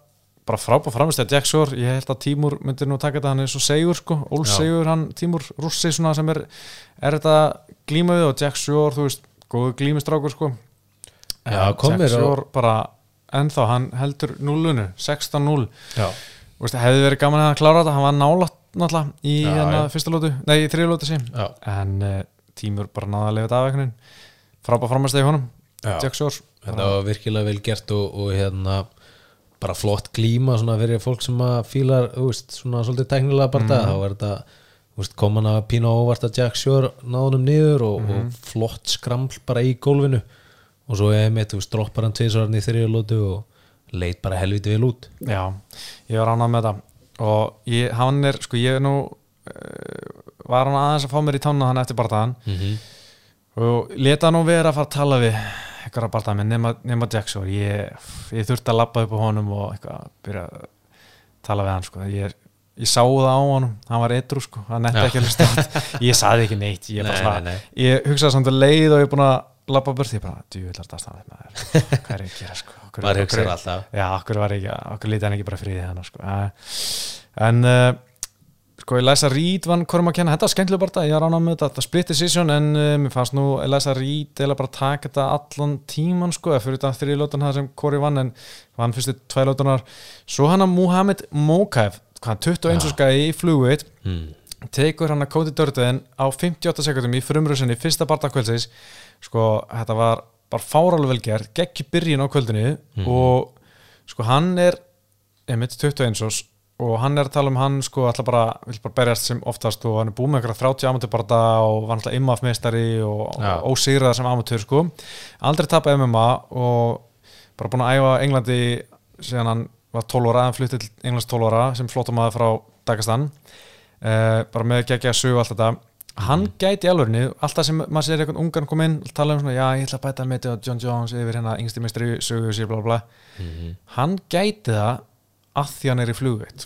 S1: bara frábæð framist að Jack Shore, ég held að Tímur myndir nú taka þetta, hann er svo segur sko, Ól
S2: Já.
S1: segur hann, Tímur Rússi svona sem er, er þetta glímaðið og Jack Shore, þú veist, góðu glímistrákur sko.
S2: Já, mér
S1: Jack
S2: á-
S1: Shore bara ennþá, hann heldur núlunu 16-0
S2: já,
S1: Þú veist, hefði verið gaman að klára þetta, hann var nálátt náttúrulega í
S2: Já,
S1: hérna fyrsta lótu, nei, í þriða lótu sín
S2: já,
S1: en uh, tímur bara náða að lifa þetta af einhvern frábæð framastegi honum. Jack Shore
S2: þetta var virkilega vel gert og, og hérna bara flott glíma svona fyrir fólk sem að fílar, veist, svona svolítið teknilega bara það, þá er þetta þú veist, kom hann að pína óvart að Jack Shore náðunum niður og, og flott skraml bara í gólfinu. Og svo er mitt, þú veist, droppar hann tvisvarn í þriðju lótu og leit bara helviti vel út.
S1: Já, ég var ánað með þetta og ég, hann er, sko, ég er nú uh, var hann aðeins að fá mér í tánu hann eftir barðaðan
S2: mm
S1: og leta nú vera að fara að tala við eitthvað barðað með nema, nema Jackson ég, ég þurfti að lappa upp á honum og eitthvað byrja að tala við hann sko. ég, ég sá það á honum. Hann var eitru sko, hann nefndi ekki að á þetta. ég saði ekki neitt. Ég,
S2: Nei,
S1: svona,
S2: nei, nei.
S1: ég hugsaði samt að leið og ég er búin að lappa burt. Ég bara, djúvillar það staðið með þér hvað er ég að gera sko
S2: maður hugsaður alltaf
S1: Já, okkur ekki, okkur lítið hann ekki bara friðið hann sko. En uh, sko, Elisa Reed vann hvorum að kenna, þetta var skemmtilega bara þetta, ég er ánað með þetta, þetta split decision en uh, mér fannst nú Elisa Reed eða bara taka þetta allan tíman sko, eða fyrir þetta þrið lótan það sem Kori vann en vann fyrstu tvei lótanar svo hann að Muhammed Mokaev hvað 21
S2: Já.
S1: skæði í flugveit
S2: mm.
S1: tekur hann að Cody Dörðin á 58 sekundum í frumröðsynni fyrsta barndagkvöldsins sko, þetta var bara fáralega vel gert, geggi byrjun á kvöldinu og sko hann er einmitt 21 ós og hann er að tala um hann sko alltaf bara, vill bara berjast sem oftast og hann er búið með einhverja 30 amatör barða og var alltaf IMAF meistari og,
S2: Já.
S1: og ósigrað sem amatör sko. Aldrei tapað MMA og bara búin að æfa Englandi síðan hann var 12 ára, hann flutti til Englands 12 ára sem flottumaður frá Dagestan. Uh, bara með geggja sögu allt þetta hann gæti alvörinu, alltaf sem maður sér einhvern ungan kom inn, tala um svona já ég ætla að bæta með þetta John Jones yfir hérna yngsti meistri sögu sér bla bla bla.
S2: Mhm.
S1: hann gæti það að því hann er í flugveit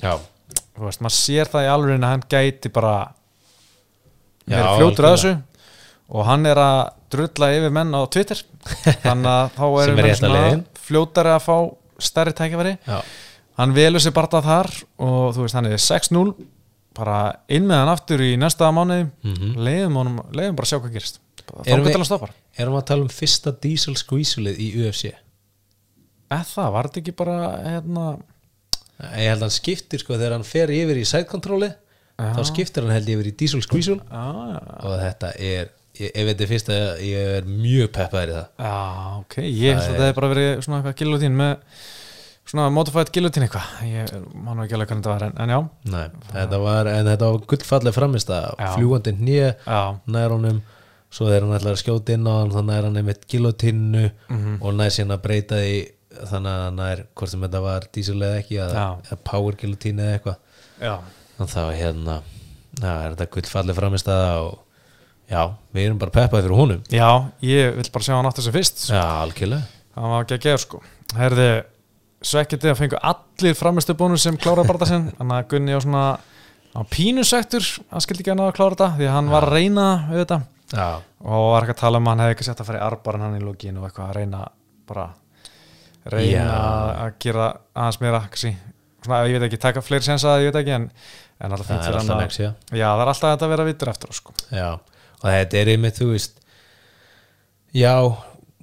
S1: veist, maður sér það í alvörinu að hann gæti bara verið fljótur að þessu. Og hann er að drulla yfir menn á Twitter. Þannig að þá
S2: Sem
S1: er
S2: er
S1: fljótari að fá stærri
S2: já,
S1: hann velur sér bara þar og þú veist, hann er 6-0 bara inn með hann aftur í næsta mánuði.
S2: Mhm.
S1: leiðum honum, leiðum bara að sjá hvað gerist. Þá
S2: Erum við-
S1: getur hann. stoppar
S2: erum við að tala um fyrsta diesel squeezulið í UFC
S1: eða það, var þetta ekki bara hérna,
S2: ég held að hann skiptir sko þegar hann fer yfir í side controli
S1: Já.
S2: þá skiptir hann held yfir í diesel squeezul
S1: já,
S2: og þetta er ég, ef þetta er fyrst að ég er mjög peppaður í það.
S1: Já, ok. Ég held að það hefði bara verið svona eitthvað gilutín með svona modified gilutín eitthvað. Ég man nú ekki alveg hvernig þetta var en, en já,
S2: Nei, þetta var, en þetta var gullfalleg framist að fljúandi hnið
S1: já,
S2: nær honum svo þegar hann ætlar að skjóta inn á hann þannig er hann einmitt gilotinnu
S1: Mhm.
S2: og nær síðan að breyta því þannig að hann nær hvort sem þetta var diesel eða ekki eða, power gilotinnu eða eitthvað. Þannig þá hérna já, er þetta gullfalleg framist og já, við erum bara peppaði fyrir honum.
S1: Já, ég vil bara sjá hann aftur sem fyrst.
S2: Já, algjörlega.
S1: Hann var ekki að gera sko. Herði, svekkiti að fengu allir framistu bónus sem kláraði bara sinn. Þannig að Gunni á svona á pínusektur, hann skildi ekki að náða að klára þetta því að hann var að reyna við þetta.
S2: Já,
S1: og var ekki að tala um að hann hefði ekki sett að fara í arbar en hann í lógin og eitthvað að reyna bara reyna
S2: Já.
S1: að gera aðeins meira svona, ég veit ekki, taka fleiri sensa ég veit ekki, en, en alltaf
S2: það er
S1: fyrir hann
S2: já.
S1: Að það er alltaf að vera vittur eftir sko.
S2: Já, og þetta er einmitt, þú veist Já,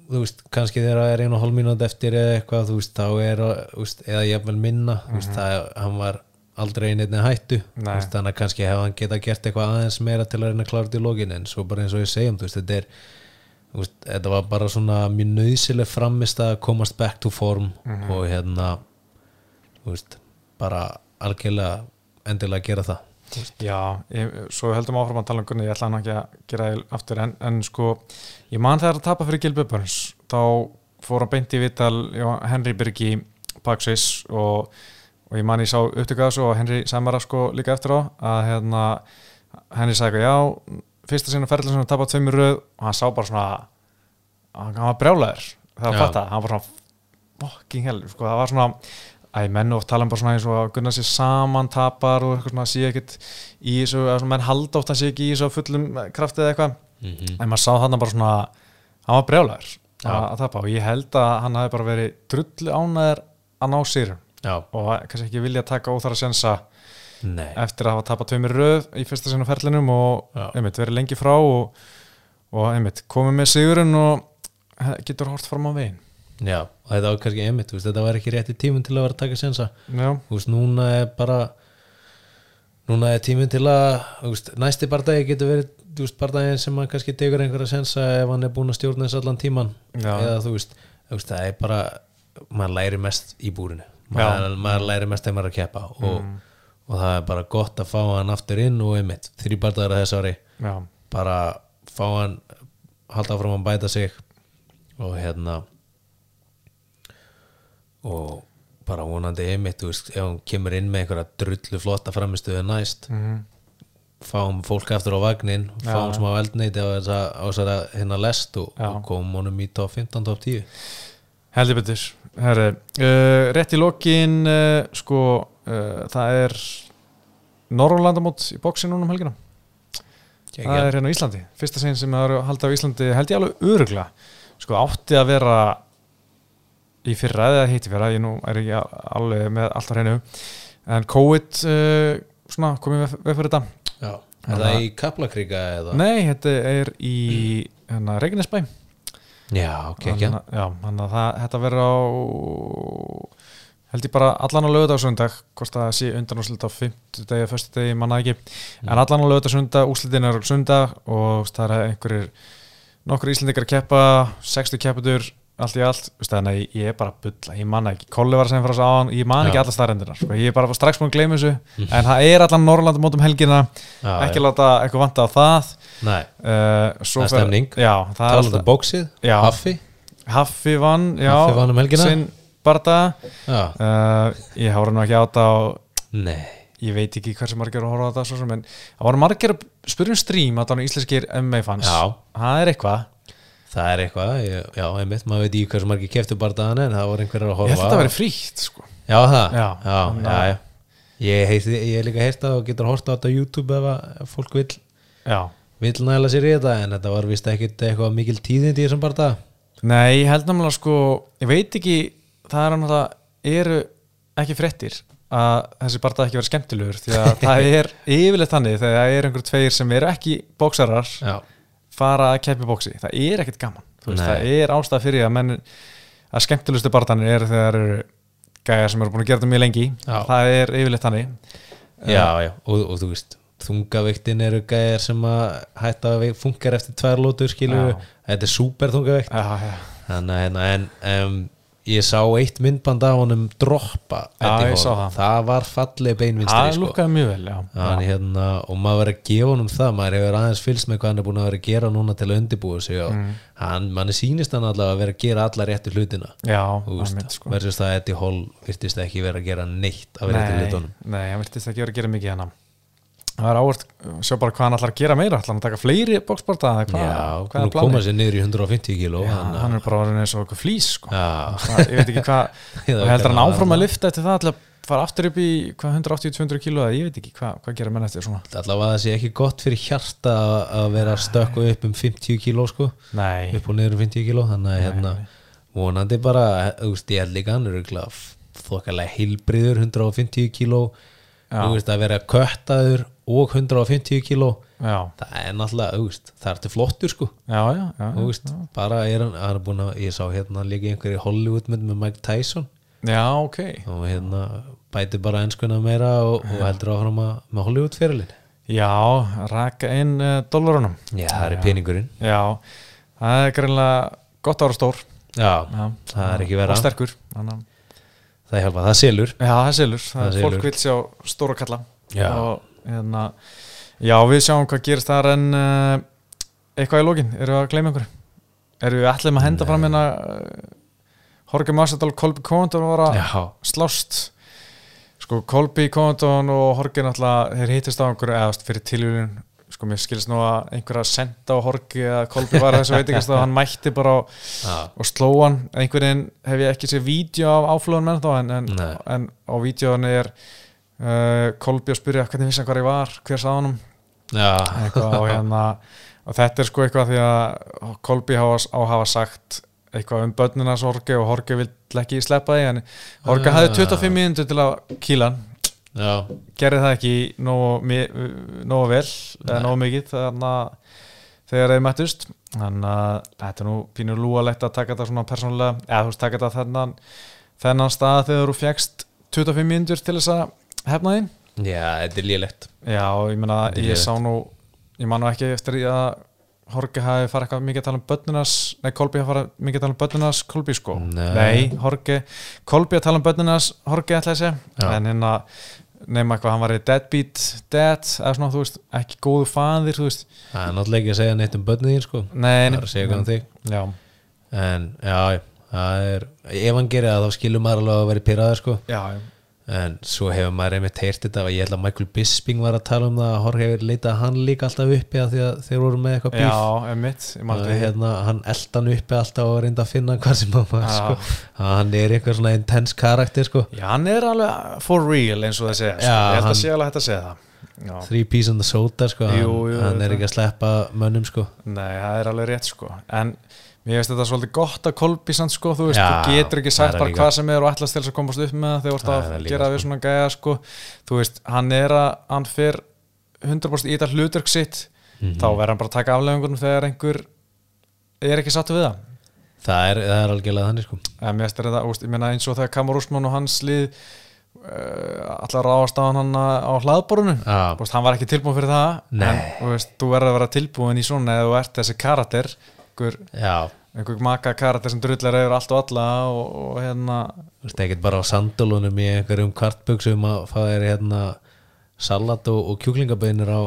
S2: þú veist kannski þegar það er einu mínúti eftir eða eitthvað, þú veist, þá er þú veist, eða jafnvel minna, þú veist, það hann var aldrei einn einni hættu þú
S1: Nei.
S2: veist, þannig að kannski hefði hann geta gert eitthvað aðeins meira til að reyna að klára þetta í lógin en svo bara eins og ég segjum, þú veist, þetta er þú veist, þetta var bara svona mjög nöðsileg framist að komast back to form og hérna þú veist, bara algjörlega endilega gera það
S1: Já, ég, svo heldum áfram að tala um Gunni, ég ætla hann ekki að gera það aftur en, en sko, ég man þegar að tapa fyrir Gilby Burns, þá fór hann beint í vital já, Henry Birgi Paxis og, og ég man ég sá upptökuða svo og Henry Samara sko líka eftir á að hérna, Henry sagði eitthvað, já, fyrsta sinna ferðlega sem hann tapað tveimur röð og hann sá bara svona hann, hann var brjálæður það var
S2: Já.
S1: fatta, hann var svona fucking hell, sko, það var svona Æ, menn oft tala um bara svona eins og að gunna sér saman tapar og eitthvað svona sé ekkit í þessu, að svona menn halda oft að sé ekki í þessu fullum krafti eða eitthvað.
S2: Mm
S1: en maður sá þarna bara svona hann var brjálæður
S2: Já.
S1: að, að tapa og ég held að hann hafi bara verið drullu ánæður að ná sér
S2: Já,
S1: og kannski ekki vilja taka óþara sensa
S2: nei.
S1: eftir að hafa tapað tveimur röð í fyrsta sinu ferlinum og
S2: Já.
S1: einmitt verið lengi frá og, og einmitt komið með sigurinn og getur hort fram á veginn
S2: Já, og þetta var kannski einmitt, þú veist, þetta var ekki rétti tíminn til að vera að taka sensa.
S1: Já,
S2: þú veist, núna er bara núna er tíminn til að þú veist, næsti bardagi getur verið bardagin sem hann kannski tegur einhverja sensa ef hann er búinn að stjórna þess allan tíman
S1: Já.
S2: eða þú veist, það er bara maður læri mest í búrinu. Maður, maður læri mest þegar maður er að keppa og, og það er bara gott að fá hann aftur inn og einmitt, þrý bardagar að þess ári.
S1: Já,
S2: bara fá hann halda áfram að bæta sig og hérna og bara vonandi einmitt, þú veist, ef hann kemur inn með einhverja drullu flotta framistuðu næst
S1: mhm,
S2: fáum fólk aftur á vagnin fáum smá eldneiti á á þessara hérna lest og,
S1: Já.
S2: og komum honum í top 15, top 10
S1: heldur betur. Herri, uh, rétt í lokin uh, sko uh, það er Norrlandamót í bóksi núna um helgina. Það er hérna Íslandi. Fyrsta segin sem það eru að halda á Íslandi held ég alveg örugla sko átti að vera í fyrra eða hitti fyrra ég nú er ekki alveg með allt á hreinu en COVID uh, svona komið við, við fyrir þetta.
S2: Já. Er það í Kaplakríka eða?
S1: nei, þetta er í hérna, Reykjanesbæ.
S2: Já, ok, ekki
S1: já, þannig að það, þetta verður á held ég bara allan á lögudagsundag hvort það sé undan úrslit á 50 degi, föstu degi, manna ekki. En allan á lögudagsundag, úrslitin er á sundag og það er einhverjir nokkur íslendingar að keppa 60 kepputur, allt í allt veist, þannig að ég- er bara að bulla, ég manna ekki. Kolli var að segja frá þessu áðan, ég man ekki alla staðrendunar sko. ég er bara strax múin að gleyma þessu en það er allan Norrlanda mótum helgina.
S2: Já,
S1: ekki
S2: já.
S1: láta eitthvað vanta á það.
S2: Nei,
S1: uh,
S2: Það er stemning.
S1: já, það er
S2: talandi um bóksið. Haffi?
S1: Haffi vann, já,
S2: Haffi vann um
S1: sinn barða uh, ég hóra nú ekki á
S2: nei.
S1: Ég veit ekki hversu margir að horfa á sem, en það voru margir að spyrja um stream að það var íslenskir MMA fans.
S2: Já.
S1: það er eitthvað,
S2: Það er eitthvað, ég- já, einmitt, maður veit ekki hversu margir keftu bardaðan en það voru einhverjar að
S1: ég
S2: horfa
S1: held að þetta veri frítt sko.
S2: Já, það,
S1: Já,
S2: já, já, já, Ég, heiti, ég er líka heyrt að og getur horta á þetta á YouTube ef að fólk vill,
S1: já,
S2: vill næla sér í þetta en þetta var vist ekkit eitthvað mikil tíðindi í þessum bardaða
S1: nei, ég held náttúrulega sko ég veit ekki, það er náttúrulega eru ekki fréttir að þessi barða ekki verið skemmtilegur því að það er yfirleitt þannig þegar það er einhver tveir sem eru ekki bóksarar fara að keppi bóksi það er ekkert gaman Þú veist, það er ástæða fyrir að menn að skemmtilegustu barðanir eru þegar eru gæjar sem eru búin að gera þetta mjög lengi
S2: Já.
S1: það er yfirleitt þannig
S2: já, já, og, og þú veist þungaviktin eru gæjar sem að hætta að funkar eftir tvær lótur skilur
S1: Já.
S2: þetta er super þungavikt
S1: já, já.
S2: þannig að hérna, en um, ég sá eitt myndband af honum droppa Eddie Hall.
S1: það.
S2: það var fallið
S1: það
S2: beinvinstri sko.
S1: lukkaði mjög vel já.
S2: Hann, hérna, og maður verið að gefa honum það maður hefur aðeins fylgst með hvað hann er búin að vera að gera núna til að undirbúa sig
S1: Mm.
S2: hann, manni sýnist hann allavega að vera að gera alla réttu hlutina
S1: já,
S2: veist,
S1: einmitt, sko.
S2: það að Eddie Hall virtist ekki vera að gera neitt af réttu
S1: nei,
S2: hlutunum
S1: nei, hann virtist ekki verið að gera mikið hann það er ávart, sjá bara hvað hann ætlar að gera meira. Ætlar hann að taka fleiri hvað,
S2: já,
S1: hvað
S2: nú
S1: er
S2: koma
S1: planið?
S2: sér niður í 150 kíló
S1: já,
S2: að-
S1: hann er bara orðin eins og eitthvað flýs sko. það, ég veit ekki hvað heldur hann áfram að lifta eftir það til að fara aftur upp í hvað 180-200 kíló ég veit ekki hvað, hvað gera menn eftir svona.
S2: Allavega það sé ekki gott fyrir hjarta að- að vera að stökku upp um 50 kíló sko, upp og niður um 50 kíló þannig að hérna, vonandi bara held líka hann þokkalega heilbriður 150 kíló. Þú veist að vera köttaður og 150 kíló. Það er náttúrulega, veist, það er til flottur sko.
S1: Já, já, já,
S2: veist, bara er hann, hann er búin að ég sá hérna líka einhverju Hollywoodmynd með Mike Tyson.
S1: Já, ok.
S2: Og hérna bæti bara enskuna meira og, og heldur áfram að, með Hollywood fyrirlin
S1: já, raka inn uh, dólarunum
S2: já, það er peningurinn.
S1: Já, það er greinlega gott ára stór.
S2: Já,
S1: já,
S2: það er ekki vera
S1: og sterkur
S2: það það selur.
S1: Já, það selur, það
S2: Það
S1: er fólk
S2: selur.
S1: vil sjá stóra kalla.
S2: Já.
S1: og hérna já, við sjáum hvað gerist þar en uh, eitthvað í lókin, erum við að gleyma einhverju? Erum við allir að henda fram hérna uh, Jorge Massadal, Kolby Kondon var að slást. Sko Kolby Kondon og Jorge náttúrulega, þeir hittist á einhverju eða þú veist, fyrir tilvíðun, sko mér skilst nú að einhver að senda á Jorge eða Kolby var að þessu veitingast og hann mætti bara á og sló hann. Einhvern veginn hef ég ekki séð vídeo af áflöðun menn þá en, en,
S2: Nei.
S1: en á vídeoðan er uh, Kolby að spyrja hvernig vissi hann hvað ég var? Hver sað honum?
S2: Já,
S1: eitthvað, og, hérna, og þetta er sko eitthvað því að hafa, á að hafa sagt eitthvað um börnina sorgi og Horgi vill ekki sleppa því en Horgi
S2: Ah.
S1: hafði 25 mínútur til að kýla hann.
S2: Já,
S1: gerði það ekki nógu, vel eða nógu mikið þegar þeir mættust. Þannig að þetta er nú pínur lúalegt að taka þetta svona persónulega eða þú veist taka þetta þennan þennan stað þegar þú fjækst 25 mínútur til þess að hefna þín
S2: já, þetta er lélegt.
S1: Já, ég meina, ég sá nú ég man nú ekki eftir að Horgi hafi farið eitthvað mikið að tala um börnunas nei, Kolbi hafi farið mikið að tala um börnunas Kolbi sko,
S2: Nei.
S1: Horgi Kolbi að tala um börnunas, Horgi ætlaði að
S2: Já.
S1: en hérna nema eitthvað, hann var í deadbeat dad, eða svona, þú veist, ekki góðu faðir, þú veist,
S2: það er náttúrulega ekki að segja neitt um börnið þín sko.
S1: Nei,
S2: það er að segja hvað um þig.
S1: Já,
S2: en já, það er ef hann gerir það þá skilur maður alveg að vera pyrraður sko.
S1: Já, já,
S2: en svo hefur maður einmitt heyrt þetta og ég held að Michael Bisping var að tala um það að Jorge hefur leitað hann líka alltaf uppi að því að þeir voru með eitthvað bíf
S1: Já,
S2: hérna, hann eldan uppi alltaf og reynda að finna hvað sem hann var sko. hann er eitthvað svona intense karakter sko.
S1: Já, hann er alveg for real eins og það segja sko.
S2: Já,
S1: Ég held
S2: hann-
S1: að sé alveg hægt að segja það Já.
S2: three piece on the soda sko. hann,
S1: Jú, jú,
S2: hann er ekki að sleppa mönnum sko.
S1: Nei, það er alveg rétt sko En mér veist þetta svolítið gott að kolbi sann sko, þú veist, þú getur ekki sagt bara hvað sem er og ætlast til þess að komast upp með það þegar þú ert að
S2: er
S1: gera
S2: sko.
S1: við svona gæja sko Þú veist, hann er að, hann fer 100% í þetta hlutverk sitt
S2: Mhm.
S1: þá verður hann bara að taka aflefingunum þegar einhver er ekki sattu við það
S2: það, er, það er algjörlega þannig sko.
S1: Mér er þetta, úst, ég meina eins og þegar Kamar Úsmann og hans lið allar ráðast á hann á hlaðborunu. Þú veist, hann var ekki tilbúin fyrir það
S2: Nei.
S1: en veist, þú verður að vera tilbúin í svona eða þú ert þessi karakter einhver, einhver maka karakter sem drullar yfir allt og alla og, og hérna
S2: þú veist ekkert bara á sandalunum í einhverjum kvartbuxum að fá þér hérna salat og, og kjúklingabeinir á,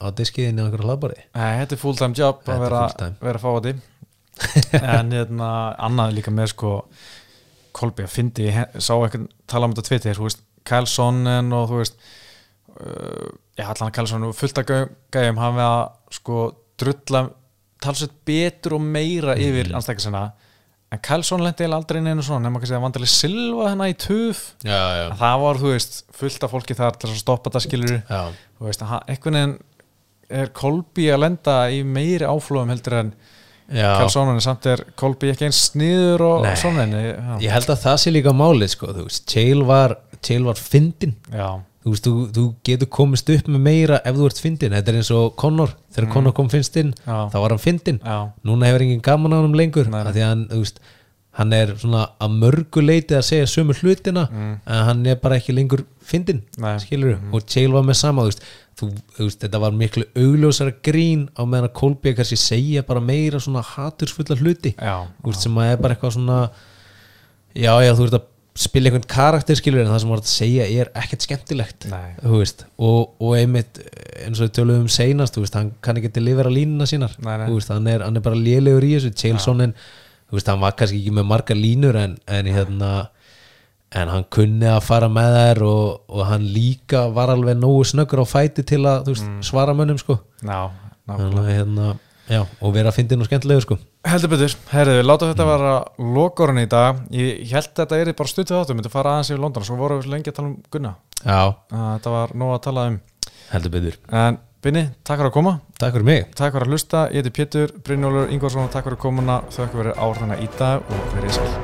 S2: á diskiðinni á einhverju hlaðbari?
S1: Nei, þetta er full time job
S2: Þetta
S1: að
S2: er
S1: vera, vera fáti en hérna, annað líka með sko Kolbi að fyndi, ég sá eitthvað tala um þetta Twitter, þú veist, Kyle Sonnen og þú veist uh, já, allan Kyle Sonnen og fullt gæ- gæjum hafa sko drulla talsveit betur og meira yfir mm. anstakka sinna en Kyle Sonnen lendi aldrei neina svona nema kannski að vandarlega Silva hennar í tuf.
S2: Já, já,
S1: en það var, þú veist, fullt af fólki þar til að stoppa þetta skilur þú veist, einhvern veginn er Kolbi að lenda í meiri áflóðum heldur en Sónan samt er Kolbi ekki eins sniður og
S2: Nei.
S1: Sónan
S2: ég held að það sé líka málið sko, þú veist, Chael var var fyndin
S1: já,
S2: þú veist, þú, þú getur komist upp með meira ef þú ert fyndin, þetta er eins og Connor þegar Connor kom fyrst inn,
S1: Já.
S2: þá var hann fyndin núna hefur enginn gaman á hann lengur
S1: Nei,
S2: af því að hann, þú veist, hann er svona að mörgu leiti að segja sömu hlutina en hann er bara ekki lengur fyndin,
S1: Mm. Nei. Mm.
S2: skilur og Chael var með sama, þú veist, þú, þú veist þetta var miklu augljósara grín á meðan að Kolby kannski segja bara meira svona hatursfulla hluti
S1: já,
S2: þú veist, sem að er bara eitthvað svona já, já, þú veist að spila einhvern karakter skilur en það sem var að segja er ekkert skemmtilegt. Og, og einmitt eins og við töluðum seinast, veist, hann kann ekki delivera línuna sínar,
S1: Nei, nei.
S2: veist, hann er, hann er bara lélegur í þessu, þú veist, hann var kannski ekki með margar línur en, en hérna en hann kunni að fara með þær og, og hann líka var alveg nógu snöggur á fæti til að, veist, svara mönnum sko,
S1: já, nákvæmlega.
S2: hérna já, og vera að fyndin og skemmtilegur sko.
S1: Heldur betur, herriðu, láta þetta vera lokorinn í dag, ég held að þetta er bara stuttið áttum, myndi fara aðeins yfir London svo voru við lengi að tala um Gunna.
S2: Já,
S1: að þetta var nóg að tala um.
S2: Heldur betur.
S1: En Binni, takk fyrir að koma.
S2: Takk fyrir mig.
S1: Takk fyrir að hlusta, ég heiti Pétur Brynjólfur Ingvarsson takk fyrir komuna, þau ekki verið áhrðina í dag og verið sæl